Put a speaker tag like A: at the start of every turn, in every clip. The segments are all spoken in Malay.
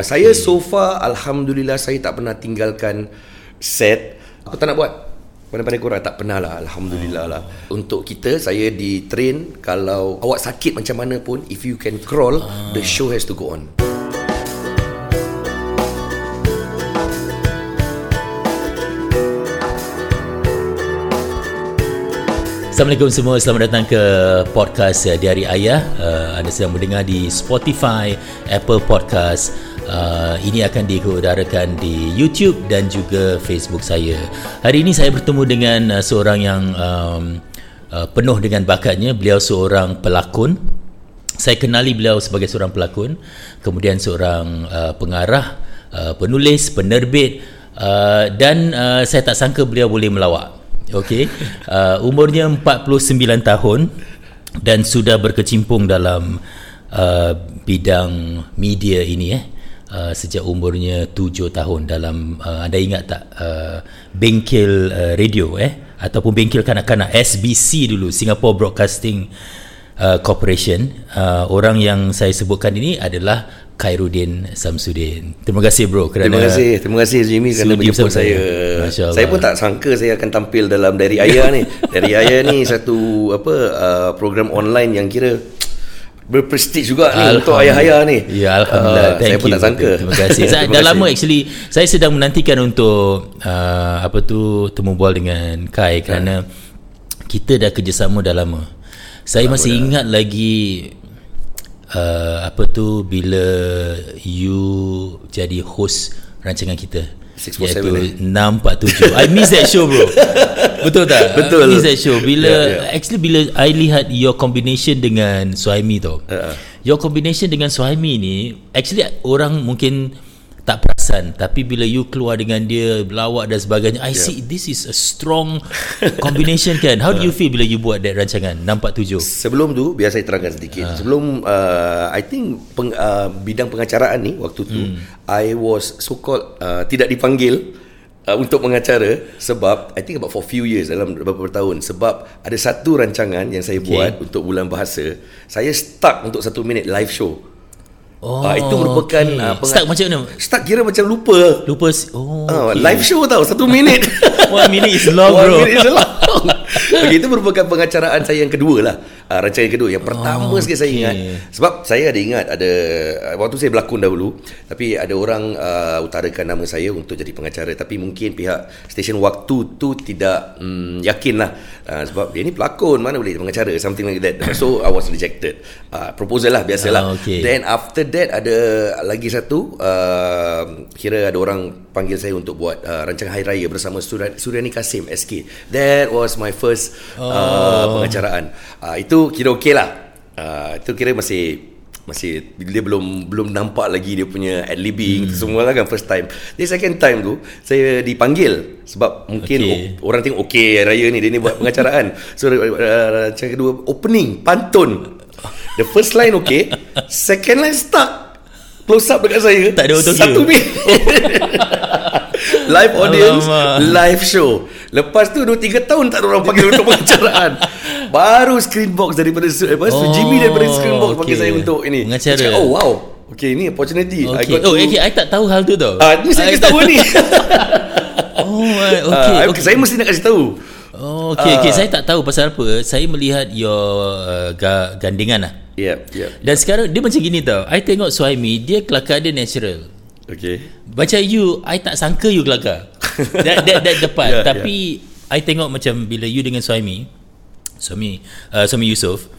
A: Okay. Saya so far alhamdulillah saya tak pernah tinggalkan set. Aku tak nak buat. Pandai-pandai korang tak pernah lah Alhamdulillah lah. Untuk kita Saya di train. Kalau awak sakit macam mana pun If you can crawl The show has to go on.
B: Assalamualaikum semua, selamat datang ke podcast uh, Diari Ayah. Uh, Anda sedang mendengar di Spotify, Apple Podcast uh, Ini akan diudarakan di YouTube dan juga Facebook saya Hari ini saya bertemu dengan uh, seorang yang um, uh, penuh dengan bakatnya Beliau seorang pelakon Saya kenali beliau sebagai seorang pelakon Kemudian seorang uh, pengarah, uh, penulis, penerbit uh, Dan uh, saya tak sangka beliau boleh melawak Okey. Uh, umurnya 49 tahun dan sudah berkecimpung dalam uh, bidang media ini eh. Uh, sejak umurnya 7 tahun dalam uh, anda ingat tak uh, bengkel uh, radio eh ataupun bengkel kanak-kanak SBC dulu Singapore Broadcasting uh, Corporation uh, orang yang saya sebutkan ini adalah Khairuddin Samsudin. Terima kasih bro
A: kerana Terima kasih. Terima kasih Jimmy kerana menjemput saya. saya. Saya pun tak sangka saya akan tampil dalam Dari Ayah ni. Dari Ayah ni satu apa uh, program online yang kira berprestige juga ni untuk ayah-ayah ni.
B: Ya alhamdulillah. Uh,
A: saya pun tak sangka.
B: Terima kasih. Saya dah lama actually saya sedang menantikan untuk uh, apa tu temu bual dengan Kai kerana uh. kita dah kerjasama dah lama. Saya lama masih dah. ingat lagi uh, apa tu bila you jadi host rancangan kita 647 eh? I miss that show bro Betul tak?
A: Betul
B: I miss that show Bila yeah, yeah. Actually bila I lihat Your combination dengan Suhaimi tau uh-uh. Your combination dengan Suhaimi ni Actually orang mungkin tak perasan tapi bila you keluar dengan dia berlawak dan sebagainya I yeah. see this is a strong combination kan how do you feel bila you buat that rancangan 647
A: sebelum tu biar saya terangkan sedikit uh. sebelum uh, I think peng, uh, bidang pengacaraan ni waktu tu hmm. I was so called uh, tidak dipanggil uh, untuk mengacara sebab I think about for few years dalam beberapa tahun sebab ada satu rancangan yang saya okay. buat untuk bulan bahasa saya stuck untuk satu minit live show
B: Oh, uh, itu merupakan okay. uh, start macam mana?
A: Start kira macam lupa.
B: Lupa. Oh,
A: uh, okay. live show tau satu minit.
B: One minute is long, bro.
A: One minute is long. okay, itu merupakan pengacaraan saya yang kedua lah uh, rancangan yang kedua. Yang pertama oh, sekali okay. saya ingat. Sebab saya ada ingat ada waktu saya berlakon dahulu tapi ada orang uh, utarakan nama saya untuk jadi pengacara. Tapi mungkin pihak stesen waktu tu tidak um, yakin lah uh, sebab dia ni pelakon mana boleh pengacara? Something like that. So I was rejected. Uh, proposal lah biasalah oh, okay. then after that ada lagi satu uh, kira ada orang panggil saya untuk buat uh, rancangan Hari Raya bersama Suryani Kasim SK that was my first uh, oh. pengacaraan uh, itu kira okey lah uh, Itu kira masih masih dia belum belum nampak lagi dia punya ad libbing hmm. semua lah kan first time. Jadi second time tu saya dipanggil sebab mungkin okay. o- orang tengok okey raya ni dia ni buat pengacaraan. so uh, cara kedua opening pantun. The first line okey, second line stuck. Close up dekat saya.
B: Tak ada auto
A: Satu minit. live audience, Alamak. live show. Lepas tu 2 3 tahun tak ada orang panggil untuk pengacaraan. Baru screen box daripada apa oh, Jimmy daripada screen box okay. panggil saya untuk ini.
B: Pengacara.
A: oh wow. Okay ni opportunity.
B: Okay. I got oh, okay. I tak tahu hal tu tau.
A: Ah, ni saya kasi tahu ni.
B: oh, okay. Uh,
A: okay. Saya mesti nak kasi tahu.
B: Oh, okay, uh, okay. Saya tak tahu pasal apa. Saya melihat your uh, gandengan lah.
A: Yeah, yeah.
B: Dan sekarang dia macam gini tau. I tengok suami dia kelakar dia natural.
A: Okay.
B: Macam you, I tak sangka you kelakar. that, that, that the part. Yeah, Tapi yeah. I tengok macam bila you dengan suami, suami uh, suami Yusof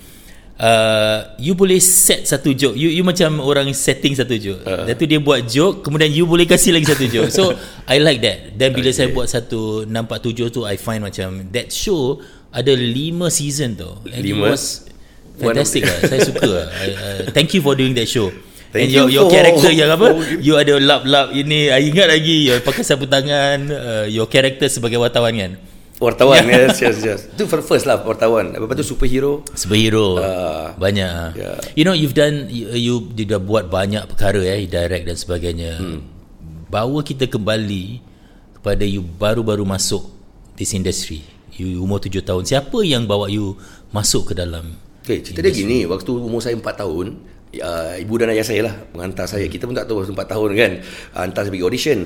B: uh, you boleh set satu joke. You you macam orang setting satu joke. Uh. dan tu dia buat joke kemudian you boleh kasih lagi satu joke. So I like that. Dan bila okay. saya buat satu nampak tujuh tu I find macam that show ada lima season tu. And lima? it was fantastic lah. Saya suka lah. I, uh, thank you for doing that show. Thank And your, your character yang apa? You ada lap-lap ini. I ingat lagi you Pakai sapu tangan uh, Your character sebagai wartawan kan
A: Wartawan ya, yes, yes, yes. Itu first lah wartawan. Lepas tu superhero.
B: Superhero. Uh, banyak. Yeah. You know you've done you, you dah buat banyak perkara ya, direct dan sebagainya. Hmm. Bawa kita kembali kepada you baru-baru masuk this industry. You umur tujuh tahun. Siapa yang bawa you masuk ke dalam
A: Okay, cerita dia gini, waktu umur saya empat tahun, uh, ibu dan ayah saya lah menghantar saya. Kita pun tak tahu 4 tahun kan. Uh, hantar saya pergi audition.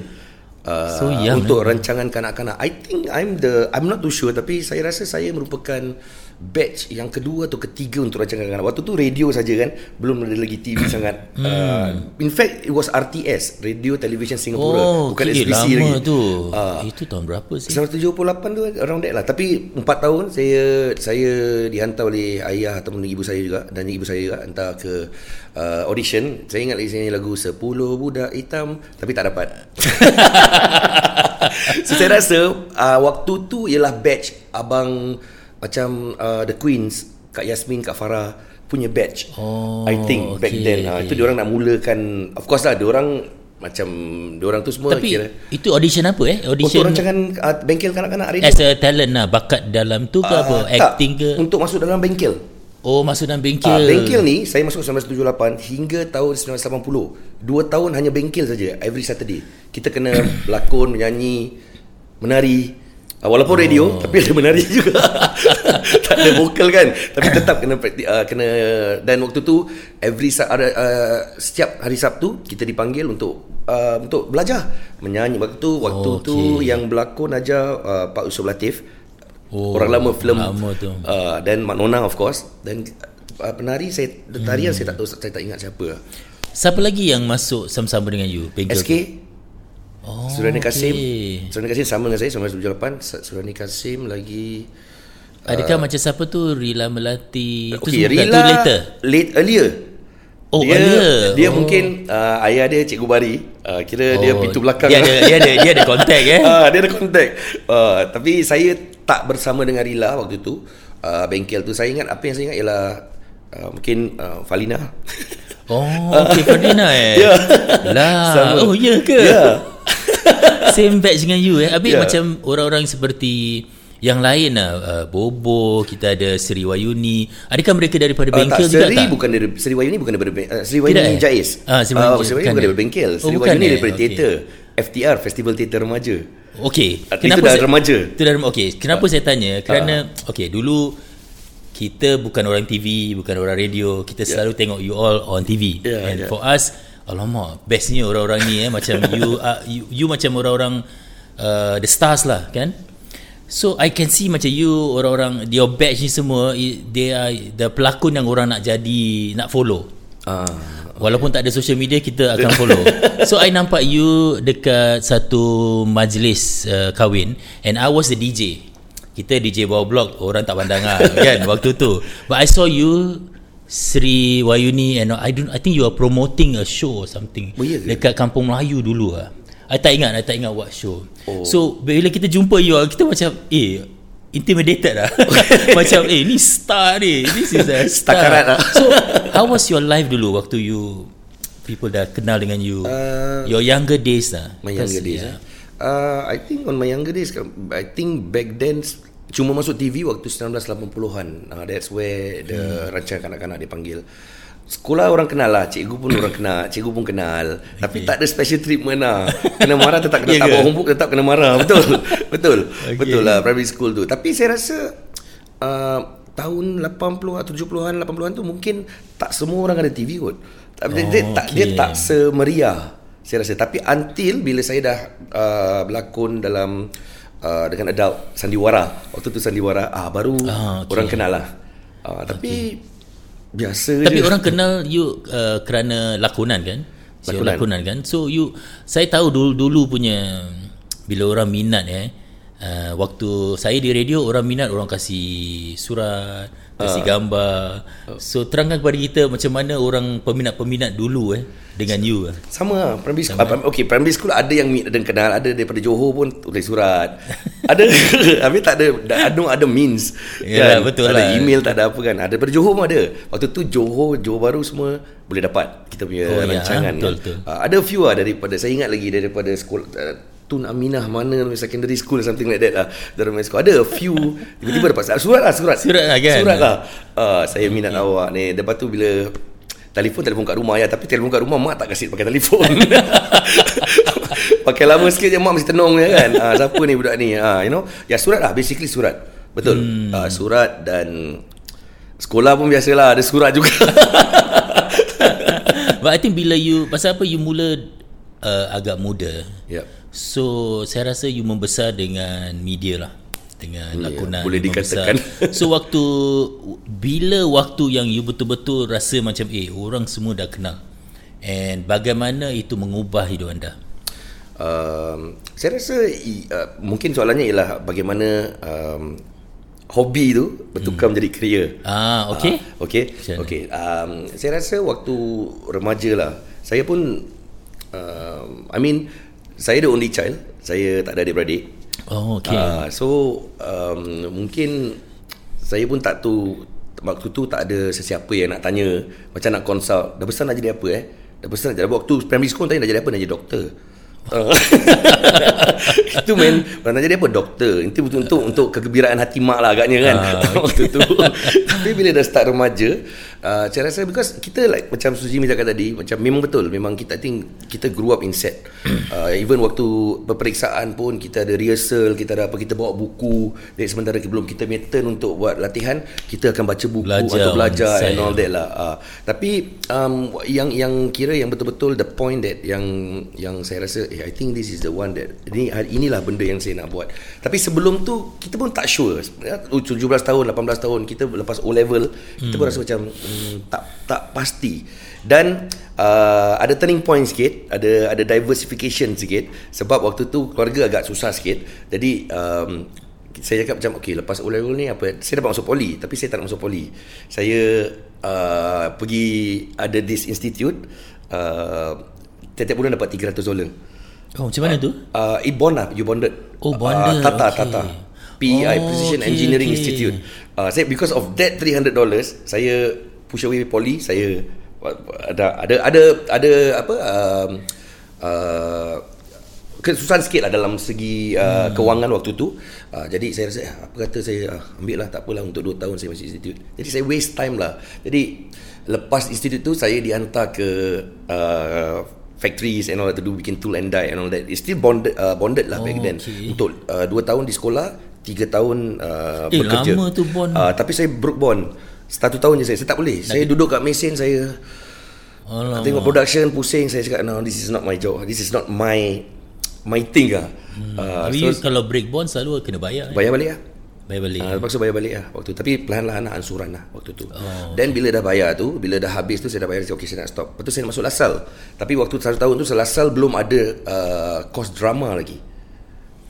A: Uh,
B: So young,
A: untuk rancangan kanak-kanak. I think I'm the I'm not too sure tapi saya rasa saya merupakan batch yang kedua atau ketiga untuk rancangan kanak-kanak. Waktu tu radio saja kan, belum ada lagi TV sangat. Uh, in fact it was RTS, Radio Television Singapura,
B: Oh,
A: bukan
B: okay,
A: SBC
B: lama
A: lagi.
B: tu.
A: Ah.
B: Itu tahun berapa sih?
A: 178 tu around that lah Tapi 4 tahun saya saya dihantar oleh ayah ataupun ibu saya juga Dan ibu saya juga hantar ke uh, audition Saya ingat lagi saya lagu 10 budak hitam Tapi tak dapat So saya rasa uh, waktu tu ialah batch Abang macam uh, The Queens Kak Yasmin, Kak Farah punya batch
B: Oh,
A: I think back
B: okay,
A: then uh,
B: okay.
A: Itu diorang nak mulakan Of course lah diorang macam diorang tu semua
B: Tapi
A: kira
B: itu audition apa eh?
A: untuk
B: Audition
A: rancangan uh, bengkel kanak-kanak radio
B: as a talent lah, bakat dalam tu ke
A: Ah,
B: apa?
A: tak.
B: Acting ke?
A: Untuk masuk dalam bengkel.
B: Oh, masuk dalam
A: Ah,
B: bengkel.
A: bengkel ni saya masuk 1978 hingga tahun 1980. Dua tahun hanya bengkel saja every Saturday. Kita kena berlakon, menyanyi, menari. Ah, walaupun radio
B: Oh.
A: tapi ada menari juga. tak ada vokal kan. Tapi tetap kena praktik uh, kena dan waktu tu every ada uh, setiap hari Sabtu kita dipanggil untuk uh, untuk belajar menyanyi waktu tu waktu
B: Oh,
A: tu yang berlakon aja uh, Pak Yusuf Latif.
B: Oh,
A: orang lama filem
B: lama tu.
A: uh, dan Mak Nona of course dan uh, penari saya tarian saya tak tahu saya tak ingat siapa
B: Siapa lagi yang masuk sama-sama dengan you? Bengkel.
A: SK
B: Oh,
A: Surani Kasim
B: okay.
A: Surani Kasim sama dengan saya 1978 Surani Kasim lagi
B: Adakah macam siapa tu Rila Melati? Tu
A: Okay? Rila
B: tu later.
A: late earlier
B: Oh,
A: dia,
B: earlier.
A: Dia
B: Oh.
A: mungkin uh, ayah dia Cikgu Bari uh, Kira dia
B: Oh,
A: pintu belakang
B: Dia ada dia ada dia ada kontak eh.
A: Ah, dia ada kontak. Uh, tapi saya tak bersama dengan Rila waktu tu. Uh, bengkel tu saya ingat apa yang saya ingat ialah uh, mungkin uh, Falina.
B: Oh, okay Ferdinand eh.
A: Ya.
B: Lah.
A: Sama.
B: Oh, ya ke?
A: Ya.
B: Same batch dengan you eh. Habis
A: Ya.
B: macam orang-orang seperti yang lain lah uh, Bobo Kita ada Seri Wayuni Adakah mereka daripada
A: Uh,
B: bengkel
A: tak,
B: juga
A: Seri
B: tak?
A: bukan dari Seri Wayuni bukan daripada uh, Seri
B: Tidak,
A: Wayuni
B: eh?
A: Jais.
B: Ah, Seri
A: Ah,
B: Wayuni
A: Seri Wayuni
B: bukan, eh?
A: daripada bengkel.
B: Oh,
A: Seri
B: bukan,
A: Wayuni
B: eh?
A: daripada
B: Okey.
A: teater. FTR Festival Teater Remaja.
B: Okey.
A: Ah, itu dah
B: saya-
A: remaja.
B: Itu dah remaja. Okey, kenapa saya tanya? Kerana okey, dulu kita bukan orang TV, bukan orang radio. Kita selalu tengok you all on TV.
A: Ya,
B: And
A: ya.
B: for us, alamak, bestnya orang-orang ni eh macam you, uh, you you macam orang-orang uh, the stars lah, kan? So I can see macam you orang-orang your batch ni semua they are the pelakon yang orang nak jadi nak follow.
A: Ah.
B: Walaupun tak ada social media kita akan follow. so I nampak you dekat satu majlis uh, kahwin and I was the DJ. Kita DJ bawah blok orang tak pandang lah, kan waktu tu. But I saw you Sri Wayuni and I don't I think you are promoting a show or something
A: Oh, ke?
B: dekat Kampung Melayu dulu ah. I tak ingat, I tak ingat what show.
A: Oh.
B: So bila kita jumpa you all, kita macam eh intimidated lah. macam eh ni star ni. This is a star.
A: Lah.
B: So how was your life dulu waktu you people dah kenal dengan you?
A: Uh,
B: your younger days lah.
A: My younger days
B: yeah.
A: eh? uh, I think on my younger days I think back then Cuma masuk TV waktu 1980-an uh, That's where the hmm. rancangan kanak-kanak dipanggil. Sekolah orang kenal lah. Cikgu pun orang kenal Cikgu pun kenal. Okay. Tapi tak ada special treatment lah. Kena marah tetap kena
B: Ya
A: Tak bawa homework tetap kena marah. Betul. Betul.
B: Okay.
A: Betul lah primary school tu. Tapi saya rasa uh, Tahun 80 atau 70-an 80-an tu mungkin Tak semua orang ada TV kot.
B: Oh,
A: dia, tak, dia
B: okay.
A: tak semeriah saya rasa. Tapi until bila saya dah uh, berlakon dalam uh, dengan adult sandiwara waktu tu sandiwara ah baru
B: Ah, okay.
A: orang kenal lah uh, tapi biasa
B: Tapi
A: je
B: orang kenal you uh, kerana lakonan kan?
A: Lakonan.
B: lakonan kan. So you saya tahu dulu dulu punya bila orang minat eh uh, waktu saya di radio orang minat orang kasih surat, kasih
A: Ah.
B: gambar. So terangkan kepada kita macam mana orang peminat-peminat dulu eh dengan you. eh.
A: sama lah primary school Sama. okay primary school ada yang meet dan kenal ada daripada Johor pun tulis surat ada habis tak ada ada ada means
B: Yalah, betul
A: tak ada
B: lah.
A: email tak ada apa kan ada daripada Johor pun ada waktu tu Johor Johor Baru semua boleh dapat kita punya
B: Oh, ya,
A: rancangan
B: betul,
A: kan.
B: betul.
A: Uh, ada few lah daripada saya ingat lagi daripada sekolah uh, Tun Aminah mana secondary school something like that lah. Dari my school ada a few. Tiba-tiba dapat surat lah surat.
B: Surat lah kan?
A: surat lah. Uh, saya minat awak ni. Lepas tu bila telefon telefon kat rumah ya. Tapi telefon kat rumah mak tak kasi pakai telefon. Pakai lama sikit je mak mesti tenung je kan? Uh, siapa ni budak ni? Uh, you know? Ya surat lah. Basically surat. Betul? Hmm. uh, surat dan sekolah pun biasalah. Ada surat juga.
B: But I think bila you pasal apa you mula uh, agak muda.
A: Yep.
B: So saya rasa you membesar dengan media lah dengan
A: Ya,
B: lakonan
A: boleh
B: membesar.
A: dikatakan.
B: So waktu bila waktu yang you betul-betul rasa macam eh orang semua dah kenal. And bagaimana itu mengubah hidup anda?
A: Um, saya rasa uh, mungkin soalannya ialah bagaimana um, hobi tu bertukar menjadi career.
B: Ah, okey.
A: Okey.
B: Macam mana?
A: Okey. Um, saya rasa waktu remaja lah, saya pun um, I mean saya the only child. Saya tak ada adik-beradik.
B: Oh, okey.
A: Ah, so um, mungkin saya pun tak tahu waktu tu tak ada sesiapa yang nak tanya. Macam nak consult dah besar nak jadi apa eh? Dah besar nak jadi apa? Waktu primary school tanya nak jadi apa? Nak jadi doktor. Ah. itu men nak jadi apa? Doktor. Itu untuk untuk untuk kegembiraan hati mak lah agaknya kan. Waktu tu. tapi bila dah start remaja uh, saya rasa because kita like macam Suji cakap tadi macam memang betul memang kita I think kita grew up in set. Uh, even waktu peperiksaan pun kita ada rehearsal kita ada apa kita bawa buku. Jadi sementara belum kita punya turn untuk buat latihan kita akan baca buku
B: Belajar
A: untuk belajar and all that lah. Uh, tapi um, yang yang kira yang betul-betul the point that yang yang saya rasa eh, I think this is the one that ini inilah benda yang saya nak buat. Tapi sebelum tu kita pun tak sure. Ya, 17 tahun 18 tahun kita lepas O level kita pun rasa macam hmm, tak tak pasti. Dan uh, ada turning point sikit ada ada diversification sikit. Sebab waktu tu keluarga agak susah sikit. Jadi um, saya cakap macam okay lepas level ni apa? Saya dapat masuk poli tapi saya tak nak masuk poli. Saya uh, pergi ada this institute uh, tiap-tiap bulan dapat 300 dolar.
B: Oh, macam mana tu?
A: uh, it bond lah you bonded.
B: Oh, bonded,
A: uh, Tata
B: okay.
A: Tata. PEI
B: Oh,
A: Precision
B: okay,
A: Engineering
B: okay.
A: Institute. Uh, saya because of that 300 dollars saya push away poli saya ada ada ada ada apa um, uh, kesusahan sikit lah dalam segi uh, hmm. kewangan waktu tu. Uh, jadi saya rasa eh, apa kata saya uh, ambil lah tak apalah untuk 2 tahun saya masih institute. Jadi saya waste time lah. Jadi lepas institute tu saya dihantar ke uh, factories and all that to do bikin tool and die and all that. It's still bonded uh, bonded lah back
B: Oh,
A: then.
B: Okay.
A: untuk uh, 2 tahun di sekolah 3 tahun uh,
B: Eh,
A: bekerja.
B: lama tu bond.
A: uh, tapi saya broke bond satu tahun je saya saya tak boleh saya duduk kat mesin saya
B: Alamak.
A: Tengok production pusing saya cakap no this is not my job. This is not my my thing ah. Hmm. Uh,
B: Tapi
A: so
B: kalau break bond selalu kena bayar. eh?
A: bayar balik ah.
B: Bayar balik.
A: Uh, terpaksa bayar balik lah waktu tu. Tapi perlahan-lahan lah ansuran lah waktu tu. Oh, Then bila dah bayar tu, bila dah habis tu saya dah bayar, saya okay saya nak stop. Lepas tu saya nak masuk Lasal. Tapi waktu satu tahun tu Lasal belum ada uh, course drama lagi.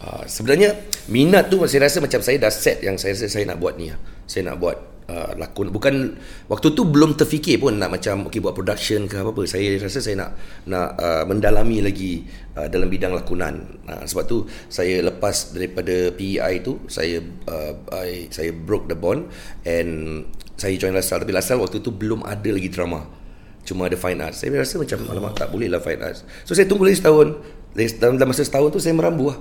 A: Uh, sebenarnya minat tu saya rasa macam saya dah set yang saya rasa saya nak buat ni lah. Saya nak buat uh, lakon bukan waktu tu belum terfikir pun nak macam okey buat production ke apa-apa. Saya rasa saya nak nak uh, mendalami lagi uh, dalam bidang lakonan. Uh, sebab tu saya lepas daripada PEI tu saya uh, I, saya broke the bond and saya join LaSalle tapi LaSalle waktu tu belum ada lagi drama. Cuma ada fine arts. Saya rasa macam alamak tak boleh lah fine arts. So saya tunggu lagi setahun. Dalam, dalam masa setahun tu saya merambu lah.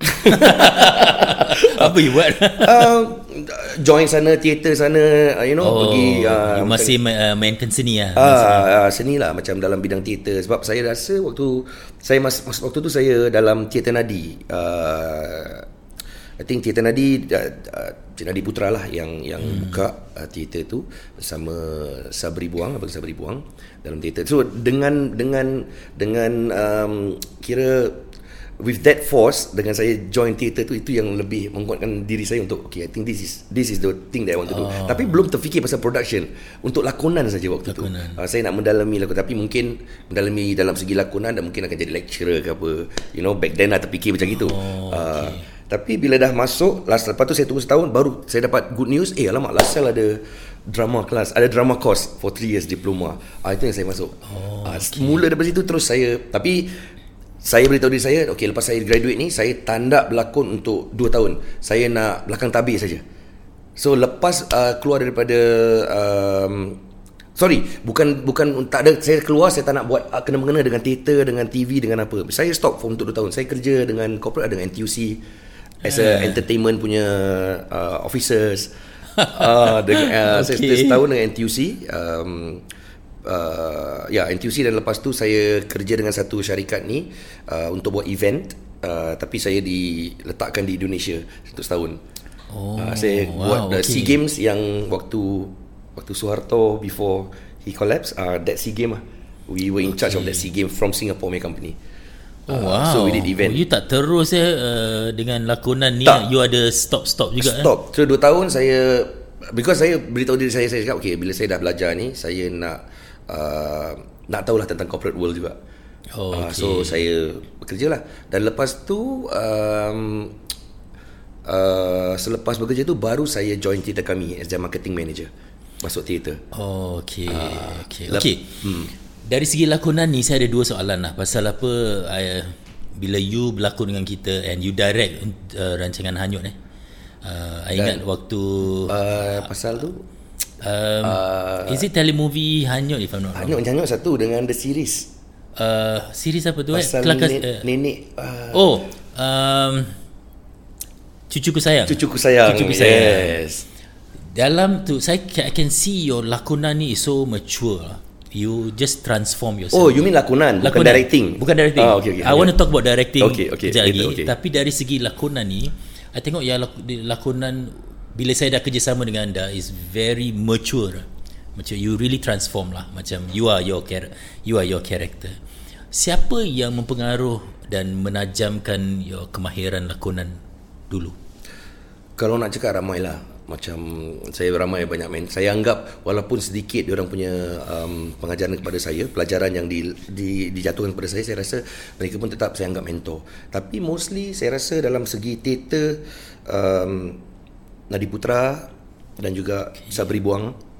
B: Apa you buat?
A: uh, join sana teater sana uh, you know
B: oh,
A: pergi uh,
B: you masih main, uh, mainkan seni lah.
A: Ah, uh, seni lah macam dalam bidang teater sebab saya rasa waktu saya mas, mas waktu tu saya dalam teater nadi uh, I think teater nadi uh, uh, Cik Nadi Putra lah yang yang hmm. buka uh, teater tu bersama Sabri Buang apa Sabri Buang dalam teater so dengan dengan dengan um, kira with that force dengan saya join theater tu itu yang lebih menguatkan diri saya untuk okay I think this is this is the thing that I want to do.
B: Oh.
A: Tapi belum terfikir pasal production untuk lakonan saja waktu
B: Lakonan.
A: tu. Uh, saya nak mendalami lakon tapi mungkin mendalami dalam segi lakonan dan mungkin akan jadi lecturer ke apa. You know back then lah terfikir macam gitu.
B: Oh,
A: Uh, tapi bila dah masuk last lepas tu saya tunggu setahun baru saya dapat good news eh alamak Lasal ada drama class ada drama course for 3 years diploma ah, itu yang saya masuk oh, ah, mula daripada situ terus saya tapi saya beritahu diri saya okay lepas saya graduate ni saya tanda berlakon untuk 2 tahun. Saya nak belakang tabir saja. So lepas uh, keluar daripada um, sorry bukan bukan tak ada saya keluar saya tak nak buat uh, kena mengena dengan teater dengan TV dengan apa. Saya stop for untuk 2 tahun. Saya kerja dengan corporate dengan NTUC as a entertainment punya uh, officers. Uh, dengan, uh, okay. saya setahun dengan NTUC um, uh, ya NTUC dan lepas tu saya kerja dengan satu syarikat ni uh, untuk buat event uh, tapi saya diletakkan di Indonesia untuk setahun
B: Oh,
A: uh, saya
B: wow,
A: buat the
B: okay.
A: SEA Games yang waktu waktu Soeharto before he collapse uh, that SEA Game lah We were in charge of that SEA Games from Singapore my company.
B: Oh,
A: Uh,
B: wow.
A: So we did event.
B: Oh, you tak terus eh uh, dengan lakonan ni
A: Tak.
B: you ada stop-stop juga eh?
A: Stop. So 2 tahun saya because saya beritahu diri saya saya cakap okay bila saya dah belajar ni saya nak uh, nak tahulah tentang corporate world juga.
B: Oh, okay.
A: so saya bekerja lah dan lepas tu um, uh, selepas bekerja tu baru saya join theater kami as their marketing manager masuk theater.
B: Oh, okay. okay.
A: lep-
B: okay. Hmm. Dari segi lakonan ni saya ada dua soalan lah. Pasal apa I, bila you berlakon dengan kita and you direct uh, rancangan Hanyut eh. Uh, I ingat waktu
A: Uh, pasal tu
B: um, uh, is it telemovie Hanyut if I'm not wrong?
A: hanyut-hanyut satu dengan the series.
B: Uh, series apa tu eh?
A: Pasal
B: Kelakar,
A: nenek,
B: uh,
A: nenek uh,
B: oh, um, Cucuku sayang.
A: cucuku sayang.
B: Cucuku sayang.
A: Yes.
B: Dalam tu saya I can see your lakonan ni is so mature. You just transform yourself.
A: Oh, you mean lakonan, bukan
B: Lakonan.
A: directing.
B: Bukan directing.
A: Ah, okay, okay.
B: I want to talk about directing
A: Okay, okay.
B: kejap lagi.
A: Okay.
B: Tapi dari segi lakonan ni, I tengok di- lakonan bila saya dah kerjasama dengan anda is very mature. Macam you really transform lah. Macam you are your char- you are your character. Siapa yang mempengaruh dan menajamkan your kemahiran lakonan dulu?
A: Kalau nak cakap ramai lah macam saya ramai banyak main saya anggap walaupun sedikit dia orang punya um, pengajaran kepada saya pelajaran yang di, di, dijatuhkan kepada saya saya rasa mereka pun tetap saya anggap mentor tapi mostly saya rasa dalam segi teater um, Nadi Putra dan juga Sabri Buang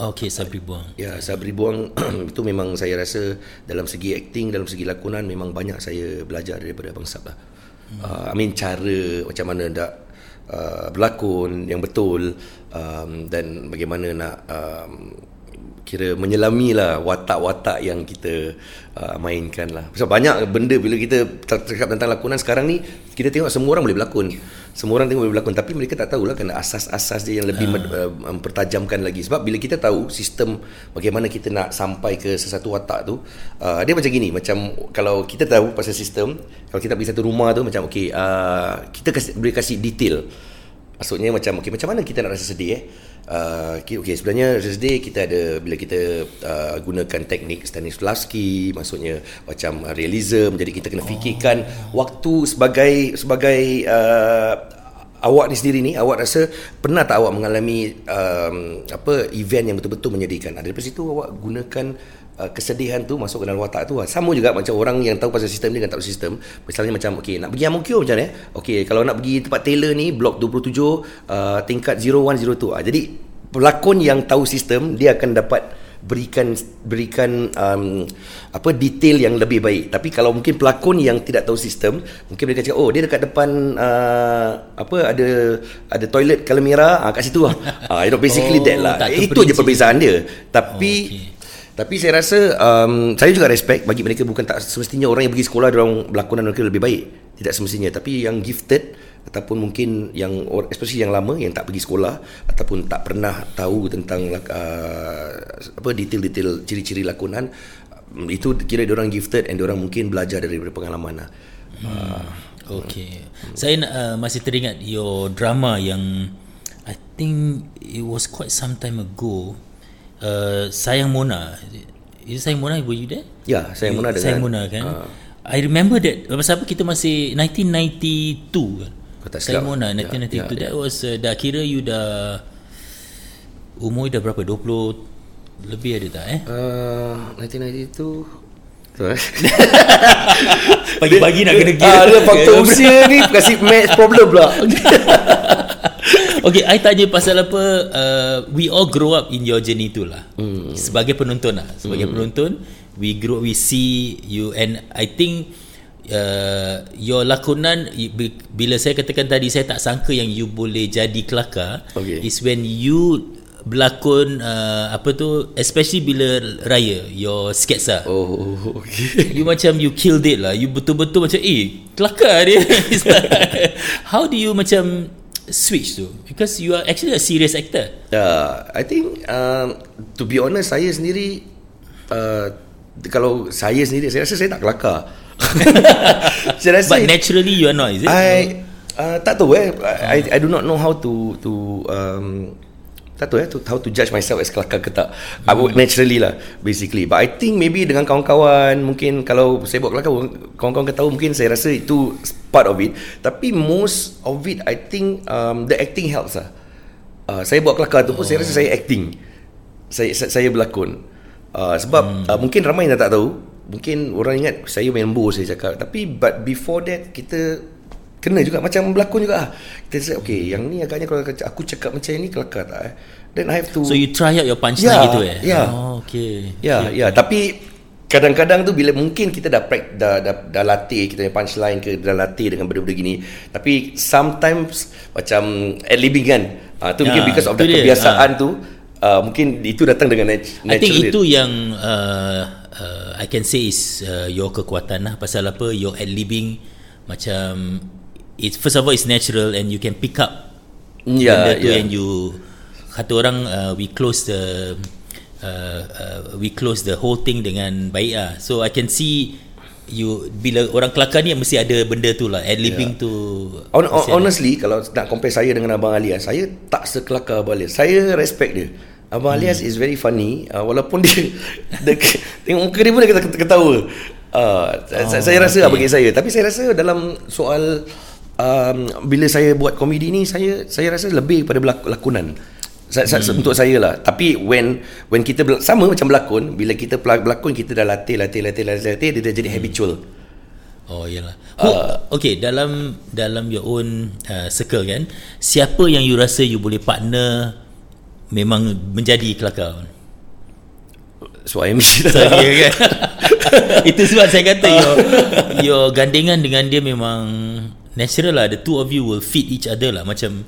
B: Okay, Sabri Buang.
A: Ya, Sabri Buang itu memang saya rasa dalam segi akting, dalam segi lakonan memang banyak saya belajar daripada Abang Sab lah. Hmm. Uh, I mean cara macam mana nak uh, berlakon yang betul um, dan bagaimana nak um, kira menyelami lah watak-watak yang kita uh, mainkan lah. Sebab banyak benda bila kita cakap tentang lakonan sekarang ni kita tengok semua orang boleh berlakon. Semua orang tengok boleh berlakon tapi mereka tak tahulah kena asas-asas dia yang lebih uh. mempertajamkan lagi. Sebab bila kita tahu sistem bagaimana kita nak sampai ke sesuatu watak tu, uh, dia macam gini, macam kalau kita tahu pasal sistem, kalau kita pergi satu rumah tu macam okey, uh, kita kasih, boleh kasih detail. Maksudnya macam okay, macam mana kita nak rasa sedih eh? Uh, okay, sebenarnya sedih kita ada bila kita uh, gunakan teknik Stanislavski maksudnya macam realism jadi kita kena fikirkan waktu sebagai sebagai uh, awak ni sendiri ni awak rasa pernah tak awak mengalami um, apa event yang betul-betul menyedihkan? Ada daripada situ awak gunakan uh, kesedihan tu masuk ke dalam watak tu. Sama juga macam orang yang tahu pasal sistem ni dengan tak tahu sistem. Misalnya macam okey nak pergi Amokyo macam mana eh? Okey kalau nak pergi tempat Taylor ni blok 27 uh, tingkat 0102 ah jadi pelakon yang tahu sistem dia akan dapat berikan berikan um, apa detail yang lebih baik. Tapi kalau mungkin pelakon yang tidak tahu sistem mungkin mereka cakap oh dia dekat depan uh, apa ada ada toilet color merah ah kat situ lah. Ah you know basically
B: Oh,
A: that lah. itu je perbezaan dia. Tapi
B: Oh, okey.
A: Tapi saya rasa um, saya juga respect bagi mereka bukan tak semestinya orang yang pergi sekolah orang berlakonan mereka lebih baik tidak semestinya tapi yang gifted ataupun mungkin yang especially yang lama yang tak pergi sekolah ataupun tak pernah tahu tentang uh, apa detail-detail ciri-ciri lakonan um, itu kira dia orang gifted and orang mungkin belajar daripada pengalaman lah. Uh,
B: Okay. Saya nak, uh, masih teringat your drama yang I think it was quite some time ago. Uh, Sayang Mona. Is it Sayang Mona? Were you there?
A: ya, saya pernah dengan
B: Sayang Mona kan.
A: uh,
B: I remember that pasal apa kita masih 1992 kan. Sayang. Mona
A: Ya,
B: 1992
A: ya,
B: that was uh, dah kira you dah umur you dah berapa 20 lebih ada tak eh?
A: uh, 1990 tu tu eh.
B: Pagi-pagi nak kena kira.
A: Ah, dia faktor usia ni kasih math problem pula.
B: Okay, I tanya pasal apa uh, We all grow up in your journey tu lah hmm. Sebagai penonton lah Sebagai hmm. penonton We grow, we see you And I think uh, Your lakonan Bila saya katakan tadi Saya tak sangka yang you boleh jadi kelakar
A: Okay.
B: Is when you berlakon uh, Apa tu Especially bila raya Your sketsa
A: Oh, okay.
B: You macam you killed it lah You betul-betul macam Eh kelakar dia How do you macam Switch tu Because you are actually a serious actor
A: Uh, I think um, to be honest saya sendiri uh, kalau saya sendiri saya rasa saya tak kelakar. saya rasa
B: But naturally you are not is it?
A: I uh, tak tahu eh I, I do not know how to to um, tak tahu eh to, how to judge myself as kelakar ke tak. I would naturally lah basically. But I think maybe dengan kawan-kawan mungkin kalau saya buat kelakar kawan-kawan kata tahu mungkin saya rasa itu part of it. Tapi most of it I think um, the acting helps lah. Uh, saya buat kelakar tu pun oh. saya rasa saya acting. Saya saya berlakon. Uh, sebab hmm. uh, mungkin ramai yang tak tahu. Mungkin orang ingat saya main saya cakap. Tapi but before that kita kena juga macam berlakon juga ah. Kita say okay yang ni agaknya kalau aku cakap macam ni kelakar tak eh. Then I have to
B: So you try out your punchline
A: yeah,
B: gitu eh.
A: Yeah.
B: Oh okay.
A: Ya, yeah, okay. ya, yeah. tapi kadang-kadang tu bila mungkin kita dah pract, dah, dah, dah latih kita punya punchline ke dah latih dengan benda-benda gini tapi sometimes macam ad libbing kan uh, tu yeah, mungkin because of the kebiasaan dia. tu uh, mungkin itu datang dengan natural
B: I think itu yang uh, uh, I can say is uh, your kekuatan lah pasal apa your ad libbing macam it first of all it's natural and you can pick up yeah, benda tu yeah. and you kata orang uh, we close the uh, uh, we close the whole thing dengan baik ah so i can see you bila orang kelakar ni mesti ada benda tu lah ad libbing yeah. tu
A: on, on, honestly ada. kalau nak compare saya dengan abang Alias saya tak sekelakar abang Alias saya respect dia abang hmm. Alias is very funny uh, walaupun dia, dia tengok muka dia pun dia ketawa uh, oh, saya rasa okay. lah bagi saya tapi saya rasa dalam soal um, bila saya buat komedi ni saya saya rasa lebih pada lakonan. Saya, hmm. untuk saya lah. Tapi when when kita sama macam berlakon bila kita berlakon kita dah latih latih latih latih, latih dia dah jadi hmm. habitual.
B: Oh iyalah. Uh, okay dalam dalam your own uh, circle kan siapa yang you rasa you boleh partner memang menjadi kelakar?
A: So I MC
B: lah kan? Itu sebab saya kata your, your gandengan dengan dia memang natural lah the two of you will fit each other lah macam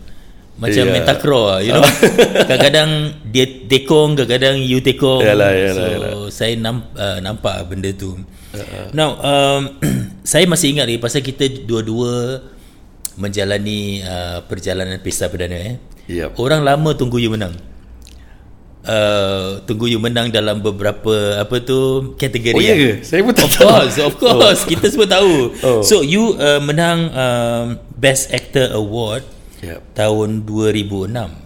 B: macam yeah. metacro lah you know kadang-kadang dia tekong kadang-kadang you tekong yalah, yalah, so yalah. saya namp, uh, nampak benda tu uh-huh. now um, saya masih ingat lagi pasal kita dua-dua menjalani uh, perjalanan pesta perdana eh yep. orang lama tunggu you menang Uh, tunggu you menang dalam beberapa apa tu kategori. Oh
A: iya ke? Saya pun tak
B: of tahu. Course, of course, oh. kita semua tahu. Oh. So you uh, menang um, Best Actor Award yep. tahun 2006.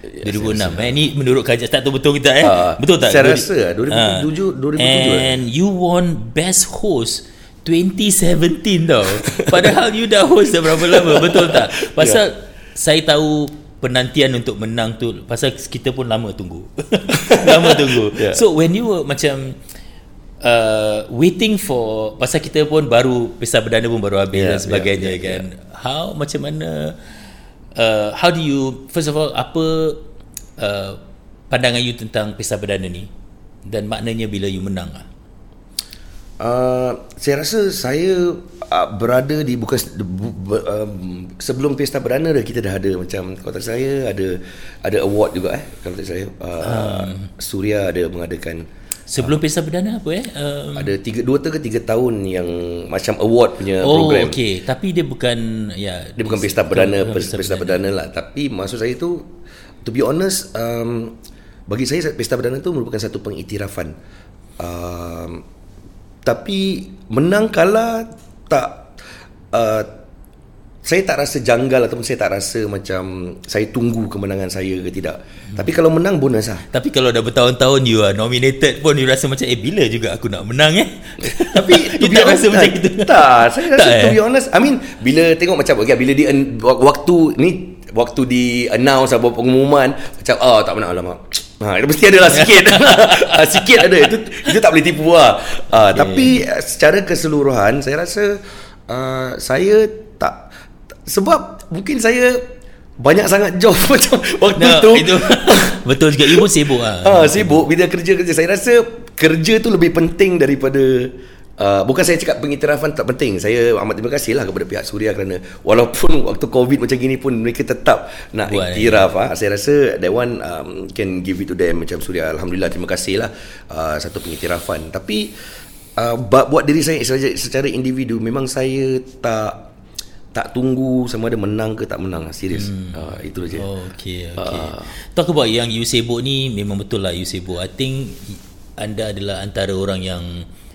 B: Ya, 2006 eh ini menurut kajian tak tahu betul kita eh uh, betul tak
A: saya rasa 2007 uh, 2007
B: and you won best host 2017 tau padahal you dah host dah berapa lama betul tak pasal yeah. saya tahu penantian untuk menang tu pasal kita pun lama tunggu. Lama tunggu. Yeah. so when you were macam uh, waiting for pasal kita pun baru pesta perdana pun baru habis yeah, dan sebagainya yeah, yeah, kan. yeah. how macam mana uh, how do you first of all apa uh, pandangan you tentang pesta perdana ni? Dan maknanya bila you menang ah
A: Uh, saya rasa saya uh, berada di bukan bu, um, sebelum pesta perdana dah kita dah ada macam kota saya ada ada award juga eh. Kalau tak saya uh, um. Suria ada mengadakan
B: sebelum uh, pesta perdana apa eh? Um.
A: ada tiga dua ke tiga tahun yang macam award punya
B: oh,
A: program.
B: okey. Tapi dia bukan ya
A: dia bukan pesta perdana pesta, pesta perdana lah. Tapi maksud saya tu to be honest um, bagi saya pesta perdana tu merupakan satu pengiktirafan. Um, tapi menang kalah tak uh, saya tak rasa janggal ataupun saya tak rasa macam saya tunggu kemenangan saya ke tidak. Hmm. Tapi kalau menang bonus lah.
B: Tapi kalau dah bertahun-tahun you are nominated pun you rasa macam eh bila juga aku nak menang eh.
A: Tapi you tak rasa tak, macam itu. Tak, saya rasa tak, to be eh? honest. I mean bila tengok macam okay, bila di waktu ni waktu di announce apa pengumuman macam oh tak menang alamak. Ha, mesti ada lah sikit. Ha, sikit ada. Itu itu tak boleh tipu lah. Ha, okay. Tapi secara keseluruhan, saya rasa uh, saya tak... Sebab mungkin saya banyak sangat job macam waktu no, tu. Itu,
B: betul juga. You pun sibuk lah.
A: Ha, sibuk. Bila kerja-kerja. Saya rasa kerja tu lebih penting daripada Uh, bukan saya cakap pengiktirafan tak penting. Saya amat terima kasih lah kepada pihak Suria kerana walaupun waktu COVID macam gini pun mereka tetap nak Buat iktiraf. Ha. Saya rasa that one um, can give it to them macam Suria. Alhamdulillah terima kasih lah uh, satu pengiktirafan. Tapi uh, buat diri saya secara individu memang saya tak tak tunggu sama ada menang ke tak menang serius hmm. uh, itu saja
B: oh, okay, okay. Uh, talk about yang you sibuk ni memang betul lah you sibuk I think anda adalah antara orang yang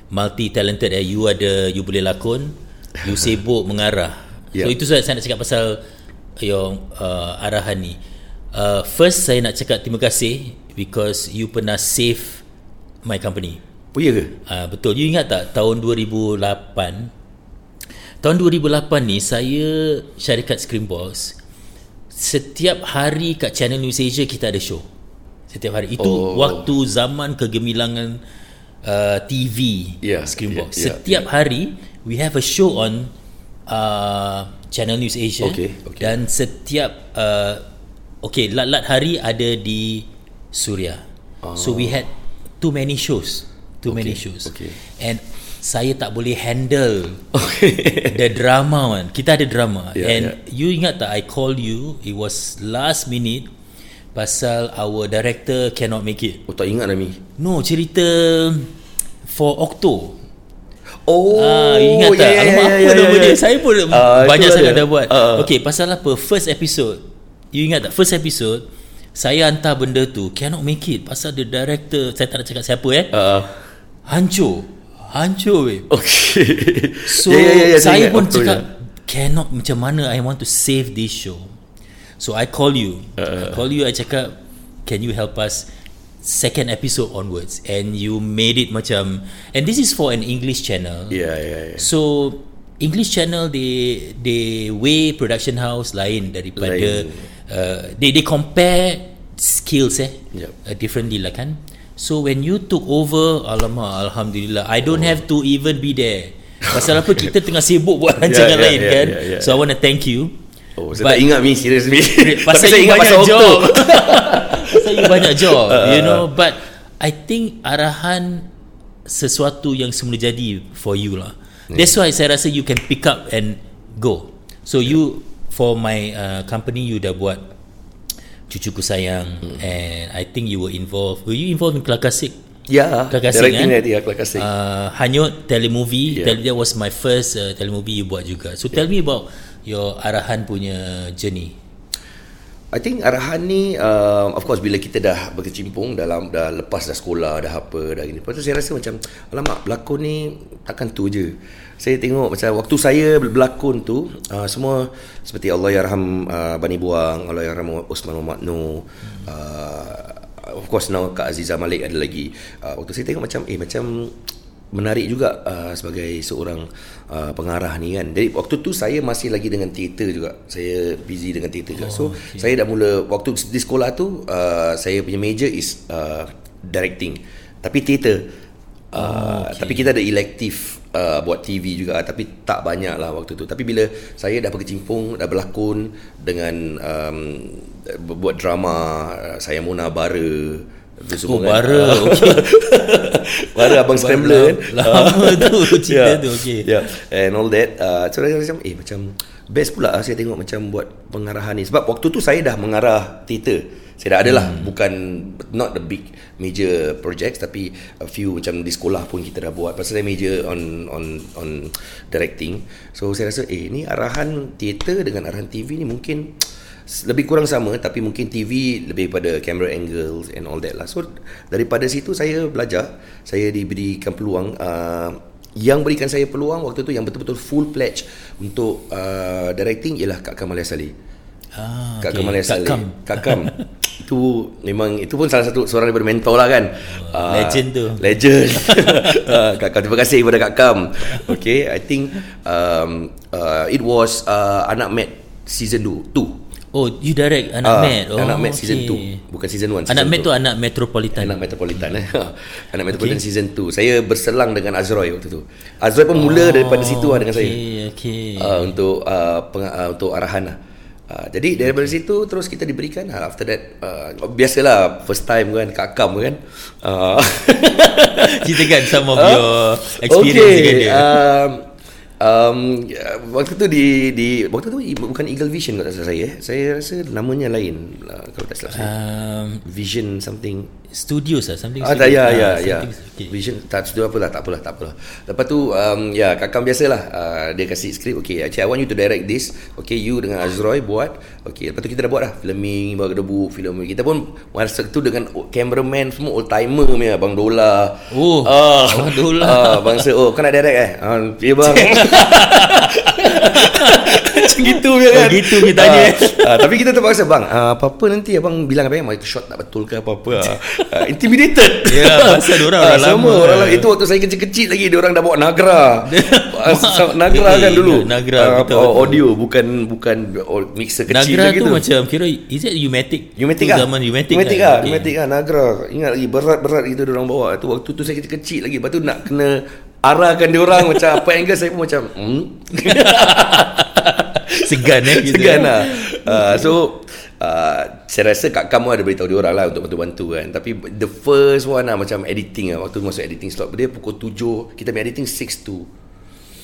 B: multi talented eh you ada you boleh lakon you sibuk mengarah yeah. so itu saya nak cakap pasal your uh, arahan ni uh, first saya nak cakap terima kasih because you pernah save my company.
A: Oh iya ke?
B: Uh, betul. You ingat tak tahun 2008 tahun 2008 ni saya syarikat Screenbox setiap hari kat Channel News Asia kita ada show. Setiap hari. Itu
A: Oh.
B: waktu zaman kegemilangan uh, TV
A: Ya,
B: Screenbox.
A: ya, ya,
B: setiap hari we have a show on uh, Channel News Asia
A: Okay, okay.
B: dan setiap uh, okay lat-lat hari ada di Suria. So we had too many shows. Too many shows.
A: okay.
B: And saya tak boleh handle
A: Okay.
B: the drama man. Kita ada drama.
A: Yeah,
B: And
A: yeah.
B: you ingat tak I call you it was last minute pasal our director cannot make it.
A: Oh tak ingat Nami.
B: No, cerita for Okto.
A: Oh,
B: Ah, ingat tak?
A: ya, ya,
B: Alamak,
A: ya,
B: apa
A: ya,
B: nama
A: ya,
B: dia?
A: ya.
B: Saya pun
A: Ah,
B: banyak sangat
A: dia.
B: dah buat.
A: Ah.
B: Okay, pasal apa? First episode. You ingat tak? First episode, saya hantar benda tu. Cannot make it. Pasal the director, saya tak nak cakap siapa eh.
A: Ah,
B: Hancur. Hancur weh.
A: okay.
B: So
A: Ya, ya, ya, ya,
B: saya
A: ingat.
B: pun cakap
A: ya.
B: cannot macam mana I want to save this show. So I call you.
A: Uh,
B: I call you I cakap can you help us second episode onwards and you made it macam and this is for an English channel.
A: Ya, ya, ya.
B: So English channel they they way production house lain daripada
A: Lain.
B: uh, they they compare skills eh
A: Yup.
B: uh, differently lah kan. So when you took over alamak alhamdulillah I don't have to even be there. Pasal apa kita tengah sibuk buat rancangan
A: yeah,
B: lain
A: yeah,
B: kan.
A: yeah, yeah,
B: so I want to thank you.
A: Oh, saya tak ingat Mi serius Mi.
B: Pasal
A: saya ingat pasal
B: job. Pasal you banyak job, you know. But I think arahan sesuatu yang semula jadi for you lah. That's why saya rasa you can pick up and go. So you for my uh, company you dah buat cucuku sayang and I think you were involved. Were you involved in Kelakasik?
A: Ya,
B: Kelakasik kan?
A: dia dia Kelakasik.
B: Uh, Hanyut telemovie
A: Yeah.
B: yeah. That was my first uh, telemovie you buat juga So tell me about Your arahan punya journey
A: I think arahan ni um, of course bila kita dah berkecimpung dalam dah lepas dah sekolah dah apa dah gini. Lepas tu saya rasa macam alamak berlakon ni takkan tu je. Saya tengok macam waktu saya berlakon tu uh, semua seperti Allah yarham uh, Bani Buang, Allah yarham Usman Muhammad Noor, uh, of course now Kak Aziza Malik ada lagi. Uh, waktu saya tengok macam eh macam menarik juga uh, sebagai seorang uh, pengarah ni kan. Jadi waktu tu saya masih lagi dengan teater juga. Saya busy dengan teater juga. So okay. saya dah mula waktu di sekolah tu uh, saya punya major is uh, directing. Tapi teater. Uh, oh, okay. tapi kita ada elective uh, buat TV juga tapi tak banyak lah waktu tu. Tapi bila saya dah berkecimpung dah berlakon dengan um, buat drama uh, saya Mona Bara itu
B: Oh
A: semua kan.
B: bara okay.
A: Bara Abang Scrambler kan
B: Lama tu cerita tu okay.
A: yeah. And all that uh, So saya macam Eh macam Best pula lah saya tengok macam Buat pengarahan ni Sebab waktu tu saya dah mengarah Teater Saya dah ada lah hmm. Bukan Not the big Major projects Tapi A few macam Di sekolah pun kita dah buat Pasal saya major On On on Directing So saya rasa Eh ni arahan Teater Dengan arahan TV ni mungkin lebih kurang sama tapi mungkin TV lebih pada camera angles and all that lah. So daripada situ saya belajar, saya diberikan peluang uh, yang berikan saya peluang waktu tu yang betul-betul full pledge untuk uh, directing ialah Kak Kamal Saleh.
B: ah,
A: Kak
B: okay.
A: Kamal
B: Kak
A: Saleh.
B: Kam
A: Kak Kam. itu memang itu pun salah satu seorang daripada mentor lah kan. Uh,
B: legend tu.
A: Legend. uh, Kak Kam terima kasih kepada Kak Kam. Okay, I think um, uh, it was uh, Anak Mat season 2.
B: Oh you direct Anak
A: Ah,
B: Mat oh,
A: Anak Mat season
B: okay.
A: 2 Bukan season 1
B: Anak Mat tu Anak Metropolitan.
A: Anak Metropolitan eh. Anak Metropolitan okay. season 2 Saya berselang dengan Azroy waktu tu. Azroy pun oh, mula daripada situ lah dengan
B: okay,
A: saya.
B: okay.
A: uh, Untuk uh, peng, uh, untuk arahan lah. Uh, jadi daripada situ terus kita diberikan uh, after that uh, biasalah first time kan kakam kan. Uh,
B: Ceritakan some of
A: Ah,
B: your experience dengan dia.
A: Um, um, waktu tu di di waktu tu bukan Eagle Vision kalau tak salah saya eh. Saya rasa namanya lain uh, kalau tak salah saya.
B: um,
A: Vision something
B: Studios lah Something
A: Ah, tak, ya, ya,
B: Ah,
A: ya.
B: okay.
A: Vision tak sudah apalah, tak apalah, tak apalah. Lepas tu, um, ya, kakak biasalah. Uh, dia kasih skrip, okay, actually I want you to direct this. Okay, you dengan Azroy buat. Okay, lepas tu kita dah buat lah. Filming, bawa debu, film. Kita pun masa tu dengan cameraman semua old timer punya, Abang Dola.
B: Oh,
A: ah,
B: Abang Dola.
A: Ah, bangsa, oh, kau nak direct eh? Ah, ya bang. Macam gitu ya kan
B: Oh, gitu kita tanya.
A: Ah, ah, Tapi kita terpaksa Bang ah, apa-apa nanti abang bilang apa Mai shot tak betul ke apa-apa ah. Ah, Intimidated
B: Ya, pasal diorang
A: Ah,
B: orang lama.
A: Semua orang lama Itu waktu saya kecil-kecil lagi Diorang dah bawa Nagra Ah, Nagra kan dulu
B: Nagra,
A: Ah,
B: betul,
A: oh,
B: betul.
A: Audio Bukan bukan mixer kecil
B: Nagra
A: lagi
B: tu macam kira is it Umatic?
A: Umatic
B: Tu
A: lah
B: Zaman Umatic.
A: Umatic
B: kan?
A: lah
B: Okay.
A: Umatic lah Nagra Ingat lagi Berat-berat gitu Diorang bawa tu Waktu tu saya kecil-kecil lagi Lepas tu nak kena Arahkan diorang Macam apa angle Saya pun macam hmm?
B: Segan eh.
A: Segan lah. Uh, So uh, Saya rasa Kak Kam pun ada beritahu dia orang lah Untuk bantu-bantu kan. Tapi the first one lah Macam editing lah. Waktu masuk editing slot Dia pukul 7 Kita main editing 6 to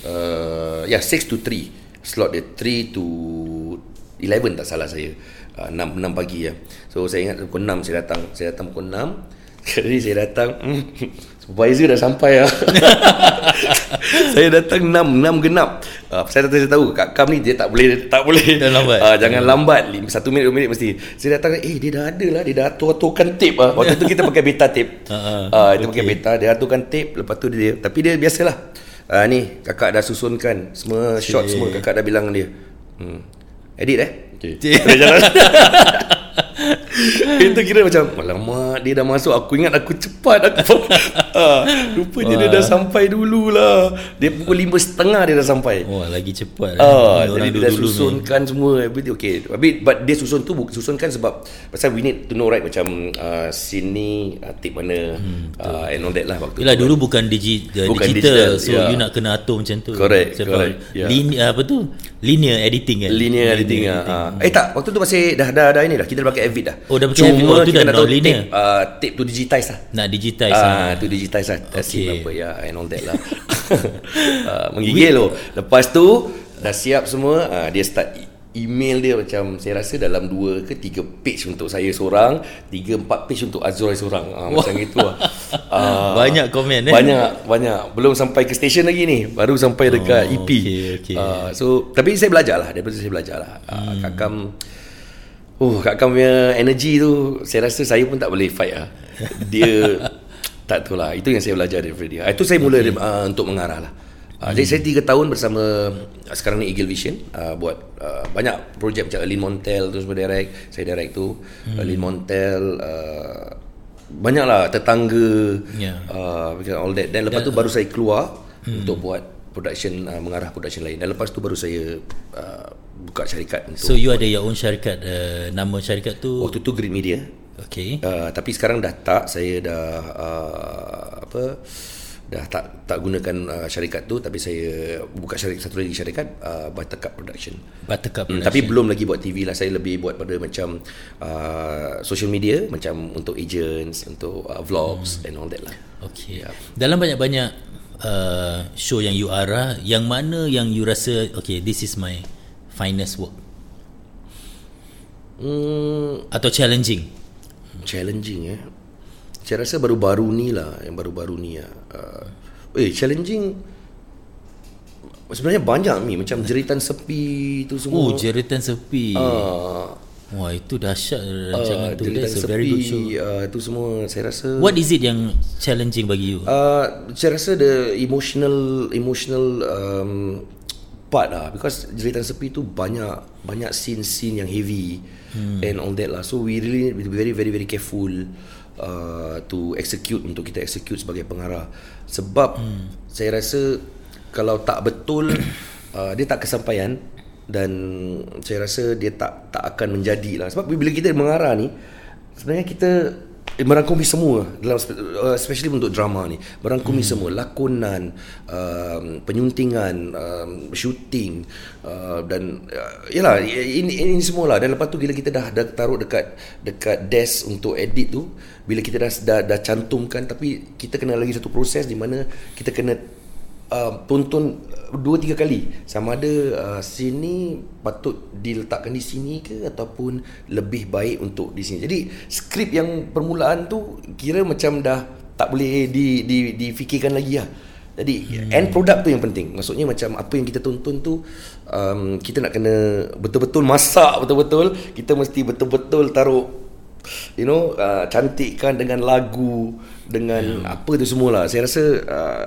A: uh, Ya yeah, 6 to 3 Slot dia 3 to 11 tak salah saya. Uh, 6, 6 pagi ya. So saya ingat pukul 6 saya datang. Saya datang pukul 6 Jadi saya datang hmm, Supervisor dah sampai lah Saya datang 6 6 genap. Uh, Saya, saya tahu Kak Kam ni dia tak boleh Tak boleh.
B: Jangan lambat.
A: Ah, Jangan lambat. Lim- Satu minit dua minit mesti. Saya datang Eh dia dah ada lah. Dia dah atur-aturkan tape lah Waktu tu kita pakai beta tape.
B: Ha, ha.
A: Ah, Kita pakai beta Dia aturkan tape. Lepas tu dia Tapi dia biasalah. Uh, Ni kakak dah susunkan. Semua shot semua Kakak dah bilang dia. Hmm. Edit eh? Okay Dia jalan Itu kira macam Alamak dia dah masuk Aku ingat aku cepat aku, ah, Rupanya dia dah sampai dululah Dia pukul lima setengah Dia dah sampai
B: Wah, lagi cepat.
A: Ah,
B: Ni
A: jadi dia dah susunkan semua everything okay. Tapi but dia susun tu susunkan sebab pasal we need to know right macam uh, scene ni uh, tip mana hmm, uh, and all that lah waktu
B: Yelah
A: tu.
B: dulu bukan, digi, uh,
A: Bukan
B: digital,
A: digital,
B: So
A: ya.
B: you nak kena atur macam tu
A: Correct,
B: Macam
A: correct,
B: apa,
A: ya.
B: lin, apa tu Linear editing kan
A: linear editing ah. ah. Eh tak, waktu tu masih dah dah dah ini dah. Kita dah pakai Avid dah.
B: Oh, dah pakai Avid. Oh, tu
A: kita
B: dah
A: nak tahu
B: non-linear.
A: tape, uh, tape tu digitize lah.
B: Nak digitize
A: Ah,
B: ah.
A: tu digitize lah.
B: Okay.
A: Okay. apa ya and all that lah. uh, menggigil loh. Lepas tu dah siap semua, uh, dia start email dia macam saya rasa dalam dua ke tiga page untuk saya seorang, tiga empat page untuk Azroy seorang. Uh, macam itu lah. Uh,
B: Banyak komen eh
A: banyak banyak belum sampai ke station lagi ni baru sampai dekat
B: Oh,
A: EP
B: okey, okey.
A: Uh, so tapi saya belajar lah daripada saya belajar lah uh,
B: Hmm.
A: Kak Kam Oh Kak Kam punya energy tu Saya rasa saya pun tak boleh fight lah Dia Tak tahu lah Itu yang saya belajar daripada dia Itu saya mula okay. uh, untuk mengarah lah Uh, Jadi saya tiga tahun bersama sekarang ni Eagle Vision uh, buat uh, banyak projek macam Lin Montel tu semua direct saya direct tu hmm. Lin Montel uh, banyak lah tetangga
B: Ya.
A: uh, all that dan lepas tu baru saya keluar hmm. untuk buat production uh, mengarah production lain. Dan lepas tu baru saya uh, buka syarikat untuk
B: So you ada your own syarikat uh, Nama syarikat tu?
A: Waktu tu Grid Media.
B: Okay.
A: Uh, tapi sekarang dah tak. Saya dah uh, apa dah tak tak gunakan uh, syarikat tu. Tapi saya buka syarikat satu lagi syarikat uh, Buttercup Production.
B: Buttercup
A: Hmm, tapi belum lagi buat TV lah. Saya lebih buat pada macam uh, Social media Macam untuk agents Untuk uh, vlogs hmm. And all that lah.
B: Okay. Dalam banyak-banyak uh, Show yang you arah Yang mana yang you rasa Okay this is my Finest work?
A: Hmm,
B: Atau challenging?
A: Challenging eh. Saya rasa baru-baru ni lah Yang baru-baru ni lah. Uh, Eh challenging Sebenarnya banyak ni Macam jeritan sepi tu semua.
B: Oh jeritan sepi.
A: Uh,
B: Wah itu dahsyat rancangan
A: uh,
B: tu That's a
A: sepi
B: very good show
A: uh, Tu semua Saya rasa
B: What is it yang challenging bagi you?
A: Uh, saya rasa the emotional emotional um, part lah because jeritan sepi tu banyak banyak scene-scene yang heavy hmm. and all that lah so we really need to be very very very careful uh, to execute untuk kita execute sebagai pengarah sebab hmm. saya rasa kalau tak betul uh, dia tak kesampaian dan saya rasa dia tak tak akan menjadi lah sebab bila kita mengarah ni sebenarnya kita eh, merangkumi semua dalam uh, especially untuk drama ni. Merangkumi hmm. semua lakonan um, penyuntingan um, shooting uh, dan uh, yalah ini, ini semua lah dan lepas tu bila kita dah dah taruh dekat dekat desk untuk edit tu bila kita dah dah, dah cantumkan tapi kita kena lagi satu proses di mana kita kena uh, tonton dua tiga kali sama ada uh, sini patut diletakkan di sini ke ataupun lebih baik untuk di sini. Jadi skrip yang permulaan tu kira macam dah tak boleh di di difikirkan lagi lah. Jadi hmm. end product tu yang penting. Maksudnya macam apa yang kita tonton tu um, kita nak kena betul-betul masak betul-betul. Kita mesti betul-betul taruh you know uh, cantikkan dengan lagu dengan hmm. apa tu semualah saya rasa uh,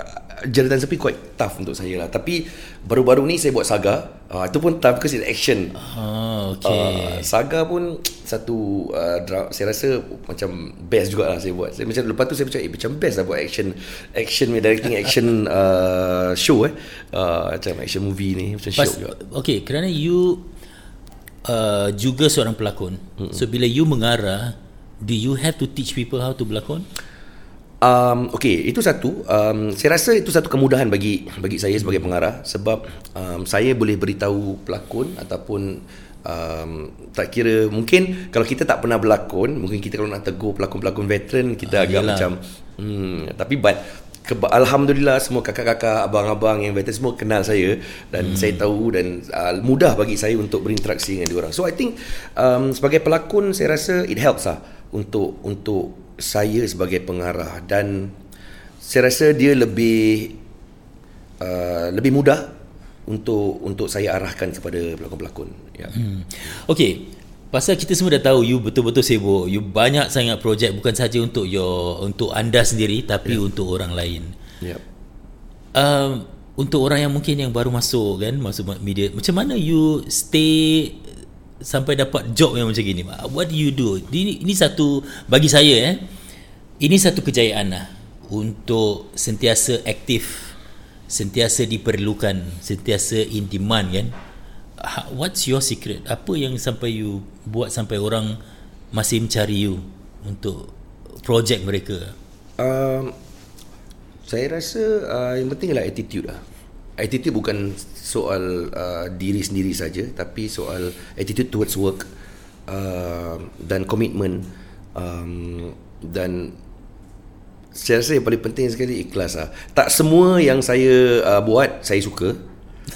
A: jeritan sepi quite tough untuk saya lah tapi baru-baru ni saya buat saga uh, itu pun tough because it's action
B: Ah, okay.
A: Uh, saga pun satu uh, saya rasa macam best jugalah saya buat. Saya macam lepas tu saya macam eh, macam best lah buat action action ni directing action uh, show eh. Uh, macam action movie ni macam
B: Pas,
A: show juga.
B: okay, kerana you uh, juga seorang pelakon. Mm-hmm. So bila you mengarah, do you have to teach people how to berlakon?
A: Um, okay, itu satu. Um, saya rasa itu satu kemudahan bagi bagi saya sebagai pengarah sebab um, saya boleh beritahu pelakon ataupun um, tak kira mungkin kalau kita tak pernah berlakon, mungkin kita kalau nak tegur pelakon-pelakon veteran kita
B: Ah,
A: agak
B: yelah.
A: macam hmm, tapi but keba- alhamdulillah semua kakak-kakak, abang-abang yang veteran semua kenal saya dan hmm. saya tahu dan uh, mudah bagi saya untuk berinteraksi dengan diorang. So I think um, sebagai pelakon saya rasa it helps lah untuk untuk saya sebagai pengarah dan saya rasa dia lebih uh, lebih mudah untuk untuk saya arahkan kepada pelakon-pelakon. Ya.
B: Hmm. Okay, pasal kita semua dah tahu you betul-betul sibuk. You banyak sangat projek bukan saja untuk your untuk anda sendiri tapi yeah. untuk orang lain.
A: Ya.
B: Um, untuk orang yang mungkin yang baru masuk kan masuk media macam mana you stay sampai dapat job yang macam gini. What do you do? Ini, ini satu bagi saya eh ini satu kejayaan lah untuk sentiasa aktif sentiasa diperlukan sentiasa in demand kan? Ha- what's your secret? Apa yang sampai you buat sampai orang masih mencari you untuk projek mereka?
A: Um, saya rasa uh, yang penting adalah attitude lah. Attitude bukan soal uh, diri sendiri saja tapi soal attitude towards work uh, dan komitmen um, dan saya rasa yang paling penting sekali ikhlas lah. Tak semua yang saya uh, buat saya suka.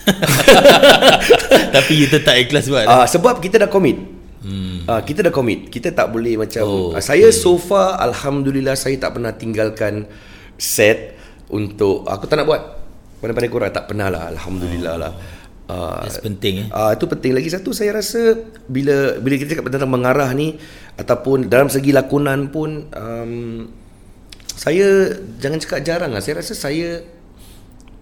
B: tapi you tetap ikhlas buat
A: Uh, sebab kita dah commit. Hmm. Uh, kita dah commit. Kita tak boleh macam
B: Oh,
A: uh, saya so far alhamdulillah saya tak pernah tinggalkan set untuk aku tak nak buat pandai-pandai korang tak pernah lah alhamdulillah oh. lah. Uh,
B: That's penting eh
A: Ah uh, itu penting lagi satu saya rasa bila bila kita cakap tentang mengarah ni ataupun dalam segi lakonan pun um, saya jangan cakap jarang lah saya rasa saya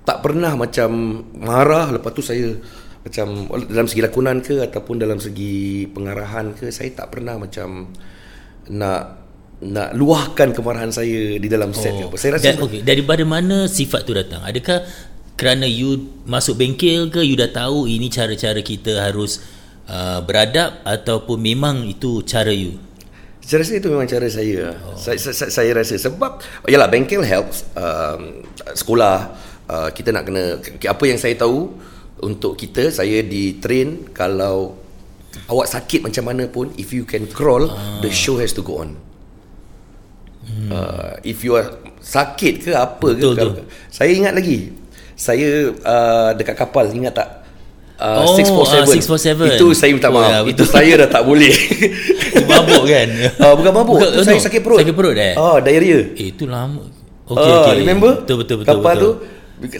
A: tak pernah macam marah lepas tu saya macam dalam segi lakonan ke ataupun dalam segi pengarahan ke saya tak pernah macam nak nak luahkan kemarahan saya di dalam set oh. ke apa. Saya rasa
B: Dan, okay, daripada mana sifat tu datang? Adakah kerana you masuk bengkel ke you dah tahu ini cara-cara kita harus uh, beradab ataupun memang itu cara you?
A: Saya rasa itu memang cara saya. Oh. Saya, saya, saya rasa sebab yalah bengkel helps um, sekolah uh, kita nak kena apa yang saya tahu untuk kita saya di train kalau awak sakit macam mana pun if you can crawl ah. the show has to go on. Hmm. Uh, if you are sakit ke apa
B: Betul,
A: ke
B: betul.
A: saya ingat lagi saya uh, dekat kapal ingat tak uh,
B: Oh,
A: 647.
B: ah, 647.
A: itu saya minta
B: Oh,
A: maaf
B: ya,
A: itu saya dah tak boleh
B: mabuk kan?
A: Ah, bukan mabuk.
B: Bukan, oh,
A: saya
B: no.
A: sakit perut.
B: Sakit perut, eh?
A: Ah, diarrhea.
B: Eh, itu lama.
A: Okay, ah,
B: okay.
A: remember?
B: Betul, betul, betul.
A: Kapal
B: betul.
A: tu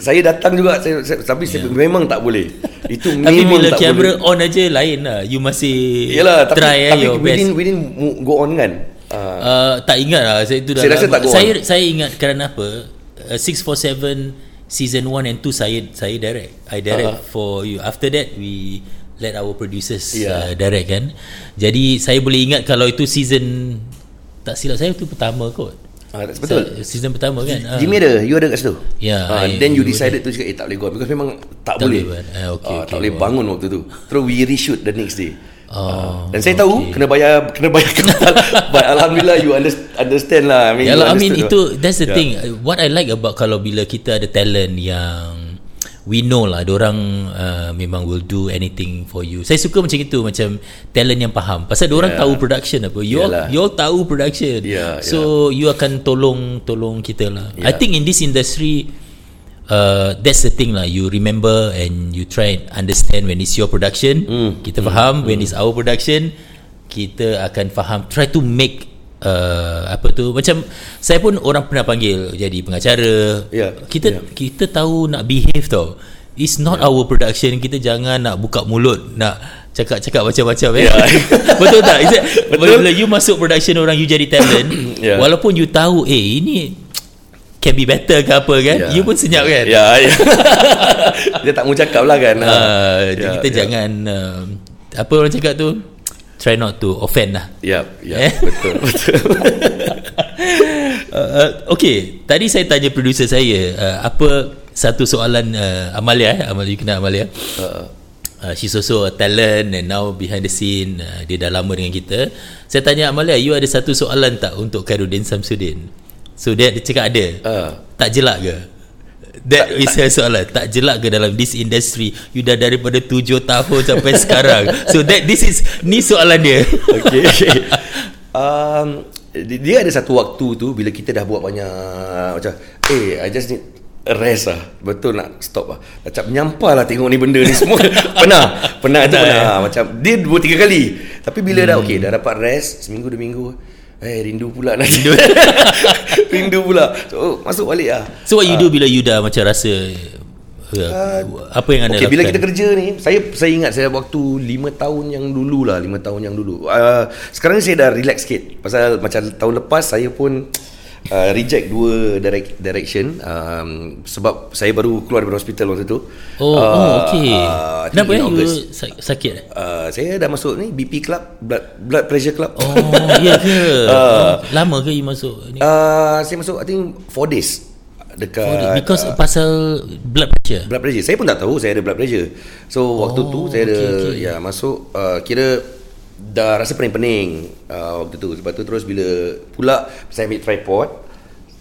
A: saya datang juga saya, saya, tapi yeah. saya memang tak boleh. Itu
B: Tapi
A: memang
B: bila
A: tak
B: kamera
A: boleh.
B: on aja lain lah. You masih
A: Yalah, tapi,
B: try eh,
A: tapi
B: your
A: within,
B: best.
A: within mu- go on kan. Ah,
B: Uh, tak ingat lah saya itu dah
A: Saya rasa tak go on.
B: saya saya ingat kerana apa uh, 647 season 1 and 2 saya saya direct I direct
A: Uh-huh.
B: for you after that we let our producers
A: Yeah.
B: uh, direct kan jadi saya boleh ingat kalau itu season tak silap saya itu pertama kot
A: ah, betul.
B: Sa- season pertama kan Ah.
A: Jimmy ada, you ada kat situ?
B: Ya,
A: Ah,
B: I-
A: then you
B: you
A: decided to cakap, eh tak boleh go. Because memang tak,
B: Tak
A: boleh.
B: boleh. Ah, okay,
A: Ah,
B: okay,
A: tak boleh
B: wow.
A: bangun waktu tu. Terus we reshoot the next day.
B: Oh,
A: dan saya tahu kena bayar kena bayar kapal. But alhamdulillah you under- understand lah. I mean,
B: Ya
A: you
B: lah, I mean
A: understood
B: itu
A: lah.
B: that's the
A: Yeah.
B: thing. What I like about kalau bila kita ada talent yang we know lah, orang uh, memang will do anything for you. Saya suka macam itu, macam talent yang faham. Pasal orang
A: Yeah.
B: tahu production apa. You all,
A: Yalah.
B: you all tahu production.
A: Yeah,
B: so you akan tolong tolong kita lah. I
A: Yeah.
B: think in this industry. Uh, that's the thing lah You remember And you try and understand When it's your production
A: Hmm.
B: Kita faham When it's our production Kita akan faham Try to make uh, Apa tu Macam Saya pun orang pernah panggil Jadi pengacara
A: Yeah,
B: Kita
A: yeah.
B: kita tahu Nak behave tau It's not our production Kita jangan nak buka mulut Nak cakap-cakap macam-macam eh?
A: Yeah.
B: Betul tak? Is it,
A: Betul.
B: Bila you masuk production Orang you jadi talent
A: Yeah.
B: Walaupun you tahu Eh ini can be better ke apa kan
A: Ya.
B: you pun senyap kan
A: Ya, ya. Dia tak mau cakap lah kan.
B: uh,
A: Ya,
B: kita
A: ya.
B: jangan uh, apa orang cakap tu try not to offend lah
A: Ya, ya,
B: Eh?
A: betul, betul.
B: uh, uh, okay tadi saya tanya producer saya uh, apa satu soalan uh, Amalia eh Amalia you kenal Amalia
A: Uh,
B: Uh, she's also a talent and now behind the scene uh, dia dah lama dengan kita saya tanya Amalia you ada satu soalan tak untuk Khairuddin Samsudin so dia, dia cakap ada.
A: Uh,
B: tak jelak ke? That is her soalan. Tak jelak ke dalam this industry? You dah daripada 7 tahun sampai sekarang. So that this is Ni soalan dia.
A: Okay. um, di- dia ada satu waktu tu bila kita dah buat banyak macam eh I just need rest lah. Betul nak stop lah. Macam menyampah lah tengok ni benda ni semua. Pernah? Pernah tu
B: Pernah,
A: pernah. macam dia dua tiga kali. Tapi bila dah okay dah dapat rest seminggu dua minggu eh rindu pula nak rindu, rindu pula. So masuk balik lah.
B: So what you do bila you dah macam rasa uh, Apa yang anda
A: Okay,
B: lakukan?
A: bila kita kerja ni, saya saya ingat saya waktu 5 tahun yang dulu lah, 5 tahun yang dulu. Uh, sekarang ni saya dah relax sikit. Pasal macam tahun lepas saya pun uh, reject dua direct, direction um, sebab saya baru keluar dari hospital waktu tu.
B: Oh, oh
A: uh, I think
B: Kenapa
A: in
B: eh you sakit eh?
A: Uh, saya dah masuk ni BP club, blood blood pressure club.
B: Oh ya ke oh, Lama ke you masuk ni
A: Uh, saya masuk I think 4 days dekat
B: Because pasal blood pressure
A: blood pressure. Saya pun tak tahu saya ada blood pressure. So waktu tu saya ada
B: okay, okay.
A: ya masuk uh, kira dah rasa pening-pening uh, waktu tu. Sebab tu terus bila pula saya ambil tripod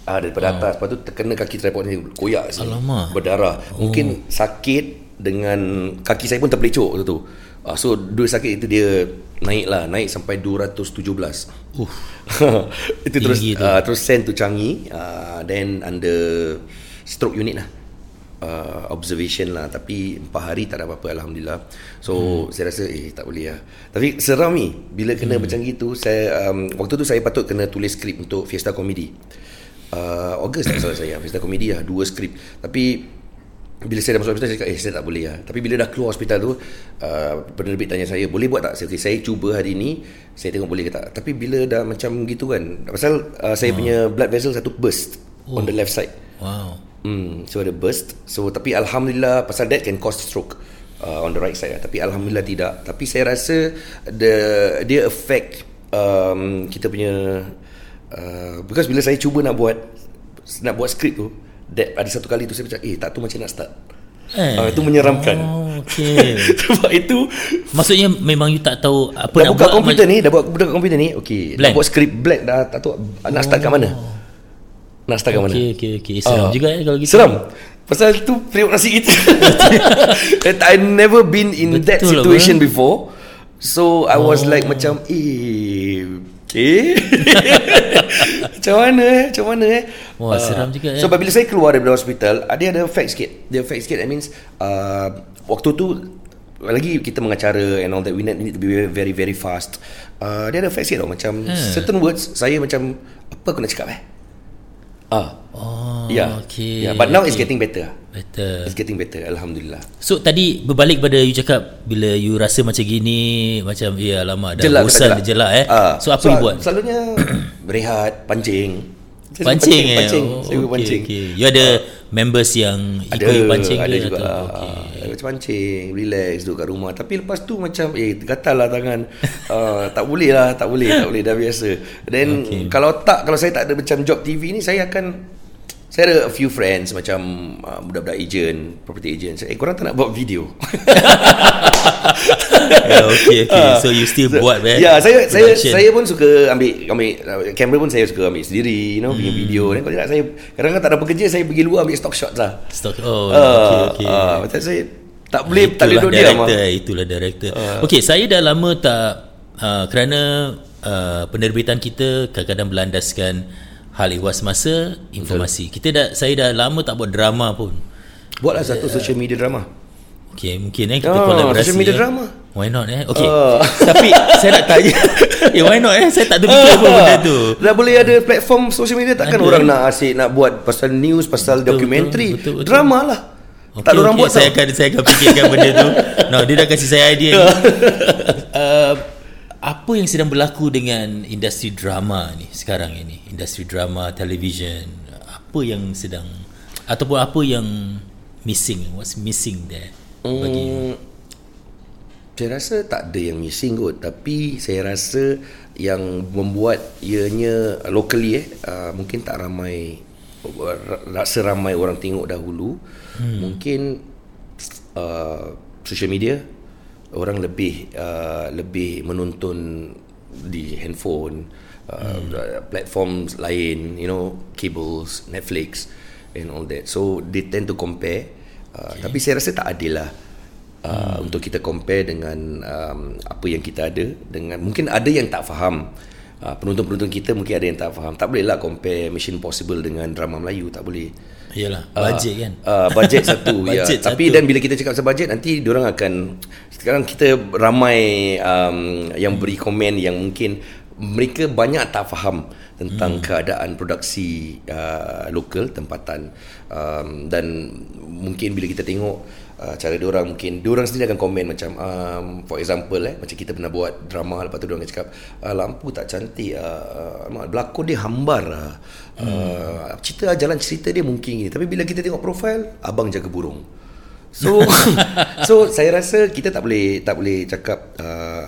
A: uh, daripada atas lepas tu terkena kaki tripod ni koyak sini.
B: Alamak.
A: Berdarah. Mungkin sakit dengan kaki saya pun terpelecok waktu tu. Uh, so dua sakit itu dia naik lah naik sampai 217 uh. itu terus
B: Tinggi tu.
A: uh, terus send to Changi uh, then under stroke unit lah uh, observation lah. Tapi 4 hari tak ada apa-apa Alhamdulillah. So hmm. saya rasa eh tak boleh lah. Tapi seram ni. Bila kena hmm. macam gitu saya um, waktu tu saya patut kena tulis skrip untuk Fiesta Comedy uh, Ogos tak salah saya. Fiesta Comedy lah dua skrip. Tapi bila saya dah masuk hospital saya cakap eh saya tak boleh lah. Tapi bila dah keluar hospital tu uh, penerbit tanya saya boleh buat tak? Saya, okay, saya cuba hari ni saya tengok boleh ke tak? Tapi bila dah macam gitu kan pasal uh, saya punya blood vessel satu burst on the left side.
B: Wow
A: Hmm, so ada burst. So tapi alhamdulillah pasal that can cause stroke uh, on the right side. lah. Tapi alhamdulillah tidak. Tapi saya rasa the dia affect um, kita punya uh, because bila saya cuba nak buat nak buat skrip tu that ada satu kali tu saya macam eh tak tu macam nak start.
B: Eh.
A: Uh, itu menyeramkan.
B: Oh okay
A: Sebab itu
B: Maksudnya memang you tak tahu Apa
A: dah
B: nak
A: buka
B: buat
A: komputer ni, dah buka komputer ni. Okey, dah buat skrip blank dah tak tahu nak start kat mana. Nak start kat mana.
B: Okay okay okay Seram
A: Ah.
B: juga eh kalau gitu.
A: Seram. Pasal tu periuk nasi kita. And I never been in
B: Betul
A: that
B: lah,
A: situation before. So I was like macam Eh Okay Macam mana eh? Macam mana eh?
B: Wah,
A: Ah,
B: seram juga, eh.
A: So bila saya keluar daripada hospital ah, Dia ada effect sikit. Dia effect sikit That means uh, Waktu tu lagi kita mengacara and all that we need, we need to be very very, very fast. Uh, dia ada effect sikit tau macam
B: Hmm.
A: certain words saya macam apa aku nak cakap eh ah
B: Oh
A: Yeah.
B: okay
A: Yeah, but now it's
B: okay.
A: getting better.
B: Better
A: It's getting better, alhamdulillah.
B: So tadi berbalik pada you cakap Bila you rasa macam gini Macam ya alamak Dah
A: Jelak
B: bosan jelak eh
A: Ah,
B: So apa you buat?
A: Selalunya berehat, pancing. Saya suka
B: Pancing eh
A: Pancing.
B: Oh,
A: saya suka
B: okay,
A: pancing.
B: okay. You ada members yang
A: Ada,
B: Ikut you pancing
A: ada
B: ke
A: juga.
B: atau-
A: Okay. Macam pancing, relax duduk kat rumah. Tapi lepas tu macam eh gatal lah tangan. uh, tak boleh lah, tak boleh, tak boleh dah biasa. Then
B: Okay.
A: kalau tak kalau saya tak ada macam job TV ni saya akan saya ada a few friends macam uh, budak-budak agent, property agent. Saya, eh korang tak nak buat video?
B: yeah, Okay okay
A: Ah.
B: So you still
A: So,
B: buat eh
A: Ya, saya saya
B: production.
A: saya pun suka ambil ambil uh, kamera pun saya suka ambil sendiri, you know, bikin
B: Hmm.
A: video. Dan kalau tidak saya kadang-kadang tak ada apa kerja, saya pergi luar ambil stock shots lah.
B: Stock Oh
A: Ah,
B: okay okay
A: ah, macam saya tak boleh tak boleh
B: Itulah
A: duduk diam.
B: director,
A: ah.
B: Itulah director. Uh. Okey, saya dah lama tak uh, kerana uh, penerbitan kita kadang-kadang berlandaskan hal ihwas masa, informasi. Kita dah saya dah lama tak buat drama pun.
A: Buatlah satu social media drama.
B: Okey, mungkin eh kita
A: Ah,
B: kolaborasi.
A: social media
B: eh.
A: drama.
B: Why not eh? Okey.
A: Ah.
B: Tapi saya nak tanya, eh why not eh? Saya tak terfikir pun benda tu.
A: Dah boleh ada platform social media takkan
B: Ada.
A: orang nak asyik nak buat pasal news, pasal
B: Betul,
A: dokumentari.
B: betul, betul, betul.
A: Drama lah.
B: Okay,
A: tak ada orang
B: okay.
A: buat
B: saya
A: tau.
B: akan saya akan fikirkan benda tu. No, dia dah kasih saya idea ni. uh, apa yang sedang berlaku dengan industri drama ni sekarang ini? Industri drama, television. Apa apa yang sedang ataupun apa yang missing what's missing there bagi you?
A: Saya rasa tak ada yang missing kot tapi saya rasa yang membuat ianya locally eh uh, mungkin tak ramai rasa ramai orang tengok dahulu hmm. mungkin uh, social media orang lebih uh, lebih menonton di handphone uh, hmm. platform lain you know cables Netflix and all that so they tend to compare uh, okay. tapi saya rasa tak adil lah uh, hmm. untuk kita compare dengan um, apa yang kita ada dengan mungkin ada yang tak faham uh, penonton-penonton kita mungkin ada yang tak faham tak boleh lah compare Mission Possible dengan drama Melayu tak boleh
B: Yalah, budget uh, kan.
A: Uh, budget satu ya. budget. Tapi satu. dan bila kita cakap pasal budget nanti orang akan sekarang kita ramai um, yang beri komen yang mungkin mereka banyak tak faham tentang hmm. keadaan produksi uh, lokal tempatan um, dan mungkin bila kita tengok uh, cara dia orang mungkin dia orang sendiri akan komen macam um, for example eh macam kita pernah buat drama lepas tu dia orang cakap uh, lampu tak cantik uh, uh, berlakon dia hambar uh, hmm. uh, cerita jalan cerita dia mungkin ni tapi bila kita tengok profil abang jaga burung. So so saya rasa kita tak boleh tak boleh cakap uh,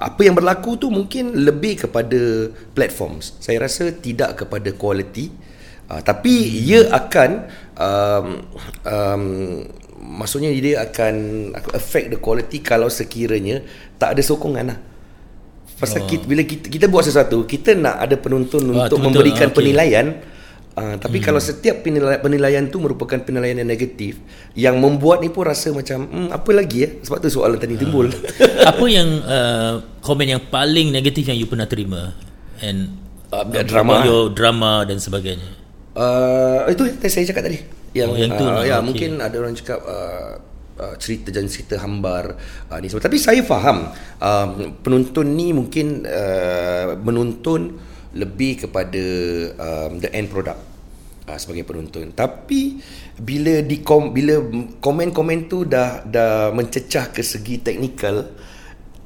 A: apa yang berlaku tu mungkin lebih kepada platforms. Saya rasa tidak kepada quality. Uh, tapi hmm. ia akan um, um, maksudnya dia akan affect the quality kalau sekiranya tak ada sokongan lah pasal oh. kita, bila kita, kita buat sesuatu kita nak ada penonton oh, untuk memberikan okay. penilaian Uh, tapi hmm. kalau setiap penilaian, penilaian tu merupakan penilaian yang negatif yang membuat ni pun rasa macam hmm, apa lagi ya sebab tu soalan tadi uh. timbul
B: apa yang uh, komen yang paling negatif yang you pernah terima and uh, drama your drama dan sebagainya
A: uh, itu yang saya cakap tadi yang, oh, yang tu uh, ya okay. mungkin ada orang cakap uh, uh, cerita dan cerita hambar uh, ni sebab tapi saya faham uh, penonton ni mungkin uh, menonton lebih kepada um, the end product uh, sebagai penonton tapi bila di kom, bila komen-komen tu dah dah mencecah ke segi teknikal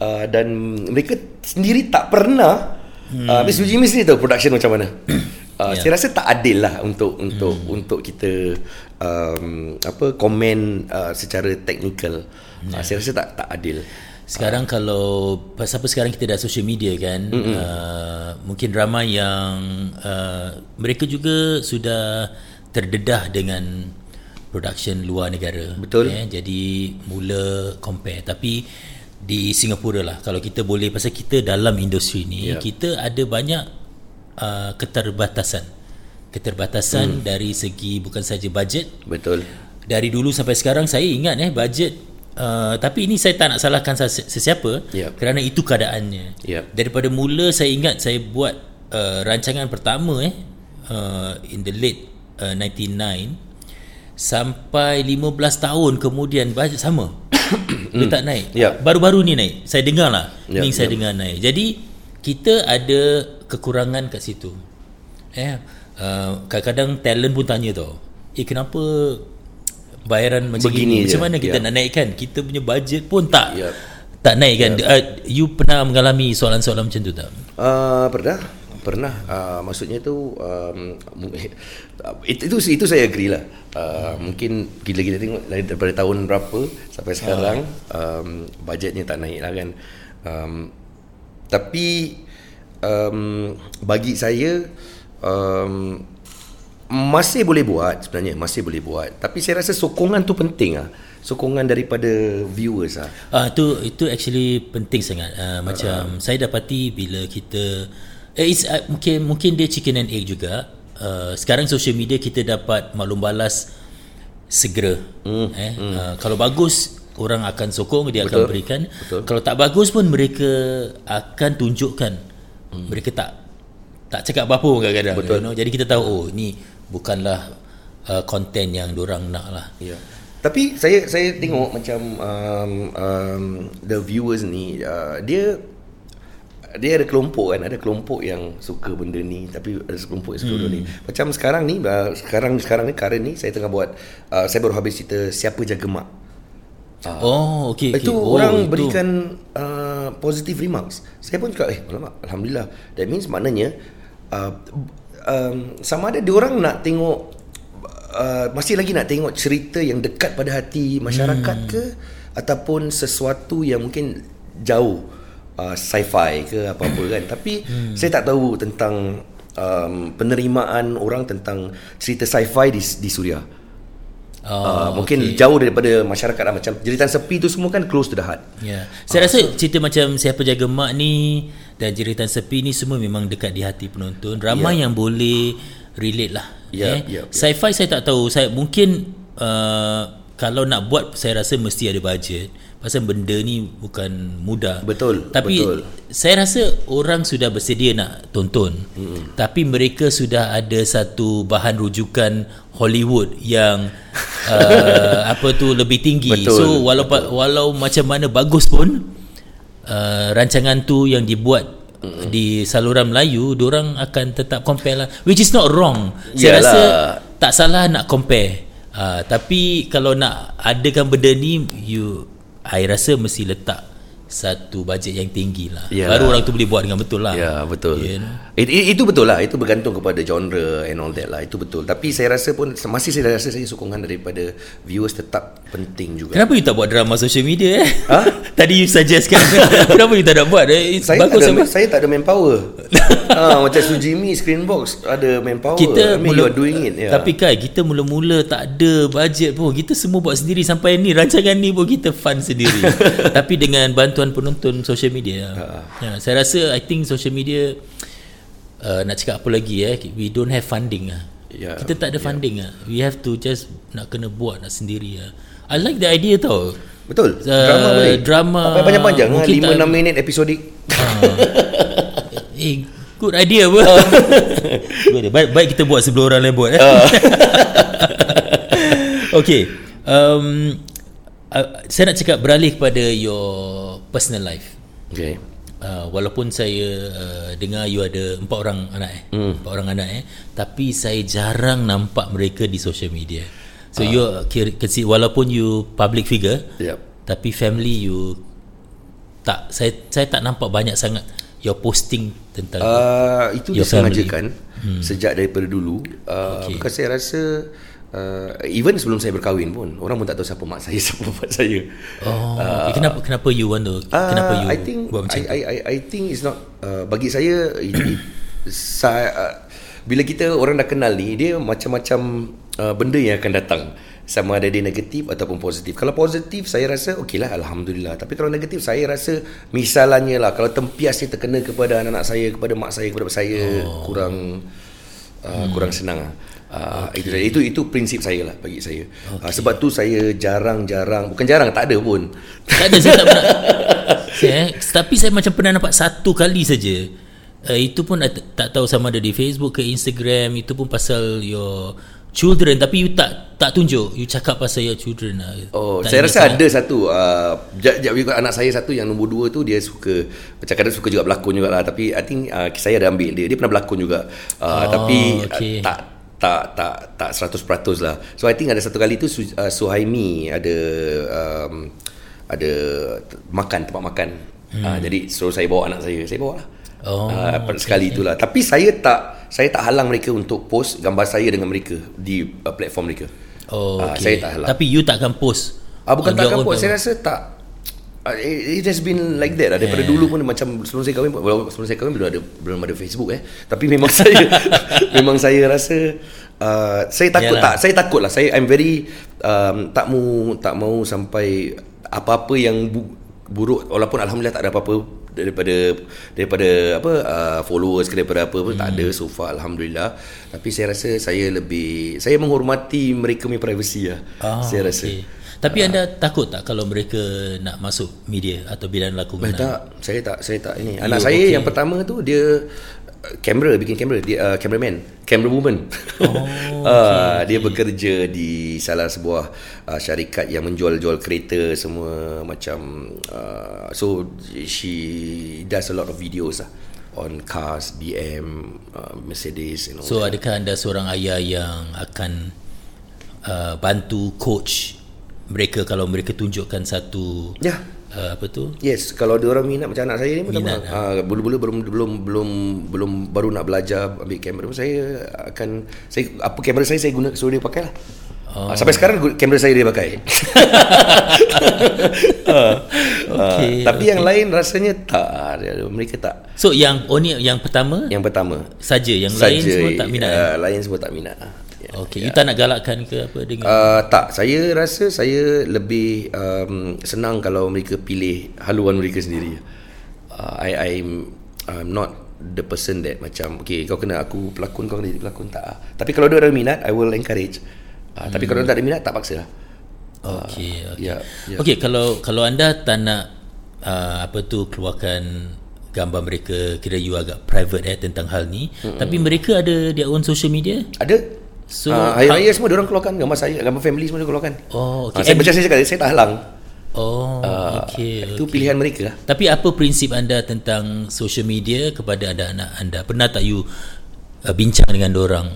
A: uh, dan mereka sendiri tak pernah hmm. uh, Miss Jimmy sendiri tahu production macam mana Uh, yeah. Saya rasa tak adil lah untuk untuk hmm. untuk kita um, apa komen uh, secara teknikal. Yeah. Uh, saya rasa tak tak adil.
B: Sekarang uh. kalau pasal apa sekarang kita dah social media kan uh, mungkin drama yang uh, mereka juga sudah terdedah dengan production luar negara
A: betul
B: eh, jadi mula compare tapi di Singapura lah kalau kita boleh pasal kita dalam industri ni yeah. kita ada banyak uh, keterbatasan keterbatasan hmm. dari segi bukan saja budget
A: betul
B: dari dulu sampai sekarang saya ingat eh budget Uh, tapi ini saya tak nak salahkan sesiapa yep. kerana itu keadaannya. Yep. Daripada mula saya ingat saya buat uh, rancangan pertama eh uh, in the late uh, 99 sampai 15 tahun kemudian bajet sama. Dia tak naik. Yep. Baru-baru ni naik. Saya dengar lah. Yep. Ni saya yep. dengar naik. Jadi kita ada kekurangan kat situ. Eh uh, kadang-kadang talent pun tanya tau. Eh kenapa bayaran macam Begini macam mana kita yeah. nak naikkan kita punya budget pun tak yeah. tak naik kan yeah. uh, you pernah mengalami soalan-soalan macam tu tak
A: uh, pernah pernah uh, maksudnya tu um, itu, itu itu saya agree lah uh, hmm. mungkin gila kita tengok dari daripada tahun berapa sampai sekarang uh. um, budgetnya tak naik lah kan um, tapi um, bagi saya um, masih boleh buat sebenarnya masih boleh buat. Tapi saya rasa sokongan tu penting ah. Sokongan daripada viewers ah.
B: Uh, tu itu actually penting sangat. Uh, macam uh, saya dapati bila kita eh, it's, uh, mungkin mungkin dia chicken and egg juga. Uh, sekarang social media kita dapat maklum balas segera. Mm, eh mm. Uh, kalau bagus orang akan sokong dia Betul. akan berikan. Betul. kalau tak bagus pun mereka akan tunjukkan mm. mereka tak tak cakap apa pun kadang-kadang Betul. You know? jadi kita tahu oh ni bukanlah konten uh, yang orang nak lah.
A: Ya. Tapi saya saya tengok hmm. macam um, um, the viewers ni uh, dia dia ada kelompok kan ada kelompok yang suka benda ni tapi ada kelompok yang suka hmm. benda ni macam sekarang ni uh, sekarang sekarang ni current ni saya tengah buat uh, saya baru habis cerita siapa jaga mak
B: oh okey
A: itu
B: okay.
A: orang oh, berikan uh, positive remarks saya pun cakap eh alhamdulillah that means maknanya uh, um, sama ada diorang nak tengok uh, masih lagi nak tengok cerita yang dekat pada hati masyarakat hmm. ke ataupun sesuatu yang mungkin jauh uh, sci-fi ke apa-apa kan tapi hmm. saya tak tahu tentang um, penerimaan orang tentang cerita sci-fi di di Suria Oh, uh, mungkin okay. jauh daripada masyarakat lah. macam jeritan sepi tu semua kan close to the heart.
B: Yeah. Saya uh, rasa so, cerita macam siapa jaga mak ni dan jeritan sepi ni semua memang dekat di hati penonton. Ramai yeah. yang boleh relate lah. Yeah, eh. yeah, Sci-fi saya tak tahu. Saya mungkin uh, kalau nak buat saya rasa mesti ada budget. Pasal benda ni bukan mudah.
A: Betul.
B: Tapi
A: betul.
B: saya rasa orang sudah bersedia nak tonton. Mm-hmm. Tapi mereka sudah ada satu bahan rujukan Hollywood yang uh, apa tu lebih tinggi. Betul. So walau betul. walau macam mana bagus pun uh, rancangan tu yang dibuat mm-hmm. di saluran Melayu, orang akan tetap compare lah. Which is not wrong. Saya Yalah. rasa tak salah nak compare. Uh, tapi kalau nak adakan benda ni you I rasa mesti letak satu bajet yang tinggi lah. Yeah. Baru orang tu boleh buat dengan betul lah.
A: Ya yeah, betul. Know? It, it, Itu betul lah. Itu bergantung kepada genre and all that lah. Itu betul. Tapi saya rasa pun Masih saya rasa saya sokongan daripada Viewers tetap penting juga.
B: Kenapa you tak buat drama social media eh? Ha? Tadi you suggest kan? Kenapa you tak nak buat eh?
A: saya, tak ada, saya tak ada manpower. Ha, Macam Sujimi Screenbox Ada manpower. Kita I mean mula, you are doing it
B: yeah. Tapi kan kita mula-mula tak ada budget pun. Kita semua buat sendiri. Sampai ni rancangan ni pun kita fund sendiri. Tapi dengan bantuan penonton penonton social media. Uh. Ya, saya rasa I think social media uh, nak cakap apa lagi eh we don't have funding ah. Yeah. Kita tak ada ya. funding ah. Yeah. We have to just nak kena buat nak sendiri ah. I like the idea tau.
A: Betul. Uh, drama boleh.
B: Drama.
A: Apa panjang-panjang ah 5 6 minit episodik. Uh,
B: eh good idea apa. good. Baik, baik kita buat sebelum orang lain buat eh. Uh. okay. Um, uh, saya nak cakap beralih kepada your personal life.
A: Okay.
B: Uh, walaupun saya uh, dengar you ada empat orang anak eh, mm. empat orang anak eh, tapi saya jarang nampak mereka di social media. So uh. you kira, walaupun you public figure, yep. tapi family you tak saya saya tak nampak banyak sangat your posting tentang
A: uh, itu disengajakan hmm. sejak daripada dulu. Uh, okay. Bukan saya rasa uh, even sebelum saya berkahwin pun orang pun tak tahu siapa mak saya siapa bapak saya.
B: Oh uh, kenapa kenapa you want to uh, kenapa you
A: I think buat macam I, I, I, I think it's not uh, bagi saya it, it, saya, uh, bila kita orang dah kenal ni dia macam-macam uh, benda yang akan datang. Sama ada dia negatif ataupun positif. Kalau positif saya rasa okey lah Alhamdulillah. Tapi kalau negatif saya rasa misalnya lah kalau tempias ni terkena kepada anak-anak saya kepada mak saya kepada saya oh. kurang uh, hmm. kurang senang lah Uh, okay. itu itu itu prinsip saya lah bagi saya. Okay. Uh, sebab tu saya jarang-jarang bukan jarang tak ada pun.
B: Tak ada saya tak pernah. saya, tapi saya macam pernah nampak satu kali saja. Uh, itu pun tak tahu sama ada di Facebook ke Instagram itu pun pasal your children tapi you tak tak tunjuk you cakap pasal your children lah.
A: Oh, tak saya rasa tak? ada satu uh, jap, jap, anak saya satu yang nombor dua tu dia suka macam kadang suka juga berlakon jugalah tapi I think uh, saya ada ambil dia dia pernah berlakon juga. Uh, oh, tapi okay. uh, tak tak tak tak 100% lah. So I think ada satu kali tu uh, Suhaimi ada um, ada makan tempat makan. Hmm. Uh, jadi suruh saya bawa anak saya. Saya bawa lah. Oh, uh, okay. sekali itulah. Tapi saya tak saya tak halang mereka untuk post gambar saya dengan mereka di uh, platform mereka.
B: Oh, okay. uh, saya tak halang. Tapi you takkan post.
A: Ah uh, bukan takkan post. Saya rasa tak Uh, it has been like that lah daripada yeah. dulu pun macam sebelum saya kahwin sebelum saya kahwin belum ada belum ada Facebook eh tapi memang saya memang saya rasa uh, saya takut Yalah. tak saya takut lah saya I'm very um, tak mau tak mau sampai apa-apa yang bu- buruk walaupun alhamdulillah tak ada apa-apa daripada daripada apa uh, followers ke daripada apa pun hmm. tak ada so far alhamdulillah tapi saya rasa saya lebih saya menghormati mereka punya privacy lah oh, saya rasa okay.
B: Tapi uh, anda takut tak kalau mereka nak masuk media atau bidang lakonan?
A: Tak, saya tak, saya tak ini. Anak you saya okay. yang pertama tu dia uh, kamera bikin kamera dia uh, cameraman camera woman oh, okay, uh, dia bekerja di salah sebuah uh, syarikat yang menjual-jual kereta semua macam uh, so she does a lot of videos lah on cars BM uh, Mercedes and all
B: so that. adakah anda seorang ayah yang akan uh, bantu coach mereka kalau mereka tunjukkan satu
A: ya
B: uh, apa tu
A: Yes, kalau dia orang minat macam anak saya ni
B: Minat,
A: minat, uh, bulu-bulu belum belum belum belum baru nak belajar ambil kamera saya akan saya apa kamera saya saya guna suruh dia pakai lah. Oh. Uh, sampai sekarang kamera saya dia pakai. uh,
B: Okey,
A: uh, tapi yang lain rasanya tak mereka tak.
B: so yang oh ni yang pertama
A: Yang pertama
B: saja yang lain semua tak minat eh?
A: Uh, lain semua tak minat. Yeah.
B: okey you tak nak galakkan ke apa dengan
A: Uh, tak, saya rasa saya lebih um, senang kalau mereka pilih haluan mereka sendiri. Uh, I I'm I'm not the person that macam okay kau kena aku pelakon kau kena jadi pelakon tak. ah. Tapi kalau dia ada minat I will encourage. Uh, Tapi kalau dia tak ada minat tak paksa lah.
B: okey okey
A: Ya, ya.
B: okey kalau kalau anda tak nak uh, apa tu keluarkan gambar mereka kira you agak private eh tentang hal ni mm-hmm. tapi mereka ada their own social media
A: Ada
B: So,
A: uh, hari raya semua dia orang keluarkan gambar saya, gambar family semua dia keluarkan.
B: oh
A: Okay.
B: okey
A: Uh, saya
B: And-
A: macam saya cakap saya tak halang.
B: oh
A: Uh,
B: okey
A: Itu
B: okey.
A: pilihan mereka lah.
B: Tapi apa prinsip anda tentang social media kepada anak-anak anda? Pernah tak you uh, bincang dengan orang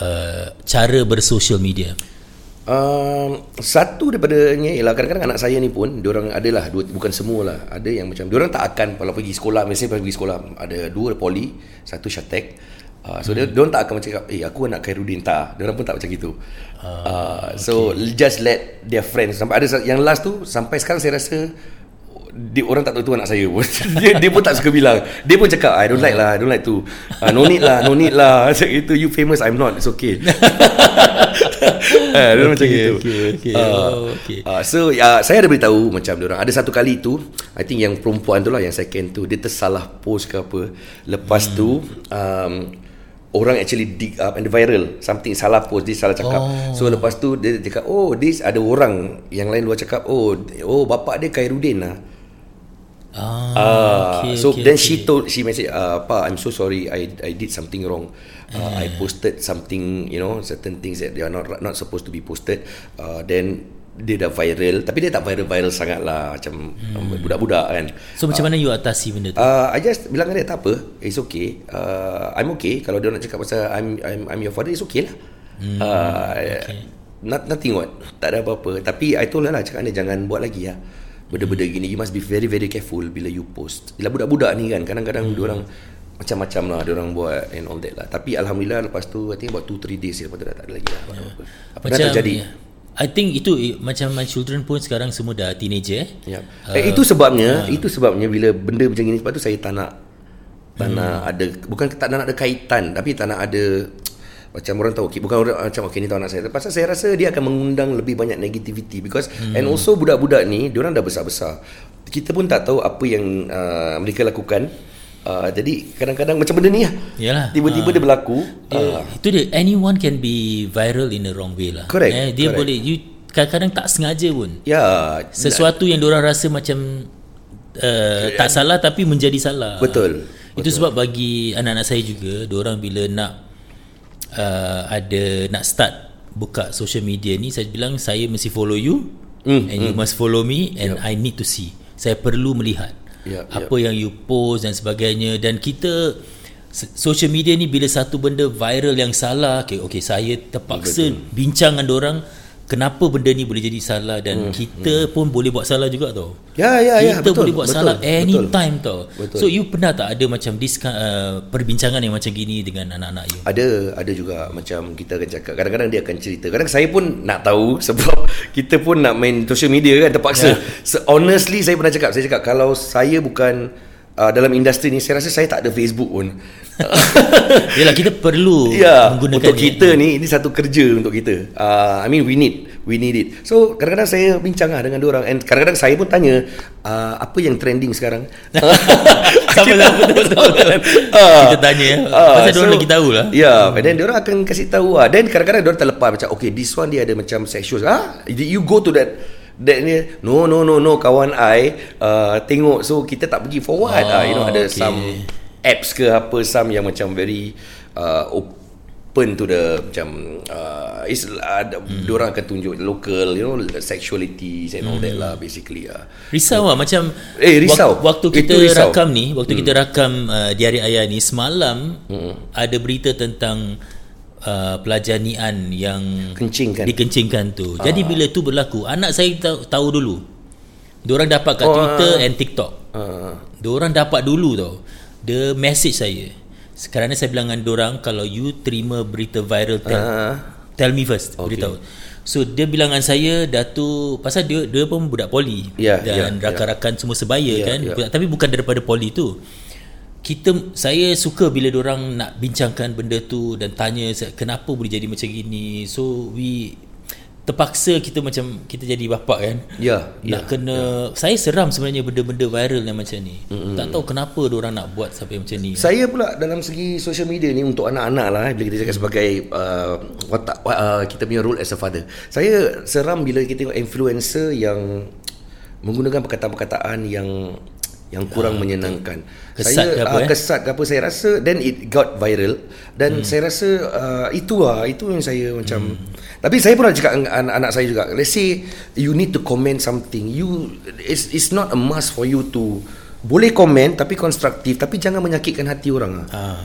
B: uh, cara bersosial media?
A: Um, satu daripadanya ialah kadang-kadang anak saya ni pun diorang adalah dua bukan semua lah ada yang macam diorang tak akan kalau pergi sekolah misalnya pergi sekolah ada dua poli satu Syatek uh, so hmm. dia tak akan macam cakap eh aku anak Khairuddin. Tak diorang pun tak macam gitu. Uh, uh, so just let their friends sampai ada yang last tu sampai sekarang saya rasa dia, orang tak tahu tu anak saya pun. Dia, dia pun tak suka bilang. Dia pun cakap I don't like lah I don't like tu. Uh, no need lah no need lah. Macam itu you famous I'm not it's okay. Uh, dia macam
B: Okay,
A: gitu.
B: okay, okay.
A: Uh,
B: Oh, okay.
A: uh, so uh, saya ada beritahu macam dia orang. Ada satu kali tu I think yang perempuan tu lah yang second tu dia tersalah post ke apa. Lepas hmm. tu um, orang actually dig up and viral. Something salah post dia salah cakap.
B: Oh.
A: so lepas tu dia cakap oh this ada orang yang lain luar cakap oh oh bapak dia Khairuddin lah
B: Ah,
A: Ah,
B: okay,
A: so
B: okay,
A: then
B: okay.
A: she told she message uh, pa I'm so sorry I I did something wrong. Uh, I posted something you know certain things that they are not not supposed to be posted. Uh, then dia dah viral tapi dia tak viral-viral sangat lah macam hmm. budak-budak kan.
B: So macam mana you atasi benda tu?
A: Uh, I just bilang dia tak apa It's okay. Uh, I'm okay. Kalau dia nak cakap pasal I'm I'm, I'm your father It's okay lah. Hmm, uh, okay. not, Nothing what. Tak ada apa-apa. Tapi I told lah Cakap dia jangan buat lagi lah. Benda-benda gini You must be very very careful Bila you post. Bila budak-budak ni kan Kadang-kadang hmm. orang macam-macam lah Diorang buat And all that lah. Tapi Alhamdulillah Lepas tu I think about 2-3 days Lepas tu dah tak ada lagi lah Apa-apa. Apa dah terjadi?
B: ya. I think itu macam my children pun sekarang semua dah teenager eh.
A: Ya. Uh, eh, itu sebabnya, uh, itu sebabnya bila benda macam ni sebab tu saya tak nak tak hmm. nak ada bukan tak nak ada kaitan tapi tak nak ada macam orang tahu okay, bukan orang macam okey ni tahu anak saya pasal saya rasa dia akan mengundang lebih banyak negativity because hmm. and also budak-budak ni dia orang dah besar-besar kita pun tak tahu apa yang uh, mereka lakukan uh, jadi kadang-kadang macam benda ni lah
B: Yalah.
A: tiba-tiba
B: Ah.
A: dia berlaku
B: Dia,
A: uh,
B: itu dia anyone can be viral in the wrong way lah.
A: Correct,
B: Eh, dia
A: correct.
B: boleh you kadang-kadang tak sengaja pun.
A: ya
B: Sesuatu yang orang rasa macam uh, tak salah tapi menjadi salah.
A: Betul,
B: Itu sebab bagi anak-anak saya juga, orang bila nak uh, ada nak start buka social media ni, saya bilang saya mesti follow you
A: Hmm,
B: and you must follow me and I need to see. Saya perlu melihat
A: Yep,
B: apa yang you post dan sebagainya. Dan kita social media ni bila satu benda viral yang salah okay, okay saya terpaksa bincang dengan orang kenapa benda ni boleh jadi salah dan hmm, kita hmm. pun boleh buat salah juga tau
A: Ya, ya, ya,
B: kita
A: betul,
B: boleh buat
A: betul,
B: salah
A: betul.
B: anytime tau
A: Betul.
B: so you pernah tak ada macam this uh, perbincangan yang macam gini dengan anak-anak you
A: Ada ada juga macam kita akan cakap kadang-kadang dia akan cerita. Kadang saya pun nak tahu sebab kita pun nak main social media kan terpaksa. Yeah. So, honestly saya pernah cakap, saya cakap kalau saya bukan uh, dalam industri ni saya rasa saya tak ada Facebook pun.
B: Yelah kita perlu
A: Ya,
B: menggunakan
A: untuk kita ni ini satu kerja untuk kita. Uh, I mean we need we need it. So kadang-kadang saya bincang lah dengan orang and kadang-kadang saya pun tanya uh, apa yang trending sekarang.
B: Sama-sama, betul-betul.
A: Ah.
B: Kita tanya ya.
A: Ah,
B: Pasal diorang lagi tahu lah.
A: Ya, yeah, and then diorang akan kasih tahu lah. Then kadang-kadang diorang terlepas macam okay this one dia ada macam sexual. Ah, did you go to that that ni no no no no kawan I uh, tengok so kita tak pergi for what
B: Oh,
A: ah, you know ada
B: okay.
A: some apps ke apa some yang macam very uh, open to the macam uh, is uh, hmm. diorang akan tunjuk local you know sexuality and all that lah basically ah.
B: Risau lah macam
A: Eh, risau.
B: wak- Waktu kita
A: risau.
B: rakam ni Waktu hmm. kita rakam uh, Diari Ayah ni Semalam hmm. Ada berita tentang uh, Pelajar Nian Yang
A: Kencing kan?
B: Dikencingkan tu Jadi bila tu berlaku Anak saya tahu, tahu dulu Diorang dapat kat
A: Oh,
B: Twitter
A: ah.
B: and TikTok.
A: Uh,
B: Diorang dapat dulu tau. Dia message saya. Sekarang ni saya bilang dengan diorang kalau you terima berita viral tell,
A: uh,
B: tell me first
A: Okay.
B: beritahu. So dia bilang dengan saya Datu pasal dia dia pun budak poli
A: Ya,
B: dan
A: ya,
B: rakan-rakan semua sebaya
A: Ya,
B: kan
A: ya.
B: tapi bukan daripada poli tu. Kita saya suka bila orang nak bincangkan benda tu dan tanya kenapa boleh jadi macam gini. So we terpaksa kita macam kita jadi bapak kan.
A: Ya,
B: Nak kena saya seram sebenarnya benda-benda viral yang macam ni. Mm-hmm. Tak tahu kenapa orang nak buat sampai macam ni.
A: Saya pula dalam segi social media ni untuk anak-anak lah eh, bila kita cakap sebagai uh, watak uh, kita punya role as a father. Saya seram bila kita tengok influencer yang menggunakan perkataan-perkataan yang yang kurang menyenangkan.
B: Kesat
A: saya
B: ke apa,
A: ah,
B: eh?
A: kesat ke apa saya rasa then it got viral dan hmm. saya rasa uh, itu lah itu yang saya macam
B: Hmm.
A: tapi saya pun ada cakap dengan anak-anak saya juga let's say you need to comment something you it's it's not a must for you to boleh komen tapi konstruktif tapi jangan menyakitkan hati orang lah.
B: Ah.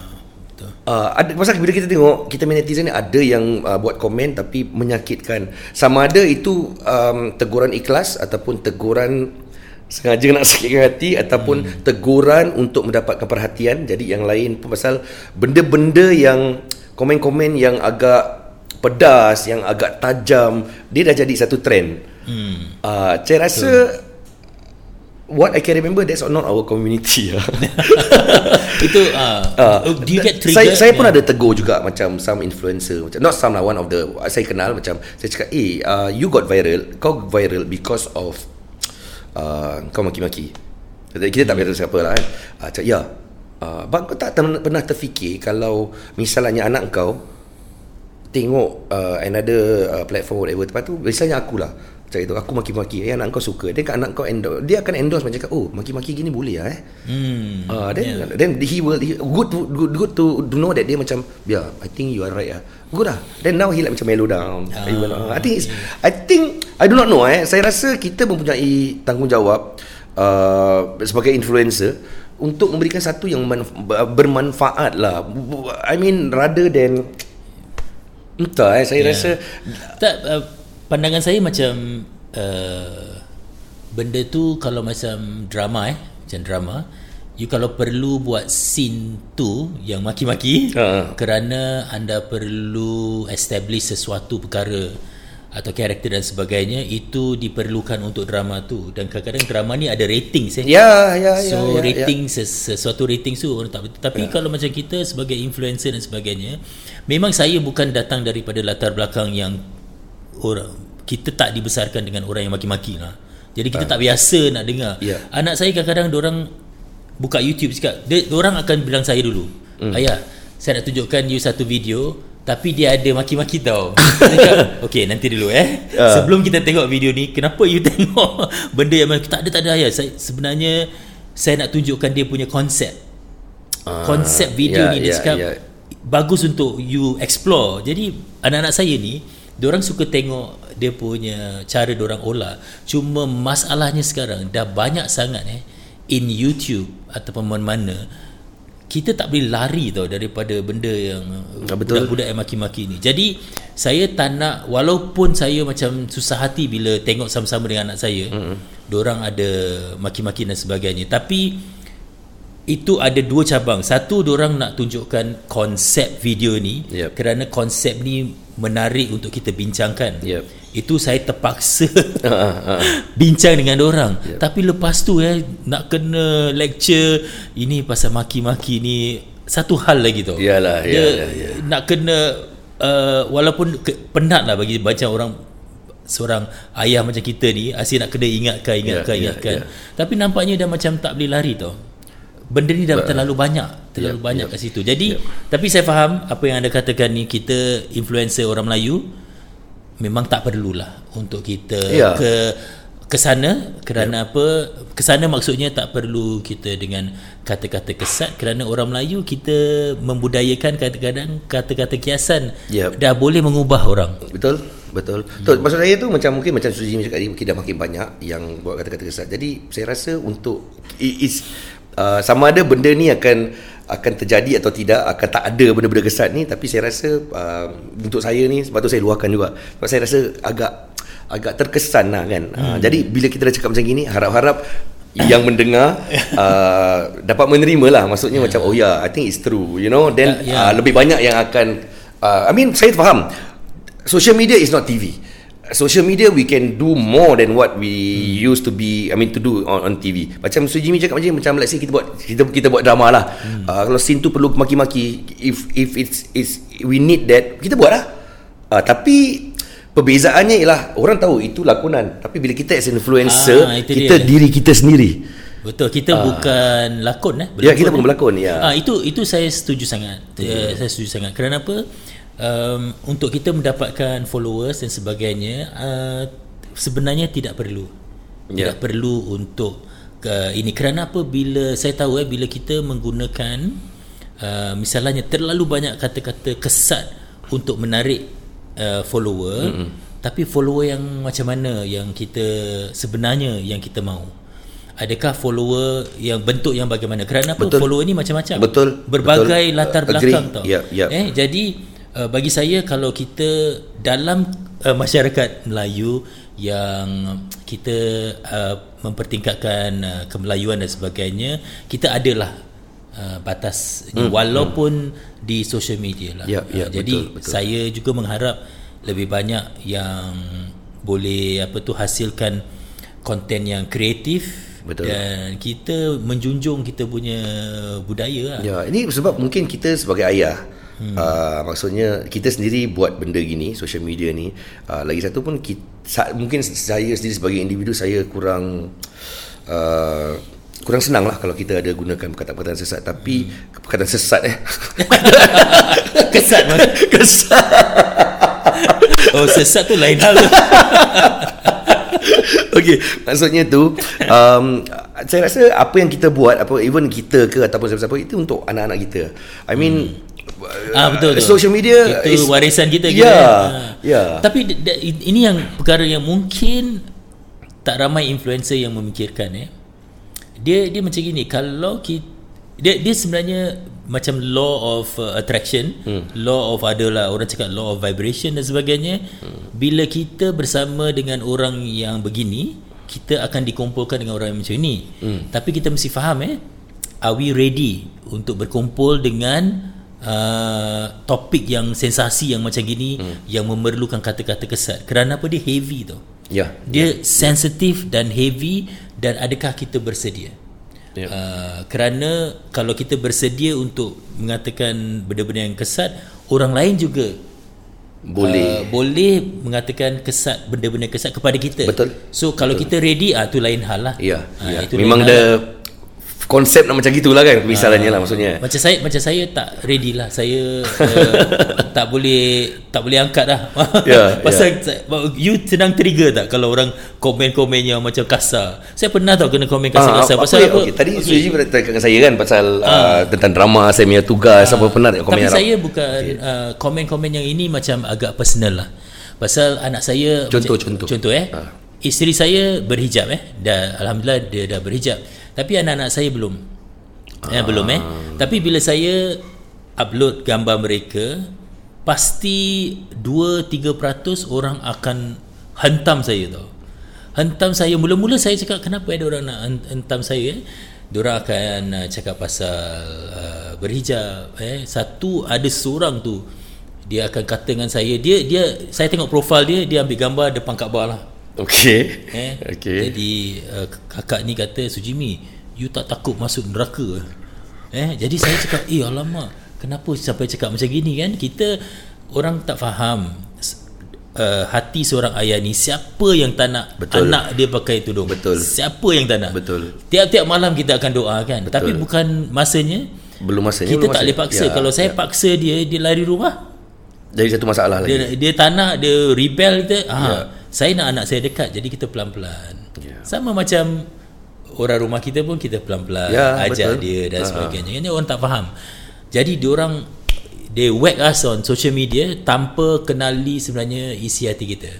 A: Uh, ada pasal bila kita tengok kita netizen ni ada yang uh, buat komen tapi menyakitkan sama ada itu um, teguran ikhlas ataupun teguran sengaja nak sakitkan hati ataupun hmm. teguran untuk mendapatkan perhatian jadi yang lain pun pasal benda-benda yang komen-komen yang agak pedas yang agak tajam dia dah jadi satu trend
B: Hmm.
A: uh, saya rasa what I can remember that's not our community lah
B: Itu Ah, uh, do you get
A: saya,
B: triggered?
A: saya pun
B: Yeah.
A: ada tegur juga macam some influencer macam not some lah one of the saya kenal macam saya cakap eh uh, you got viral kau viral because of uh, kau maki-maki. Kita- kita tak beritahu siapa lah kan uh, cakap ya uh, bang kau tak ter- pernah terfikir kalau misalnya anak kau tengok uh, another uh, platform whatever lepas tu misalnya aku macam itu aku maki-maki eh anak kau suka dia kan anak kau endorse dia akan endorse macam oh maki-maki gini boleh lah eh
B: Hmm.
A: Uh, then yeah. then he will he, good to, good good to know that dia macam yeah I think you are right ah. Good lah. Then now he like macam mellow down.
B: Ah,
A: uh, I think it's, I think I do not know eh. Saya rasa kita mempunyai tanggungjawab uh, sebagai influencer untuk memberikan satu yang manf- bermanfaat lah. I mean rather than entah eh saya
B: Yeah.
A: rasa
B: Tak uh, pandangan saya macam uh, benda tu kalau macam drama eh, macam drama, you kalau perlu buat scene tu yang maki-maki
A: Ha.
B: kerana anda perlu establish sesuatu perkara atau karakter dan sebagainya itu diperlukan untuk drama tu dan kadang-kadang drama ni ada ratings eh.
A: ya ya ya
B: So
A: ya, ya.
B: rating ses- sesuatu rating tu orang tak betul. Tapi kalau macam kita sebagai influencer dan sebagainya, memang saya bukan datang daripada latar belakang yang orang kita tak dibesarkan dengan orang yang maki-maki lah. Jadi kita tak biasa nak dengar.
A: Ya.
B: Anak saya kadang-kadang orang buka YouTube cakap, dia orang akan bilang saya dulu,
A: Hmm.
B: "Ayah, saya nak tunjukkan you satu video tapi dia ada maki-maki tau. Cakap, okay nanti dulu eh.
A: Ah.
B: Sebelum kita tengok video ni, kenapa you tengok benda yang tak ada tak ada ayah. Saya sebenarnya saya nak tunjukkan dia punya konsep.
A: Ah,
B: konsep video
A: ya,
B: ni dia
A: ya,
B: cakap
A: ya.
B: bagus untuk you explore. Jadi anak-anak saya ni Diorang suka tengok dia punya cara diorang olah. Cuma masalahnya sekarang dah banyak sangat eh in YouTube ataupun mana-mana kita tak boleh lari tau daripada benda yang
A: Ah, betul.
B: budak-budak yang maki-maki ni. Jadi saya tak nak walaupun saya macam susah hati bila tengok sama-sama dengan anak saya, mm-hmm. diorang ada maki-maki dan sebagainya. Tapi itu ada dua cabang. Satu diorang nak tunjukkan konsep video ni
A: Yep.
B: kerana konsep ni menarik untuk kita bincangkan.
A: Yep.
B: Itu saya terpaksa
A: Ah, ah.
B: bincang dengan orang. Yep. Tapi lepas tu eh nak kena lecture ini pasal maki-maki ni satu hal lagi tau.
A: Yalah,
B: Dia
A: yalah, yalah.
B: nak kena uh, walaupun ke, penat lah bagi macam orang seorang ayah macam kita ni asyik nak kena ingatkan ingatkan
A: Ya, ya,
B: ingatkan.
A: ya.
B: Tapi nampaknya dah macam tak boleh lari tau. Benda ni dah terlalu banyak, terlalu
A: Ya,
B: banyak
A: ya.
B: kat situ. Jadi tapi saya faham apa yang anda katakan ni kita influencer orang Melayu memang tak perlulah untuk kita
A: Ya.
B: ke ke sana kerana apa ke sana maksudnya tak perlu kita dengan kata-kata kesat kerana orang Melayu kita membudayakan kadang-kadang kata-kata kiasan
A: Yep.
B: dah boleh mengubah orang
A: Betul, betul. Hmm. Maksud saya tu macam mungkin macam Suji cakap tadi mungkin dah makin banyak yang buat kata-kata kesat. Jadi saya rasa untuk is uh, sama ada benda ni akan akan terjadi atau tidak akan tak ada benda-benda kesat ni tapi saya rasa uh, untuk saya ni sebab tu saya luahkan juga sebab saya rasa agak agak terkesan lah kan. Hmm. Uh, jadi bila kita dah cakap macam gini, harap-harap yang mendengar uh, dapat menerima lah. Maksudnya yeah. macam oh ya, yeah, I think it's true. You know, then yeah, yeah. Uh, lebih banyak yang akan. Uh, I mean, saya faham. Social media is not TV social media we can do more than what we hmm. used to be I mean to do on, on TV macam Mr. Jimmy cakap macam macam let's say kita buat kita kita buat drama lah hmm. uh, kalau scene tu perlu maki-maki if if it's is we need that kita buat lah uh, tapi perbezaannya ialah orang tahu itu lakonan tapi bila kita as influencer ah, kita dia. diri kita sendiri
B: betul kita uh, bukan lakon eh
A: ya kita bukan berlakon ya
B: ah, itu itu saya setuju sangat hmm. uh, saya setuju sangat kerana apa um, untuk kita mendapatkan followers dan sebagainya uh, sebenarnya tidak perlu yeah. tidak perlu untuk uh, ini kerana apa bila saya tahu eh bila kita menggunakan uh, misalnya terlalu banyak kata-kata kesat untuk menarik uh, follower mm-hmm. tapi follower yang macam mana yang kita sebenarnya yang kita mahu adakah follower yang bentuk yang bagaimana kerana apa betul. follower ni macam-macam
A: betul
B: berbagai
A: betul.
B: latar belakang tau
A: yeah, yeah.
B: eh jadi uh, bagi saya kalau kita dalam uh, masyarakat Melayu yang kita uh, mempertingkatkan uh, kemelayuan dan sebagainya kita adalah uh, batas hmm, walaupun hmm. di social media lah
A: ya, ya,
B: uh, jadi
A: betul, betul.
B: saya juga mengharap lebih banyak yang boleh apa tu hasilkan konten yang kreatif Betul. Dan kita menjunjung kita punya budaya lah.
A: Ya, ini sebab mungkin kita sebagai ayah Hmm. Uh, maksudnya kita sendiri buat benda gini social media ni uh, lagi satu pun kita, mungkin saya sendiri sebagai individu saya kurang uh, kurang senang lah kalau kita ada gunakan perkataan-perkataan sesat tapi hmm. perkataan sesat eh
B: kesat
A: kesat
B: oh sesat tu lain hal
A: Okey, maksudnya tu um, saya rasa apa yang kita buat apa even kita ke ataupun siapa-siapa itu untuk anak-anak kita. I mean hmm
B: ah betul tu.
A: social media
B: itu is, warisan kita
A: ya yeah, ya yeah.
B: tapi ini yang perkara yang mungkin tak ramai influencer yang memikirkan eh dia dia macam gini kalau kita dia dia sebenarnya macam law of uh, attraction hmm. law of adalah orang cakap law of vibration dan sebagainya hmm. bila kita bersama dengan orang yang begini kita akan dikumpulkan dengan orang yang macam ini hmm. tapi kita mesti faham eh are we ready untuk berkumpul dengan uh, topik yang sensasi yang macam gini hmm. yang memerlukan kata-kata kesat kerana apa dia heavy tu
A: ya
B: dia yeah. sensitif dan heavy dan adakah kita bersedia yeah. uh, kerana kalau kita bersedia untuk mengatakan benda-benda yang kesat orang lain juga
A: boleh
B: uh, boleh mengatakan kesat benda-benda kesat kepada kita
A: betul
B: so kalau
A: betul.
B: kita ready ah tu lain hal lah
A: ya, uh, ya. memang the konsep nak macam gitulah kan misalnya lah maksudnya
B: macam saya macam saya tak ready lah saya uh, tak boleh tak boleh angkat dah yeah, pasal yeah. you senang trigger tak kalau orang komen-komen yang macam kasar saya pernah tau kena komen kasar-kasar uh, pasal apa, apa?
A: Okay. tadi okay. Suji berkata dengan saya kan pasal uh, uh, tentang drama saya punya tugas uh, apa pernah komen
B: tapi saya bukan okay. uh, komen-komen yang ini macam agak personal lah pasal anak saya
A: contoh macam, contoh
B: contoh eh uh. isteri saya berhijab eh dah alhamdulillah dia dah berhijab tapi anak-anak saya belum. Ya, ah. belum eh. Tapi bila saya upload gambar mereka, pasti 2-3% orang akan hentam saya tau. Hentam saya. Mula-mula saya cakap, kenapa ada orang nak hentam saya eh? Diorang akan uh, cakap pasal uh, berhijab. Eh? Satu, ada seorang tu, dia akan kata dengan saya, dia dia saya tengok profil dia, dia ambil gambar depan Kaabah lah.
A: Okey.
B: Eh? Okay. Jadi uh, kakak ni kata Sujimi, you tak takut masuk neraka? Eh, jadi saya cakap, "Eh, alamak. Kenapa sampai cakap macam gini kan? Kita orang tak faham uh, hati seorang ayah ni siapa yang tak nak Betul. anak dia pakai tudung?
A: Betul.
B: Siapa yang tak nak?
A: Betul.
B: Tiap-tiap malam kita akan doa kan. Betul. Tapi bukan masanya.
A: Belum masanya.
B: Kita
A: belum
B: tak boleh paksa. Ya, Kalau saya ya. paksa dia, dia lari rumah.
A: Jadi satu masalah
B: dia,
A: lagi.
B: Dia tak nak, dia rebel kita. Ah, ya saya nak anak saya dekat jadi kita pelan-pelan yeah. sama macam orang rumah kita pun kita pelan-pelan yeah, ajar betul. dia dan uh-huh. sebagainya ini orang tak faham jadi orang they whack us on social media tanpa kenali sebenarnya isi hati kita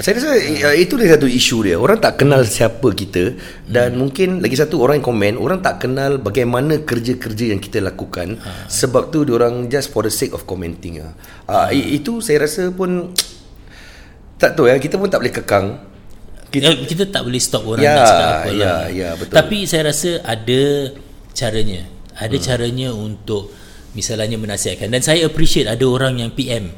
A: saya rasa uh. itu dia satu isu dia orang tak kenal siapa kita dan hmm. mungkin lagi satu orang yang komen orang tak kenal bagaimana kerja-kerja yang kita lakukan uh. sebab tu orang just for the sake of commenting uh. Uh, itu saya rasa pun tak tahu ya kita pun tak boleh kekang
B: kita, kita tak boleh stop orang
A: Ya,
B: nak cakap apa
A: ya,
B: lah.
A: ya, betul.
B: Tapi saya rasa ada caranya. Ada
A: Hmm.
B: caranya untuk misalnya menasihatkan dan saya appreciate ada orang yang PM.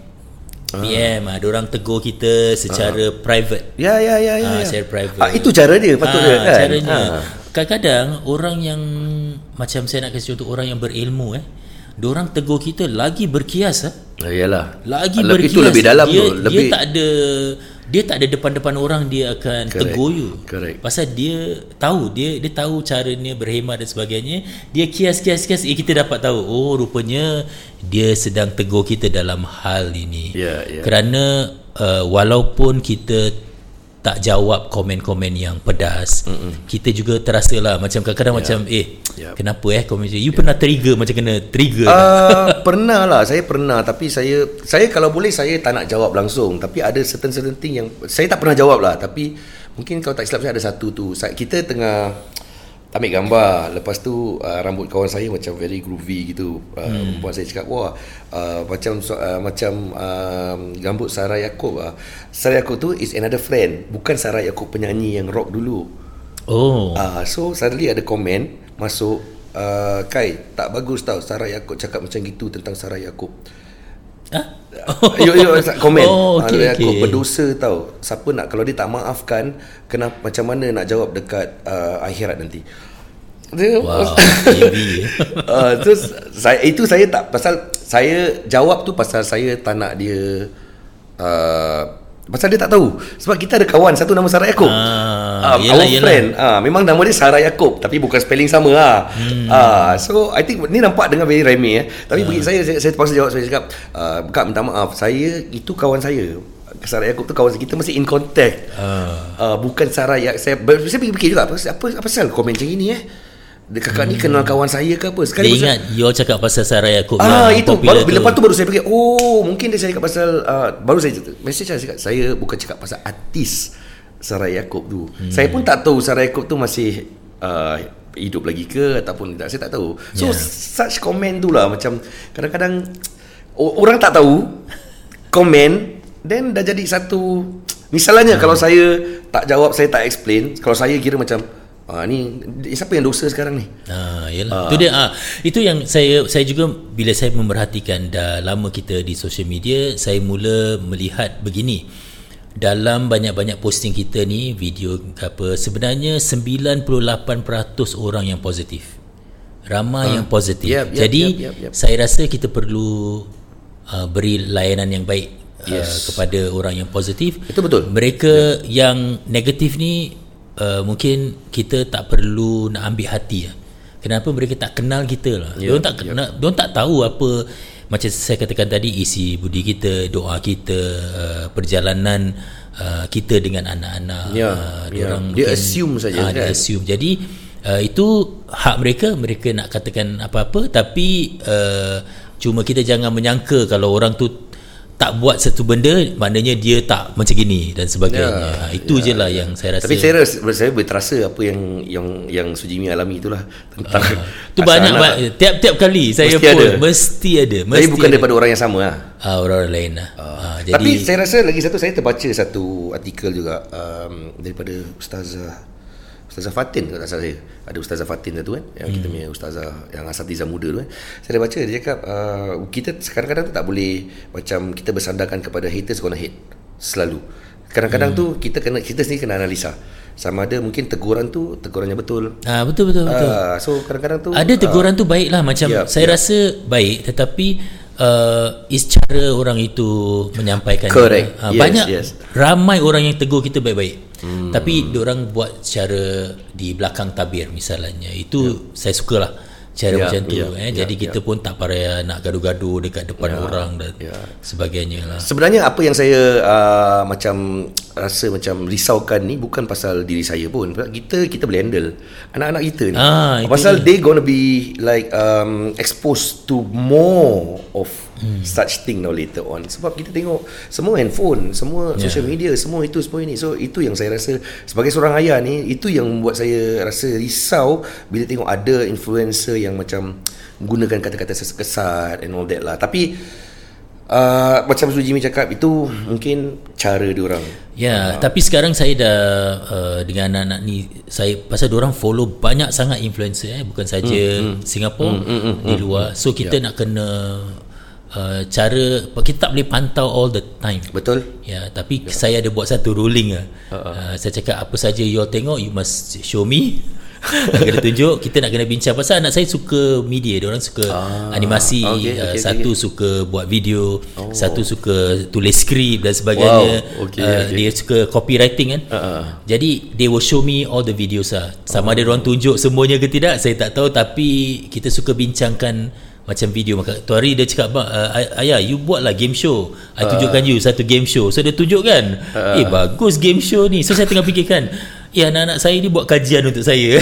B: PM ada orang tegur kita secara private.
A: ya ya ya ya,
B: Ah,
A: ya.
B: share private.
A: Ah, itu cara dia patutnya
B: Ah,
A: kan
B: Caranya.
A: Ah.
B: Kadang-kadang orang yang macam saya nak kasih contoh orang yang berilmu eh. Diorang tegur kita lagi berkias eh.
A: Ah, Yalah
B: Lagi
A: Ah,
B: berkias.
A: Itu lebih dalam
B: dia,
A: tu lebih,
B: Dia tak ada dia tak ada depan-depan orang dia akan
A: Correct.
B: tegur you.
A: Correct.
B: Pasal dia tahu dia dia tahu caranya berhemat dan sebagainya. Dia kias-kias-kias eh, kita dapat tahu oh rupanya dia sedang tegur kita dalam hal ini.
A: Ya, ya.
B: Kerana uh, walaupun kita tak jawab komen-komen yang pedas. Mm-mm. kita juga terasa lah macam kadang-kadang macam eh
A: Yep.
B: kenapa eh komen you pernah trigger macam kena trigger
A: Uh, pernah lah. Saya pernah. Tapi saya saya kalau boleh saya tak nak jawab langsung. Tapi ada certain certain thing yang saya tak pernah jawab lah. Tapi mungkin kalau tak silap saya ada satu tu. Kita tengah ambil gambar lepas tu uh, rambut kawan saya macam very groovy gitu uh, hmm. Perempuan saya cakap wah uh, macam uh, macam uh, rambut Sarah Yaakob uh. Sarah Yaakob tu is another friend bukan Sarah Yaakob penyanyi yang rock dulu
B: oh
A: Ah, so suddenly ada komen masuk uh, Kai tak bagus tau Sarah Yaakob cakap macam gitu tentang Sarah Yaakob. Yo yo komen.
B: Oh,
A: Ah, Yaakob
B: okey.
A: berdosa tau. Siapa nak kalau dia tak maafkan kenapa macam mana nak jawab dekat uh, akhirat nanti. Dia
B: wow
A: uh, terus saya itu saya tak pasal saya jawab tu pasal saya tak nak dia uh, pasal dia tak tahu. Sebab kita ada kawan satu nama Sarah Yaakob.
B: Ah,
A: Ah,
B: yelah,
A: our
B: yelah.
A: friend. Ah memang nama dia Sarah Yaakob tapi bukan spelling sama ah hmm. ah so i think ni nampak dengan very remeh eh. Tapi bagi saya saya, saya terpaksa jawab saya cakap uh, kak minta maaf. Saya itu kawan saya. Sarah Yaakob tu kawan kita masih in contact.
B: Ah.
A: uh, bukan Sarah ya saya saya fikir juga apa apa apa pasal komen macam ini eh dia kakak ni kenal kawan saya ke apa
B: dia
A: sekali
B: ingat you cakap pasal Sarah Yaakob
A: Ah itu baru bila lepas tu baru saya fikir oh mungkin dia cakap pasal uh, baru saya message saya cakap saya bukan cakap pasal artis Sarah Yaakob tu. Hmm. Saya pun tak tahu Sarah Yaakob tu masih uh, hidup lagi ke ataupun tidak saya tak tahu. So
B: Yeah.
A: such comment tu lah macam kadang-kadang orang tak tahu komen then dah jadi satu misalnya kalau saya tak jawab saya tak explain kalau saya kira macam ah ni siapa yang dosa sekarang ni
B: Ah, yalah. Itu dia ah. Itu yang saya saya juga bila saya memerhatikan dah lama kita di social media, saya mula melihat begini. Dalam banyak-banyak posting kita ni, video apa, sebenarnya 98% orang yang positif. Ramai yang positif.
A: Yep, yep,
B: Jadi
A: yep, yep, yep.
B: saya rasa kita perlu uh, beri layanan yang baik yes. uh, kepada orang yang positif.
A: Itu betul.
B: Mereka yang negatif ni uh, mungkin kita tak perlu nak ambil hati lah. Kenapa mereka tak kenal kita lah. Yeah, diorang tak kenal, diorang tak tahu apa macam saya katakan tadi isi budi kita, doa kita, uh, perjalanan uh, kita dengan anak-anak.
A: Ya,
B: uh,
A: ya.
B: diorang
A: Dia assume saja,
B: Dia
A: kan?
B: assume. Jadi uh, itu hak mereka, mereka nak katakan apa-apa tapi uh, cuma kita jangan menyangka kalau orang tu tak buat satu benda maknanya dia tak macam gini dan sebagainya. Ya, itu ya, je lah ya. yang saya rasa.
A: Tapi saya rasa saya boleh terasa apa yang yang yang Sujimi alami itulah tentang
B: tu
A: asal
B: banyak ba- tiap-tiap kali saya
A: Mesti
B: pun
A: ada.
B: mesti ada, mesti
A: Tapi bukan
B: ada.
A: daripada orang yang sama lah.
B: ah, orang lain lah. Ah, jadi
A: Tapi saya rasa lagi satu saya terbaca satu artikel juga um, daripada Ustazah Ustazah Fatin kalau tak salah saya. Ada Ustazah Fatin satu kan yang kita punya ustazah yang asatiza muda tu kan. Saya baca dia cakap uh, kita kadang-kadang tu tak boleh macam kita bersandarkan kepada haters gonna hate selalu. Kadang-kadang tu kita kena kita sendiri kena analisa. Sama ada mungkin teguran tu teguran yang betul.
B: ah, betul betul betul.
A: Uh, so kadang-kadang tu
B: Ada teguran tu baik lah macam
A: Yup,
B: saya rasa baik tetapi uh, is cara orang itu menyampaikan
A: Correct.
B: uh,
A: Yes,
B: banyak
A: yes.
B: ramai orang yang tegur kita baik-baik hmm. tapi orang buat secara di belakang tabir misalnya itu saya sukalah cara
A: Yup,
B: macam tu
A: yup,
B: eh
A: yup,
B: jadi kita pun tak payah nak gaduh-gaduh dekat depan orang dan
A: yup.
B: sebagainya lah
A: Sebenarnya apa yang saya uh, macam rasa macam risaukan ni bukan pasal diri saya pun. Kita kita boleh handle anak-anak kita ni.
B: Ah, itu
A: pasal they gonna be like um, exposed to more of hmm. such thing now later on. Sebab kita tengok semua handphone, semua yeah. social media, semua itu semua ini. So itu yang saya rasa sebagai seorang ayah ni itu yang membuat saya rasa risau bila tengok ada influencer yang macam menggunakan kata-kata sesat and all that lah. Tapi uh, macam Su Jimmy cakap itu mungkin cara dia orang.
B: Ya, uh. tapi sekarang saya dah uh, dengan anak-anak ni saya pasal dia orang follow banyak sangat influencer eh bukan saja hmm, hmm. Singapura hmm, hmm, hmm, di hmm, luar. So kita yeah. nak kena Uh, cara kita tak boleh pantau all the time
A: betul
B: ya tapi yeah. saya ada buat satu ruling uh. Uh, saya cakap apa saja you all tengok you must show me nak kena tunjuk kita nak kena bincang pasal anak saya suka media dia orang suka ah, animasi okay, uh, satu okay. suka buat video oh. satu suka tulis skrip dan sebagainya wow, okay, uh, okay. dia suka copywriting kan uh-uh. jadi they will show me all the videos lah sama oh. ada orang tunjuk semuanya ke tidak saya tak tahu tapi kita suka bincangkan macam video maka tu hari dia cakap uh, ayah you buat lah game show I tunjukkan uh. you satu game show so dia tunjuk kan uh. eh bagus game show ni so saya tengah fikirkan Ya anak-anak saya ni buat kajian untuk saya.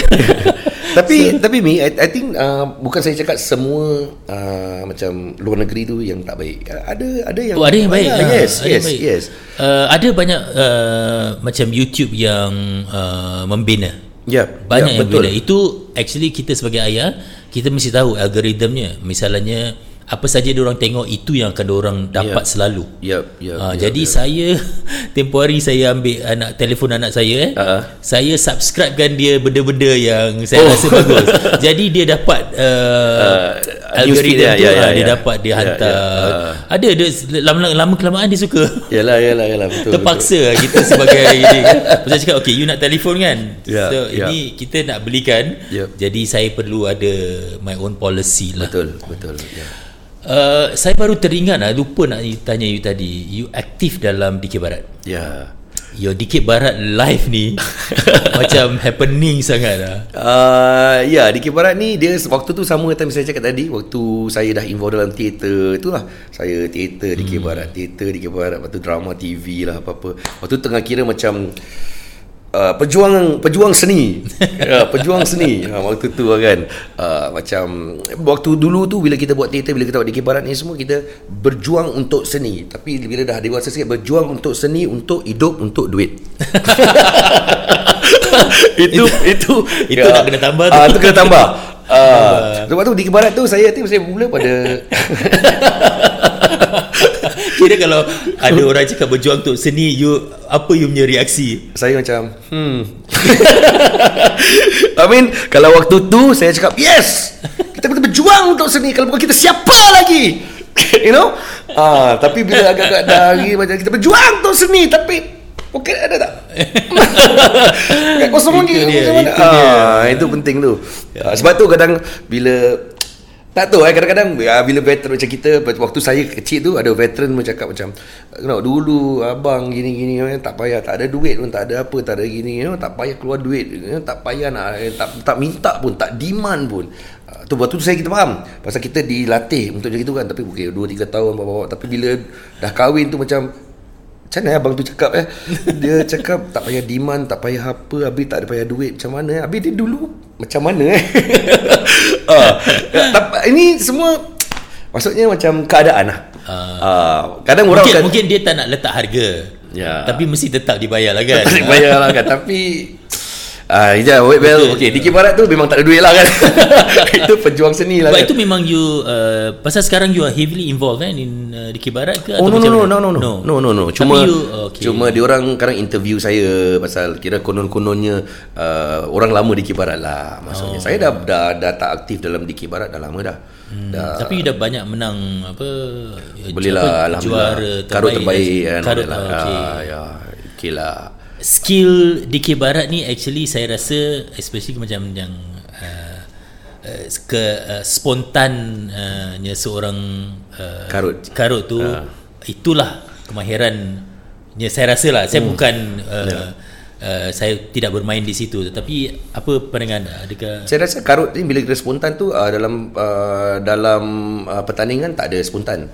A: tapi so, tapi mi I, I think uh, bukan saya cakap semua uh, macam luar negeri tu yang tak baik. Uh, ada ada yang
B: oh, ada yang baik.
A: Uh, yes, ada yes, baik. yes.
B: Uh, ada banyak uh, macam YouTube yang uh, membina.
A: Ya. Yeah,
B: banyak yeah, yang betul. membina. Itu actually kita sebagai ayah kita mesti tahu algoritmnya. Misalnya apa saja orang tengok itu yang akan orang dapat yep. selalu.
A: Yep, yep,
B: ha,
A: yep,
B: jadi
A: yep.
B: saya tempoh hari saya ambil anak telefon anak saya eh. Uh-huh. Saya subscribekan dia benda-benda yang saya oh. rasa bagus. jadi dia dapat uh, uh, algoritma tu ya, ya, dia ya. dapat dia ya, hantar. Ya, ya. Uh. Ada dia lama lama kelamaan dia suka.
A: Yalah yalah yalah betul.
B: Terpaksa betul. kita sebagai ini kan. Pasal cakap okey you nak telefon kan. Yeah, so yeah. ini kita nak belikan. Yep. Jadi saya perlu ada my own policy lah.
A: Betul betul. Yeah.
B: Uh, saya baru teringat lah, lupa nak tanya you tadi. You aktif dalam Dikir Barat?
A: Ya. Yeah.
B: Your Dikir Barat live ni macam happening sangat lah.
A: Uh, ya, yeah, Dikir Barat ni dia waktu tu sama time saya cakap tadi. Waktu saya dah involved dalam teater. Itulah. Saya teater Dikir hmm. Barat. Teater Dikir Barat. Lepas tu drama TV lah apa-apa. Waktu tengah kira macam uh, pejuang pejuang seni. Uh, pejuang seni. Uh, waktu tu kan uh, macam waktu dulu tu bila kita buat teater bila kita buat di Barat ni semua kita berjuang untuk seni. Tapi bila dah dewasa sikit berjuang untuk seni untuk hidup untuk duit. Itu itu.
B: Itu ya, nak kena tambah tu.
A: Uh, itu kena tambah. Uh, sebab tu di Barat tu saya think saya mula pada
B: Kira kalau ada orang cakap berjuang untuk seni, you apa you punya reaksi?
A: Saya macam, hmm. I mean, kalau waktu tu saya cakap, yes! Kita betul berjuang untuk seni. Kalau bukan kita, siapa lagi? you know? Ah, tapi bila agak-agak dari macam kita berjuang untuk seni, tapi Okey ada tak? Kat kosong lagi. Itu, ah, itu penting tu. Ya. Sebab tu kadang bila tak tahu eh. Kadang-kadang ya, bila veteran macam kita waktu saya kecil tu ada veteran macam cakap macam kenapa dulu abang gini-gini tak payah tak ada duit pun tak ada apa tak ada gini you know, tak payah keluar duit you know, tak payah nak eh, tak tak minta pun tak demand pun. Uh, tu waktu tu saya kita faham. Pasal kita dilatih untuk macam itu kan tapi okey 2 3 tahun bawa-bawa. Tapi bila dah kahwin tu macam macam mana abang tu cakap eh? Dia cakap tak payah demand Tak payah apa Habis tak ada payah duit. Macam mana? Habis dia dulu Macam mana eh? Uh, Ini semua Maksudnya macam keadaan lah. Uh, uh, Kadang orang
B: mungkin, akan, Mungkin dia tak nak letak harga ya. Tapi mesti tetap dibayar lah kan?
A: Dibayar lah kan? Tapi Ah, uh, wait well. Okey, Diki Barat tu memang tak ada duit lah kan. itu pejuang seni lah.
B: But kan? itu memang you uh, pasal sekarang you are heavily involved kan in uh, Diki Barat ke
A: oh, atau no, no, no, no, no, no, no, no, no. Cuma you, okay. cuma dia orang kadang interview saya pasal kira konon-kononnya uh, orang lama Diki Barat lah maksudnya. Oh. Saya dah, dah dah tak aktif dalam Diki Barat dah lama dah.
B: Hmm. dah. Tapi dah banyak menang apa
A: Boleh lah
B: juara
A: terbaik. Karut terbaik kan.
B: Karut, lah.
A: okay. Ah, ya, okey lah
B: skill DK Barat ni actually saya rasa especially macam yang uh, uh, ke uh, spontannya uh, seorang uh,
A: karut
B: karut tu uh. itulah kemahirannya saya rasa lah saya hmm. bukan uh, yeah. Uh, saya tidak bermain di situ tetapi apa pandangan anda adakah
A: saya rasa karut ni bila kita spontan tu uh, dalam uh, dalam uh, pertandingan tak ada spontan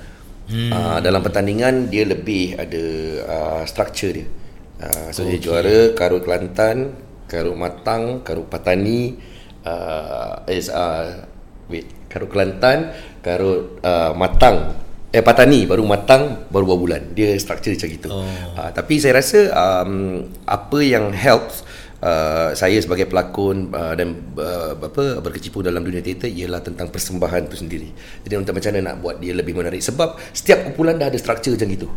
A: hmm. uh, dalam pertandingan dia lebih ada uh, structure dia Uh, so okay. dia juara Karut Kelantan, Karut Matang, Karut Patani, uh, is, uh, wait, Karut Kelantan, Karut uh, Matang, eh Patani baru Matang baru beberapa bulan. Dia structure macam gitu. Oh. Uh, tapi saya rasa um, apa yang helps uh, saya sebagai pelakon uh, dan uh, apa berkecimpung dalam dunia teater ialah tentang persembahan itu sendiri. Jadi untuk macam mana nak buat dia lebih menarik sebab setiap kumpulan dah ada struktur macam gitu.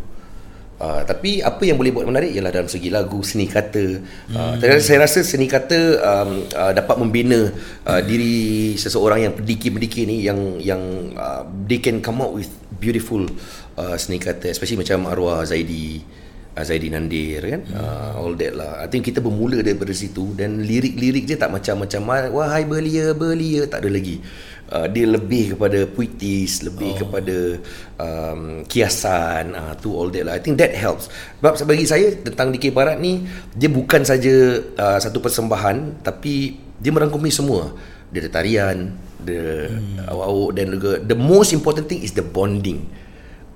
A: Uh, tapi apa yang boleh buat menarik ialah dalam segi lagu, seni kata. Uh, hmm. Saya rasa seni kata um, uh, dapat membina uh, diri seseorang yang pendiki-pendiki ni yang yang uh, they can come out with beautiful uh, seni kata especially macam arwah Zaidi uh, Zaidi Nandir kan hmm. uh, all that lah I think kita bermula daripada situ dan lirik-lirik dia tak macam-macam wahai belia belia tak ada lagi uh, dia lebih kepada puitis lebih oh. kepada um, kiasan uh, tu all that lah. I think that helps. Sebab bagi saya tentang DK Barat ni dia bukan saja uh, satu persembahan tapi dia merangkumi semua. Dia ada tarian the hmm. awak dan juga the most important thing is the bonding.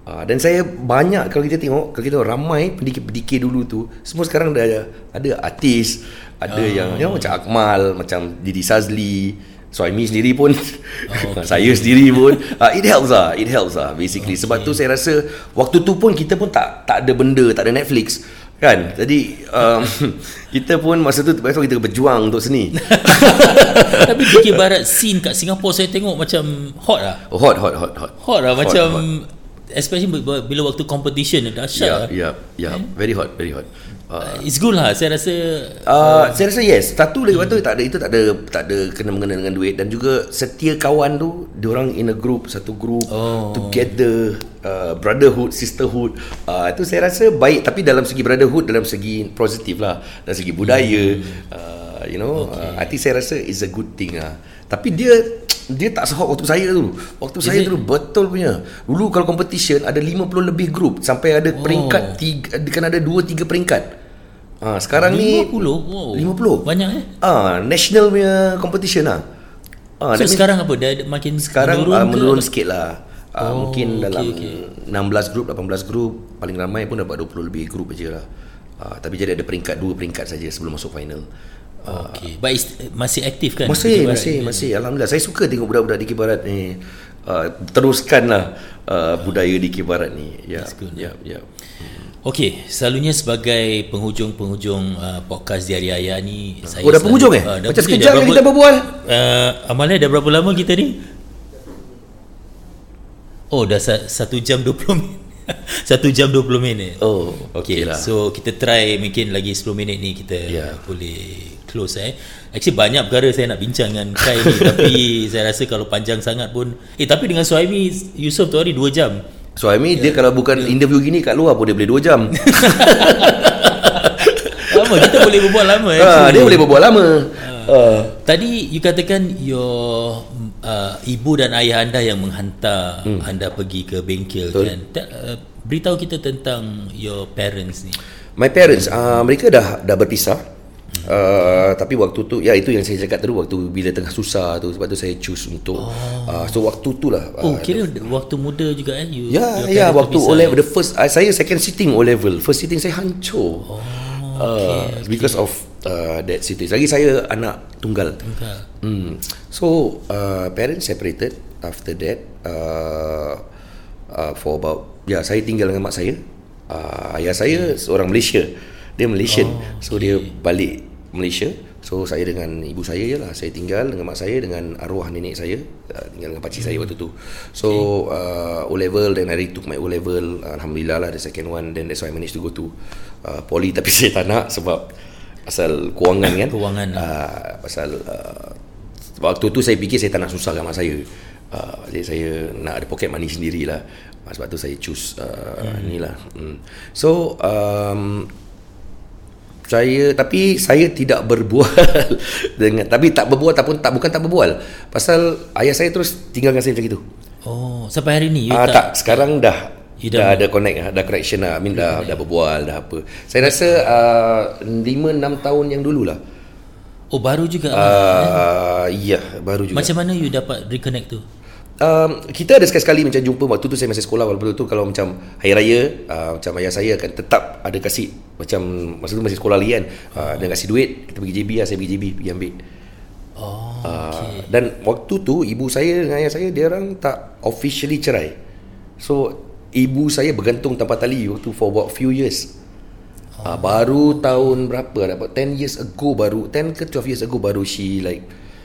A: Uh, dan saya banyak kalau kita tengok kalau kita ramai pendikir-pendikir dulu tu semua sekarang dah ada ada artis ada uh, yang you know, macam Akmal macam Didi Sazli Suami sendiri pun oh, okay. Saya sendiri pun uh, It helps lah It helps lah Basically okay. Sebab tu saya rasa Waktu tu pun kita pun tak Tak ada benda Tak ada Netflix Kan Jadi um, Kita pun masa tu Masa kita berjuang untuk seni
B: Tapi fikir barat Scene kat Singapura Saya tengok macam Hot lah
A: oh, Hot hot hot hot
B: Hot lah hot, macam hot especially bila waktu competition dahsyat.
A: Yeah, yeah, yeah. Eh? Very hot, very hot.
B: Uh, it's good lah saya rasa
A: uh, uh, saya rasa yes satu lagi hmm. tak ada itu tak ada tak ada kena mengena dengan duit dan juga setia kawan tu dia orang in a group satu group oh. together uh, brotherhood sisterhood uh, itu saya rasa baik tapi dalam segi brotherhood dalam segi positif lah dalam segi budaya hmm. uh, you know okay. uh, I think saya rasa is a good thing lah tapi dia dia tak sehot waktu saya dulu. Waktu Is saya it? dulu betul punya. Dulu kalau competition ada 50 lebih group sampai ada oh. peringkat tiga, kan ada 2 3 peringkat. Ha, sekarang 50? ni
B: 50. 50. Banyak eh?
A: Ah, ha, national punya competition lah.
B: Ha, so sekarang apa? Dah makin
A: sekarang menurun, uh, menurun sikit lah. Uh, oh, mungkin okay, dalam okay. 16 group, 18 group paling ramai pun dapat 20 lebih group aja lah. Uh, tapi jadi ada peringkat dua peringkat saja sebelum masuk final.
B: Okay. But masih aktif kan?
A: Masih, masih, ni? masih. Alhamdulillah. Saya suka tengok budak-budak di Kibarat ni. Uh, teruskanlah uh, budaya di Kibarat ni. Ya, ya, ya.
B: Okey, selalunya sebagai penghujung-penghujung uh, podcast di Hari Ayah ni
A: uh, saya Oh, dah penghujung eh? Uh, dah Macam sekejap kita berbual.
B: Uh, Amalia dah berapa lama kita ni? Oh, dah satu jam 20 minit. Satu jam 20 minit
A: Oh Okay, okay lah
B: So kita try Mungkin lagi 10 minit ni Kita yeah. boleh close eh. Actually banyak perkara saya nak bincang dengan Kai ni tapi saya rasa kalau panjang sangat pun eh tapi dengan Suhaimi Yusof tu hari 2 jam.
A: Suhaimi yeah. dia kalau bukan yeah. interview gini kat luar pun dia boleh 2 jam.
B: lama kita boleh berbual lama eh.
A: Ha, dia boleh berbual lama.
B: Uh, uh. Tadi you katakan your uh, ibu dan ayah anda yang menghantar hmm. anda pergi ke bengkel Betul. kan. Uh, beritahu kita tentang your parents ni.
A: My parents uh, mereka dah dah berpisah. Uh, tapi waktu tu ya itu yang saya cakap tadi waktu bila tengah susah tu sebab tu saya choose untuk oh. uh, so waktu tu lah
B: oh uh, kira the, waktu muda juga eh you,
A: ya ya waktu O level the first uh, saya second sitting O level first sitting saya hancur oh, okay, uh, because of uh, that situation lagi saya anak tunggal tunggal hmm. so uh, parents separated after that uh, uh, for about ya saya tinggal dengan mak saya uh, ayah saya hmm. seorang Malaysia dia Malaysian oh, okay. so dia balik Malaysia. So saya dengan ibu saya je lah. Saya tinggal dengan mak saya dengan arwah nenek saya. Uh, tinggal dengan pakcik hmm. saya waktu tu. So okay. uh, O level then I took my O level Alhamdulillah lah the second one then that's why I managed to go to uh, poly. Tapi saya tak nak sebab asal kewangan kan.
B: Kewangan
A: uh, pasal uh, waktu tu saya fikir saya tak nak susah dengan mak saya. Uh, jadi saya nak ada pocket money sendirilah. Sebab tu saya choose uh, hmm. ni lah. Hmm. so um, saya tapi saya tidak berbual dengan tapi tak berbual ataupun tak bukan tak berbual. Pasal ayah saya terus tinggalkan saya macam itu
B: oh sampai hari ni?
A: Ah, tak, tak. Sekarang dah dah ada connect dah correction lah. I mean dah, dah berbual dah apa. Saya rasa uh, 5 6 tahun yang dululah
B: oh baru juga uh,
A: ya baru juga.
B: Macam mana you dapat reconnect tu
A: um, kita ada sekali-sekali macam jumpa waktu tu saya masih sekolah walaupun tu kalau macam hari raya uh, macam ayah saya akan tetap ada kasih macam masa tu masih sekolah lagi kan. Uh, dia kasih duit kita pergi JB lah saya pergi JB pergi ambil.
B: Oh, uh,
A: dan waktu tu ibu saya dengan ayah saya dia orang tak officially cerai. So ibu saya bergantung tanpa tali waktu for about few years. Uh, baru tahun berapa? Dapat 10 years ago baru 10 ke 12 years ago baru she like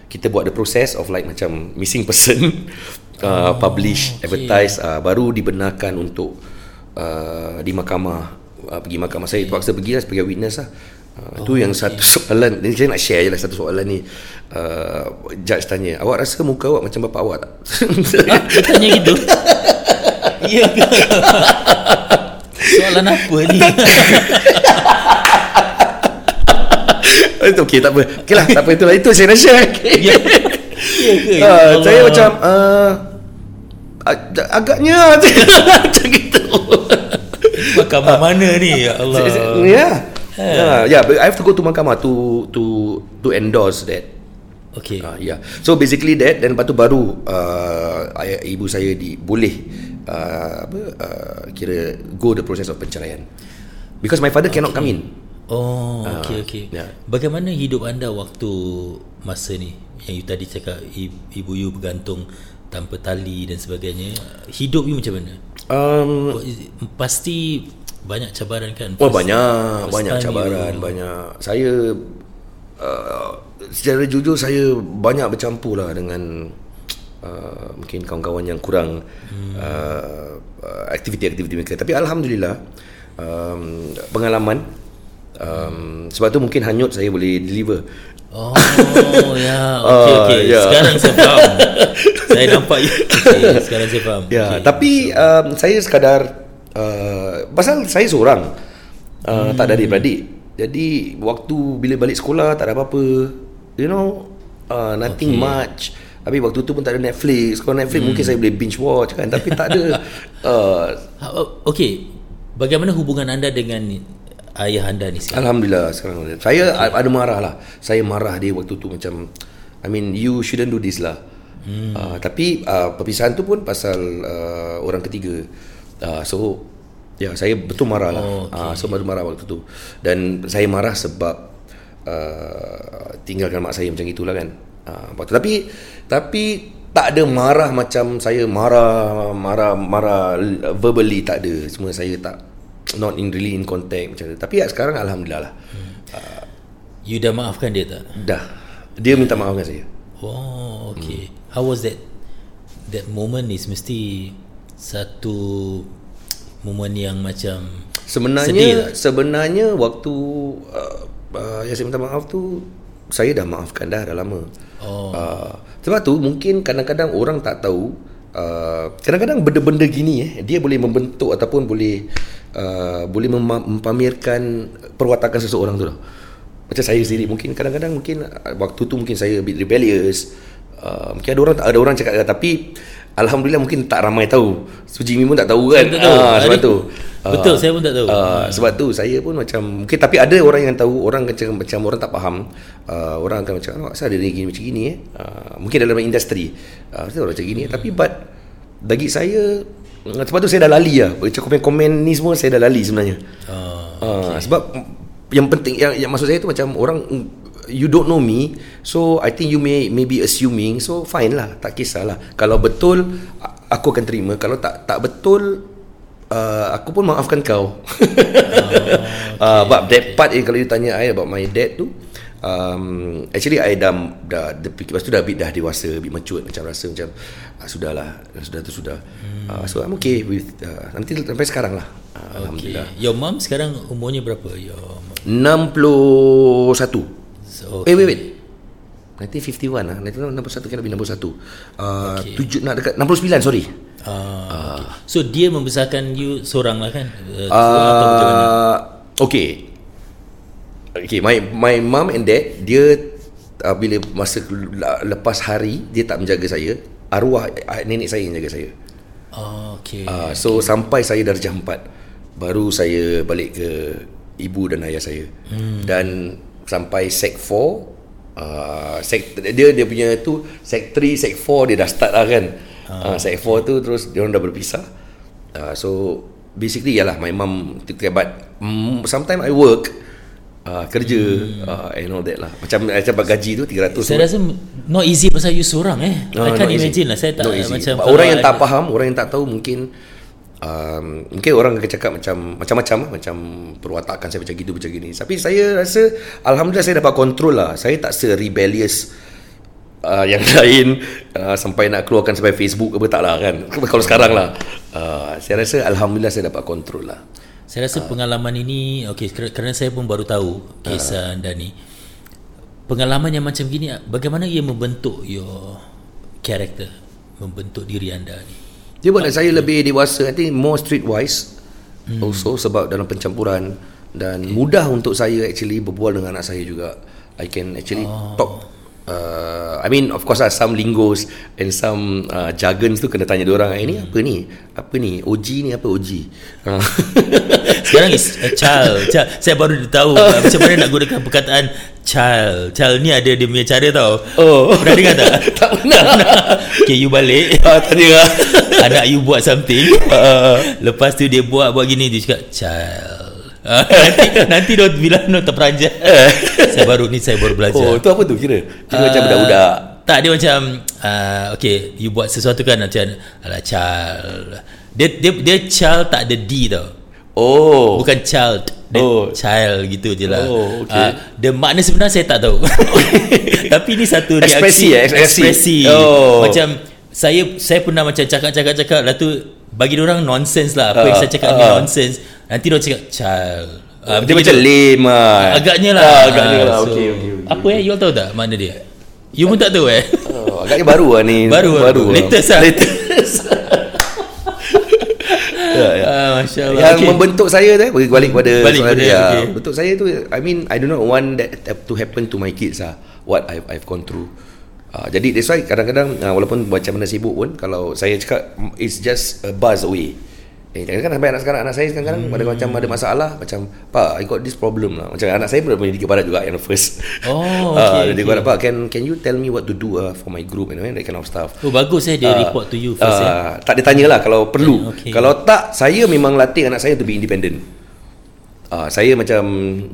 A: kita buat the process of like macam missing person uh, publish
B: okay.
A: advertise uh, baru dibenarkan untuk uh, di mahkamah uh, pergi mahkamah saya terpaksa pergi lah sebagai witness lah Uh, itu yang satu soalan ni saya nak share je lah satu soalan ni uh, judge tanya awak rasa muka awak macam bapak awak tak
B: Ah, dia tanya gitu. Ya ke? Soalan apa ni?
A: Itu okey tak apa okey lah tak apa itulah itu saya nak share okay.
B: ya. Ya ke?
A: uh, saya macam uh, ag- agaknya macam gitu
B: mahkamah mana ni? Ya Allah.
A: ya yeah. yeah but I have to go to mahkamah to to to endorse that
B: Okay.
A: Uh, yeah. So basically that dan lepas tu baru uh, ayah, ibu saya di boleh uh, apa uh, kira go the process of penceraian. Because my father okay. cannot come in.
B: Oh, okey okey.
A: ya.
B: Bagaimana hidup anda waktu masa ni? Yang you tadi cakap ibu you bergantung tanpa tali dan sebagainya. Hidup you macam mana?
A: Um,
B: Pasti banyak cabaran kan?
A: oh
B: First-
A: banyak
B: first
A: banyak cabaran,
B: you-
A: banyak. Saya uh, secara jujur saya banyak bercampur lah dengan uh, mungkin kawan-kawan yang kurang hmm. uh, uh, aktiviti-aktiviti mereka. Tapi alhamdulillah um, pengalaman um, sebab tu mungkin hanyut saya boleh deliver.
B: Oh ya, okey
A: Ah,
B: okey.
A: ya.
B: Sekarang saya faham. saya nampak you. Okay, sekarang saya faham.
A: Ya,
B: Okey.
A: okay. tapi um, saya sekadar uh, pasal saya seorang uh, hmm. tak ada adik-beradik. Jadi waktu bila balik sekolah tak ada apa-apa. You know, uh, nothing okay. much. Tapi waktu tu pun tak ada Netflix. Kalau Netflix hmm. mungkin saya boleh binge watch kan, tapi tak ada uh,
B: Ha, oh, Okey. Bagaimana hubungan anda dengan ayah anda ni sekarang?
A: Alhamdulillah sekarang Saya okay. ada marah lah. Saya marah dia waktu tu macam I mean you shouldn't do this lah. Hmm. uh, Tapi uh, perpisahan tu pun pasal uh, orang ketiga. Uh, So Ya saya betul marah lah.
B: Oh,
A: okay. uh, So marah waktu tu. Dan saya marah sebab uh, Tinggalkan mak saya macam itulah kan. Uh, waktu- Tapi Tapi tak ada marah macam saya marah Marah Marah verbally tak ada. Semua saya tak Not in really in contact macam tu Tapi ya, sekarang Alhamdulillah lah
B: You dah maafkan dia tak?
A: Dah Dia minta maaf dengan saya
B: Oh, okay. Hmm. How was that? That moment is mesti satu moment yang macam
A: Sebenarnya
B: Sedih tak?
A: Sebenarnya waktu uh, uh, Yang saya minta maaf tu Saya dah maafkan dah Dah lama
B: Oh.
A: uh, Sebab tu mungkin kadang-kadang orang tak tahu uh, Kadang-kadang benda-benda gini eh Dia boleh membentuk Ataupun boleh uh, Boleh mema- mempamerkan Perwatakan seseorang tu lah Macam saya sendiri Mungkin kadang-kadang mungkin uh, Waktu tu mungkin saya a bit rebellious. Uh, Mungkin ada orang ada orang cakap Tapi Alhamdulillah mungkin tak ramai tahu. So Jimmy pun tak tahu kan?
B: Saya tak tahu.
A: Ah, Sebab
B: Hari-
A: tu.
B: Betul, saya pun tak tahu.
A: Uh, sebab tu saya pun macam mungkin tapi ada orang yang tahu orang macam macam orang tak faham. Uh, orang akan macam oh, asal dia ni gini macam gini eh. Uh, mungkin dalam industri. Uh, orang macam gini hmm. tapi but bagi saya mm, sebab tu saya dah lali lah. Macam komen-komen ni semua saya dah lali sebenarnya.
B: Oh,
A: uh, sebab yang penting yang, yang maksud saya tu macam orang mm, you don't know me so I think you may maybe assuming so fine lah tak kisahlah kalau betul aku akan terima kalau tak tak betul uh, aku pun maafkan kau okay. uh, but that part eh, kalau you tanya I about my dad tu um, actually I dah dah, dah lepas tu dah bit dah dewasa bit mature macam rasa macam ah, sudahlah sudah tu sudah hmm. uh, so I'm okay with uh, nanti sampai sekarang lah uh, Alhamdulillah
B: okay. Your mom sekarang umurnya berapa? Your mom?
A: 61
B: So,
A: Eh wait wait 1951 lah 1961 kena lebih 61 uh,
B: Okay.
A: okay. nak dekat 69 sorry
B: uh, okay. So dia membesarkan you seorang lah kan? Uh,
A: uh, Okay Okay my my mom and dad Dia uh, Bila masa le- lepas hari Dia tak menjaga saya Arwah uh, nenek saya yang jaga saya
B: Oh, okay.
A: uh, So sampai saya darjah 4 Baru saya balik ke Ibu dan ayah saya hmm. Dan Sampai sec 4 Uh, sec, dia dia punya tu sec 3 sec 4 dia dah start lah kan uh, sec 4 tu terus dia orang dah berpisah uh, so basically yalah my mum but mm, sometimes I work uh, kerja hmm. uh, and all that lah macam macam gaji tu 300
B: Saya rasa not easy pasal you seorang eh.
A: Ah,
B: I can't
A: not easy.
B: imagine lah. Saya tak macam
A: orang yang tak faham orang yang tak tahu mungkin um, mungkin orang akan cakap macam macam-macam lah, macam perwatakan saya macam gitu macam gini. Tapi saya rasa alhamdulillah saya dapat kontrol lah. Saya tak se-rebellious uh, yang lain uh, sampai nak keluarkan sampai Facebook ke tak lah kan. Kalau sekarang lah. Uh, saya rasa alhamdulillah saya dapat kontrol lah.
B: Saya rasa pengalaman ini okey ker- kerana saya pun baru tahu kisah anda ni. Pengalaman yang macam gini bagaimana ia membentuk your character, membentuk diri anda ni.
A: Dia buat saya lebih dewasa I think more streetwise hmm. Also sebab dalam pencampuran Dan okay. mudah untuk saya actually berbual dengan anak saya juga I can actually oh. talk uh, I mean of course lah some lingos And some uh, jargons tu kena tanya orang Eh ni apa ni? Apa ni? OG ni apa OG? Uh.
B: Sekarang is a child. child. Saya baru tahu uh, macam mana nak gunakan perkataan child. Child ni ada dia punya cara tau.
A: Oh.
B: Pernah dengar tak?
A: tak pernah
B: Okay, you balik.
A: uh, Tanya lah
B: Anak you buat something. Lepas tu dia buat buat gini dia cakap child. Ah, nanti nanti dia bilang no terperanjat. Saya baru ni saya baru belajar.
A: Oh tu apa tu kira? Kira macam
B: Ah,
A: budak-budak
B: Tak dia macam uh, okay you buat sesuatu kan macam ala child. Dia dia dia child tak ada d tau.
A: Oh
B: Bukan child dia
A: Oh.
B: Child gitu je lah
A: Oh, okay.
B: Ah, The makna sebenar saya tak tahu Tapi ni satu reaksi
A: Ekspresi, eh, ekspresi.
B: ekspresi.
A: Oh.
B: Macam Saya saya pernah macam cakap-cakap-cakap Lepas tu Bagi orang nonsense lah Apa yang
A: Ah,
B: saya cakap ni
A: ah.
B: nonsense Nanti dia cakap Child Ah,
A: Dia macam lame lah
B: Agaknya lah
A: ah, Agaknya lah
B: Ah,
A: okay, okay, okay.
B: Apa eh You all tahu tak makna dia You pun tak tahu eh
A: oh, Agaknya baru lah ni
B: Baru lah.
A: baru
B: Latest lah.
A: Latest ya, ya.
B: ah, Masya Allah
A: Yang
B: okay.
A: membentuk saya tu eh, balik balik pada
B: Balik pada,
A: dia.
B: okay.
A: Bentuk saya tu I mean I do not want that to happen to my kids lah what I've I've gone through. Uh, jadi that's why kadang-kadang uh, walaupun macam mana sibuk pun kalau saya cakap it's just a buzz away. Eh, jangan kan sampai anak sekarang anak saya sekarang hmm. ada macam ada masalah macam pak I got this problem lah macam anak saya pun punya barat juga yang first
B: Oh,
A: Ah,
B: okay,
A: dia
B: okay.
A: kata pak can can you tell me what to do uh, for my group and that kind of stuff
B: Oh bagus eh Dia
A: Ah,
B: report to you first eh.
A: ah, Tak dia tanya lah kalau perlu.
B: Okay.
A: Kalau tak, saya memang latih anak saya to be independent. Uh, saya macam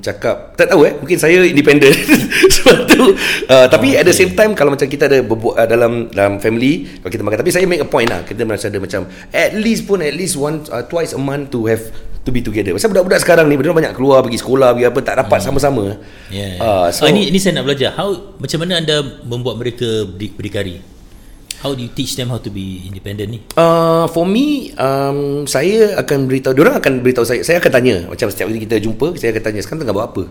A: cakap tak tahu eh mungkin saya independent sebab tu uh, tapi at the same time kalau macam kita ada berbuat uh, dalam dalam family kalau kita makan tapi saya make a point lah kita merasa ada macam at least pun at least once uh, twice a month to have to be together pasal budak-budak sekarang ni banyak keluar pergi sekolah pergi apa tak dapat sama-sama
B: Yeah.
A: Ah,
B: so, oh, ini ini saya nak belajar. How macam mana anda membuat mereka ber- berdikari? How do you teach them how to be independent ni?
A: Uh, for me, um, saya akan beritahu, diorang akan beritahu saya, saya akan tanya, macam setiap kali kita jumpa, saya akan tanya, sekarang tengah buat apa?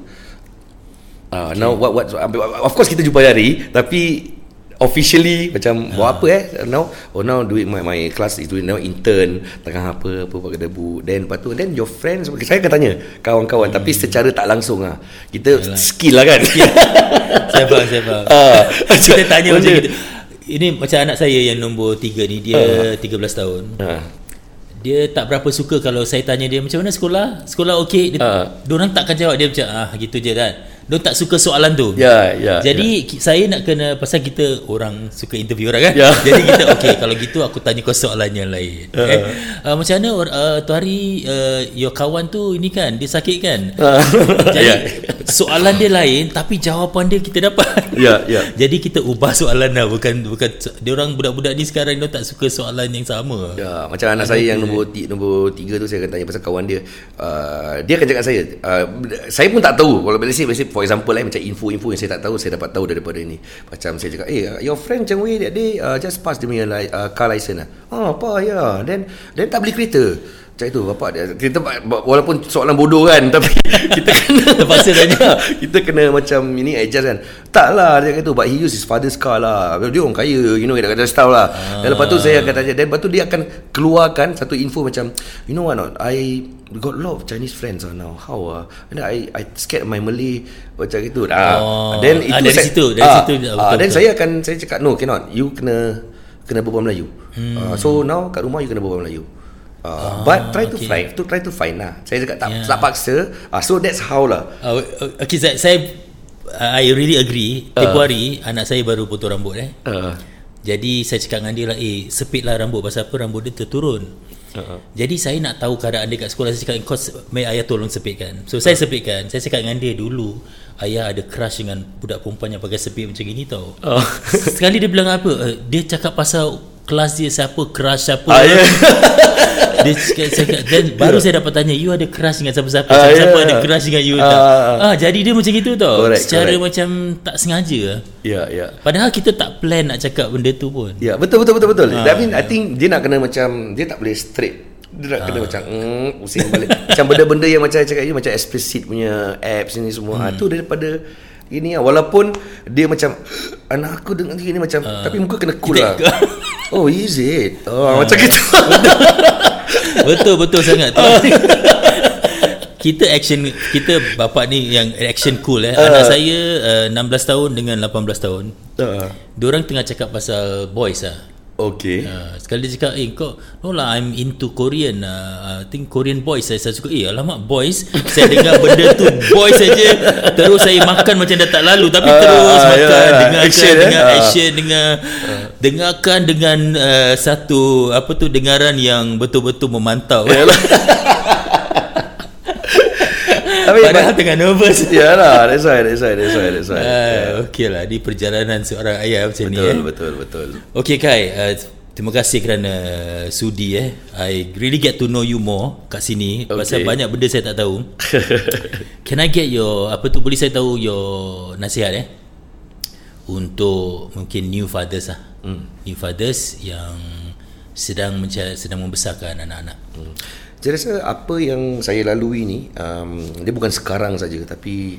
A: Uh, okay. Now, what, what, of course kita jumpa hari, tapi officially macam uh. buat apa eh now oh now doing my my class is doing now intern tengah apa apa pakai debu then lepas tu then your friends saya akan tanya kawan-kawan hmm. tapi secara tak langsung lah kita Yalah. skill lah kan
B: saya faham, saya faham.
A: Ah.
B: Kita tanya macam gitu. Ini macam anak saya yang nombor 3 ni, dia uh. 13 tahun.
A: Ah.
B: Dia tak berapa suka kalau saya tanya dia macam mana sekolah? Sekolah okey? Dia,
A: Ah.
B: Diorang takkan jawab dia macam ah gitu je kan. Diorang tak suka soalan tu.
A: Ya, ya,
B: Jadi ki- saya nak kena pasal kita orang suka interview orang kan.
A: Ya.
B: Jadi kita okey kalau gitu aku tanya kau soalan yang lain.
A: Ya.
B: Eh, uh, macam mana uh, tu hari uh, your kawan tu ini kan dia sakit kan?
A: Ah.
B: Jadi
A: Ya.
B: soalan dia lain tapi jawapan dia kita dapat.
A: Ya, ya.
B: Jadi kita ubah soalan lah bukan bukan dia orang budak-budak ni sekarang dia tak suka soalan yang sama.
A: Ya, macam anak saya yang nombor ti, nombor tiga tu saya akan tanya pasal kawan dia. Uh, dia akan cakap saya. Uh, saya pun tak tahu. Kalau let's say for example eh, macam info-info yang saya tak tahu, saya dapat tahu daripada ni. Macam saya cakap, eh, uh, your friend Cheng Wei that day uh, just pass dia punya uh, car license lah. Ah, apa ya? Yeah. Then, then tak beli kereta. Macam itu bapak dia. Kita walaupun soalan bodoh kan tapi kita kena
B: Terpaksa tanya.
A: kita kena macam ini adjust kan. Tak lah dia kata but he use his father's car lah. Dia orang kaya you know dia kata tahu lah. Dan lepas tu saya akan tanya dan lepas tu dia akan keluarkan satu info macam you know what not? I got a lot of Chinese friends lah now. How ah? And I I scared my Malay macam itu ah
B: Oh.
A: then
B: Ah,
A: itu
B: dari
A: saya-
B: situ, dari
A: ah,
B: situ,
A: ah,
B: betul,
A: then
B: betul.
A: saya akan saya cakap no cannot. You kena kena berbual Melayu. Hmm. uh, so now kat rumah you kena berbual Melayu Uh, but try to
B: okay.
A: find to try to find lah. Saya cakap tak
B: Yeah.
A: tak paksa. Uh, so that's how lah.
B: Uh, okay, saya, saya I really agree. Tempoh
A: Ah.
B: hari anak saya baru potong rambut eh.
A: Uh,
B: Jadi saya cakap dengan dia lah, eh sepitlah rambut pasal apa rambut dia terturun.
A: uh,
B: Jadi saya nak tahu keadaan dia kat sekolah Saya cakap kau Mai ayah tolong sepitkan So saya sepitkan Saya cakap dengan dia dulu Ayah ada crush dengan Budak perempuan yang pakai sepit macam gini tau
A: Oh.
B: Sekali dia bilang apa eh, Dia cakap pasal Kelas dia siapa Crush siapa
A: Ah, yeah.
B: dia cakap, cakap dan baru saya dapat tanya you ada crush dengan siapa-siapa
A: Ah,
B: siapa
A: ya.
B: ada crush dengan you tak
A: Ah.
B: ah jadi dia macam itu tau
A: Correct,
B: secara
A: correct.
B: macam tak sengaja
A: Ya, ya.
B: padahal kita tak plan nak cakap benda tu pun
A: Ya, betul betul betul betul.
B: Ah,
A: I mean I think dia nak kena macam dia tak boleh straight. Dia nak kena macam mm, pusing balik. macam benda-benda yang macam saya cakap ni macam explicit punya apps ni semua. Hmm. Ah, tu daripada ini lah. Walaupun dia macam anak aku dengar gini macam tapi muka kena cool lah. oh, is it? Oh, macam gitu.
B: betul betul sangat. Tu kita action kita bapa ni yang action cool eh. Anak saya uh, 16 tahun dengan 18 tahun.
A: Ah,
B: Diorang tengah cakap pasal boys lah
A: okay.
B: Uh, sekali dia cakap Eh kau No lah I'm into Korean uh, I think Korean boys Saya, saya suka Eh alamak boys Saya dengar benda tu Boys saja Terus saya makan Macam dah tak lalu Tapi
A: Ah,
B: terus
A: ah,
B: makan
A: ya, ya.
B: Dengarkan
A: Action, eh?
B: Dengan
A: Ah.
B: action Dengan Dengarkan dengan uh, Satu Apa tu Dengaran yang Betul-betul memantau
A: Tapi
B: Padahal tengah nervous
A: Ya lah, that's why, that's why, that's why, that's why.
B: uh, Okay lah Di perjalanan seorang ayah macam ni
A: Betul,
B: eh.
A: betul, betul.
B: Okay Kai, uh, terima kasih kerana sudi eh. I really get to know you more kat sini okay. pasal banyak benda saya tak tahu. Can I get your apa tu boleh saya tahu your nasihat eh untuk mungkin new fathers lah. Hmm. New fathers yang sedang menca- sedang membesarkan anak-anak.
A: Hmm. Saya rasa apa yang saya lalui ni um, dia bukan sekarang saja tapi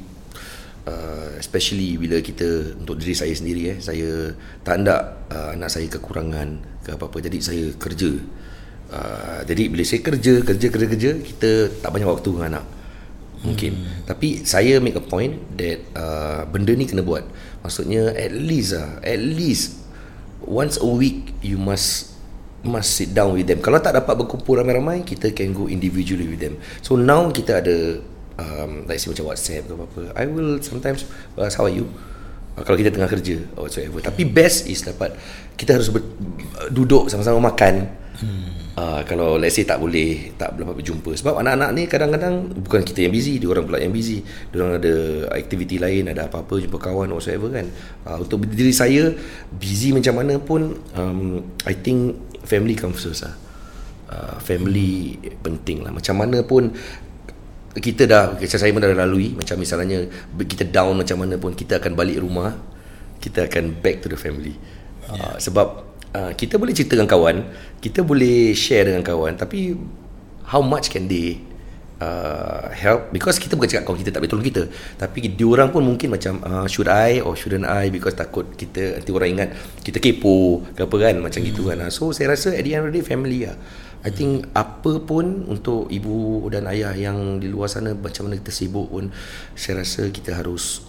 A: uh, especially bila kita untuk diri saya sendiri eh saya tak nak uh, anak saya kekurangan ke apa-apa jadi saya kerja. Uh, jadi bila saya kerja kerja kerja kerja kita tak banyak waktu dengan anak mungkin hmm. tapi saya make a point that uh, benda ni kena buat maksudnya at least ah at least once a week you must must sit down with them. Kalau tak dapat berkumpul ramai-ramai kita can go individually with them. So now kita ada um, like say macam WhatsApp ke apa-apa I will sometimes ask how are you? Uh, kalau kita tengah kerja or whatsoever. Tapi best is dapat kita harus ber, duduk sama-sama makan. Hmm. uh, kalau let's say tak boleh tak dapat berjumpa. Sebab anak-anak ni kadang-kadang bukan kita yang busy dia orang pula yang busy. Dia orang ada aktiviti lain ada apa-apa jumpa kawan or whatsoever kan. Uh, untuk diri saya busy macam mana pun um, I think family comes first lah uh, family hmm. penting lah macam mana pun kita dah macam saya pun dah lalui macam misalnya kita down macam mana pun kita akan balik rumah kita akan back to the family yeah. uh, sebab uh, kita boleh cerita dengan kawan kita boleh share dengan kawan tapi how much can they uh, help because kita bukan cakap kalau kita tak boleh tolong kita tapi diorang pun mungkin macam uh, should I or shouldn't I because takut kita nanti orang ingat kita kepo ke apa kan macam hmm. gitu kan so saya rasa at the end of the day family lah I think apa pun untuk ibu dan ayah yang di luar sana macam mana kita sibuk pun saya rasa kita harus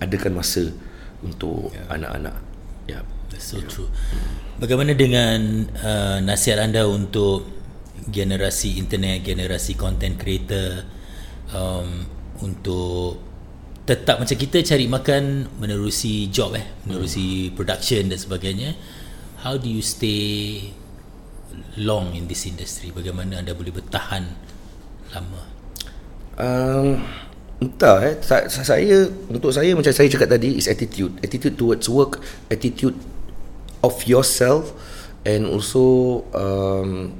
A: adakan masa untuk yeah. anak-anak. Ya. Yeah.
B: That's so true. Bagaimana dengan uh, nasihat anda untuk generasi internet, generasi content creator um, untuk tetap macam kita cari makan menerusi job eh, menerusi hmm. production dan sebagainya. How do you stay long in this industry? Bagaimana anda boleh bertahan lama?
A: Um, entah eh saya, saya untuk saya macam saya cakap tadi is attitude attitude towards work attitude of yourself and also um,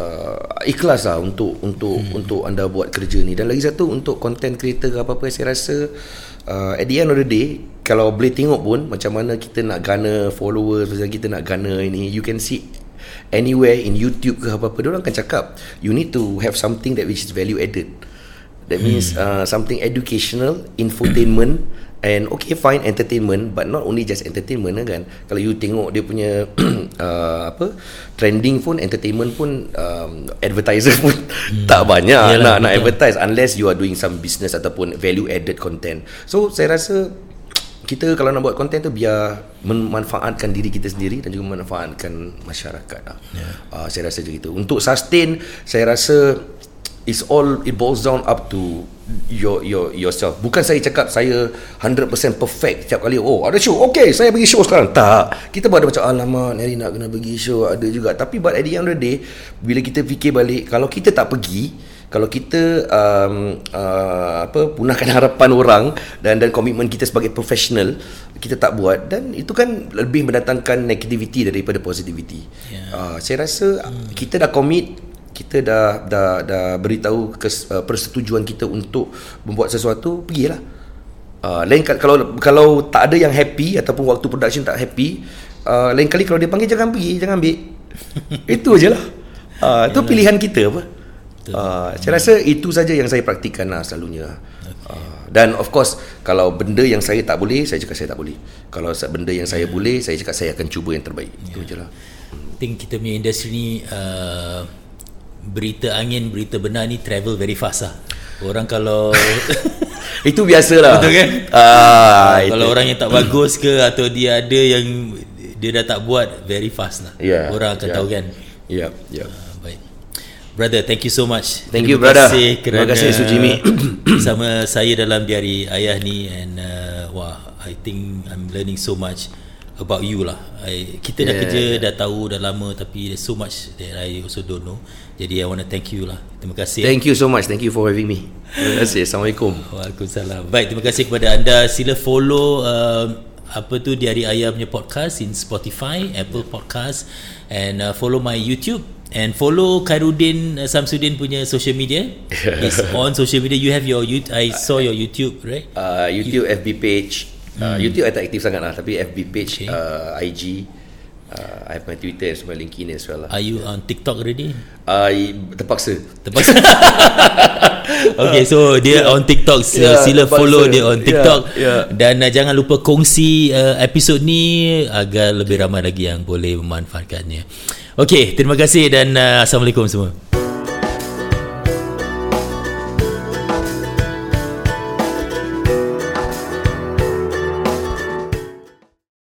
A: uh, ikhlas lah untuk untuk hmm. untuk anda buat kerja ni dan lagi satu untuk content creator ke apa-apa saya rasa uh, at the end of the day kalau boleh tengok pun macam mana kita nak gana followers macam kita nak gana ini you can see anywhere in YouTube ke apa-apa dia orang akan cakap you need to have something that which is value added that means uh, something educational infotainment and okay fine entertainment but not only just entertainment lah kan kalau you tengok dia punya uh, apa trending pun entertainment pun um, advertiser pun hmm. tak banyak
B: Yalah,
A: nak nak
B: betul.
A: advertise unless you are doing some business ataupun value added content so saya rasa kita kalau nak buat konten tu biar memanfaatkan diri kita sendiri dan juga memanfaatkan masyarakat lah. Yeah. Uh, saya rasa macam itu. Untuk sustain, saya rasa it's all it boils down up to your your yourself. Bukan saya cakap saya 100% perfect setiap kali. Oh, ada show. Okay, saya pergi show sekarang. Tak. Kita pun ada macam alamak, hari nak kena pergi show ada juga. Tapi but at the end of the day, bila kita fikir balik, kalau kita tak pergi, kalau kita um, uh, apa punahkan harapan orang dan dan komitmen kita sebagai profesional kita tak buat dan itu kan lebih mendatangkan negativity daripada positivity. Yeah. Uh, saya rasa hmm. kita dah commit kita dah dah dah beritahu kes, uh, persetujuan kita untuk membuat sesuatu pergilah. Uh, lain kalau kalau tak ada yang happy ataupun waktu production tak happy uh, lain kali kalau dia panggil jangan pergi jangan ambil itu aje lah uh, itu pilihan kita apa uh, saya rasa itu saja yang saya praktikan lah selalunya okay. uh, dan of course kalau benda yang saya tak boleh saya cakap saya tak boleh kalau benda yang saya yeah. boleh saya cakap saya akan cuba yang terbaik yeah. itu ya. je lah
B: I think kita punya industri ni uh, berita angin berita benar ni travel very fast lah orang kalau
A: itu biasalah
B: betul kan uh, kalau orang yang tak bagus ke atau dia ada yang dia dah tak buat very fast lah. Yeah, Orang akan yeah. tahu kan.
A: Yeah, yeah.
B: Uh, baik. Brother, thank you so much.
A: Thank Terima you brother. Kasih Terima kasih Sujimi.
B: Bersama saya dalam diari ayah ni and uh, wah, I think I'm learning so much about you lah. I, kita yeah, dah kerja dah tahu dah lama tapi there's so much that I also don't know. Jadi I want to thank you lah. Terima kasih.
A: Thank you so much. Thank you for having me. Terima kasih. Assalamualaikum.
B: Waalaikumsalam. Baik, terima kasih kepada anda. Sila follow uh, apa tu Diari Ayah punya podcast in Spotify, Apple Podcast and uh, follow my YouTube and follow Khairuddin uh, Samsudin punya social media. He's on social media. You have your YouTube. I saw your YouTube, right?
A: Uh, YouTube, FB page. Uh, hmm. YouTube I tak aktif sangat lah Tapi FB page okay. uh, IG uh, I have my Twitter and my LinkedIn as well lah.
B: Are you on TikTok already?
A: Uh, terpaksa
B: Terpaksa Okay so dia yeah. on TikTok yeah, Sila terpaksa. follow dia on TikTok yeah, yeah. Dan uh, jangan lupa kongsi uh, episod ni Agar lebih ramai lagi yang boleh memanfaatkannya Okay terima kasih dan uh, Assalamualaikum semua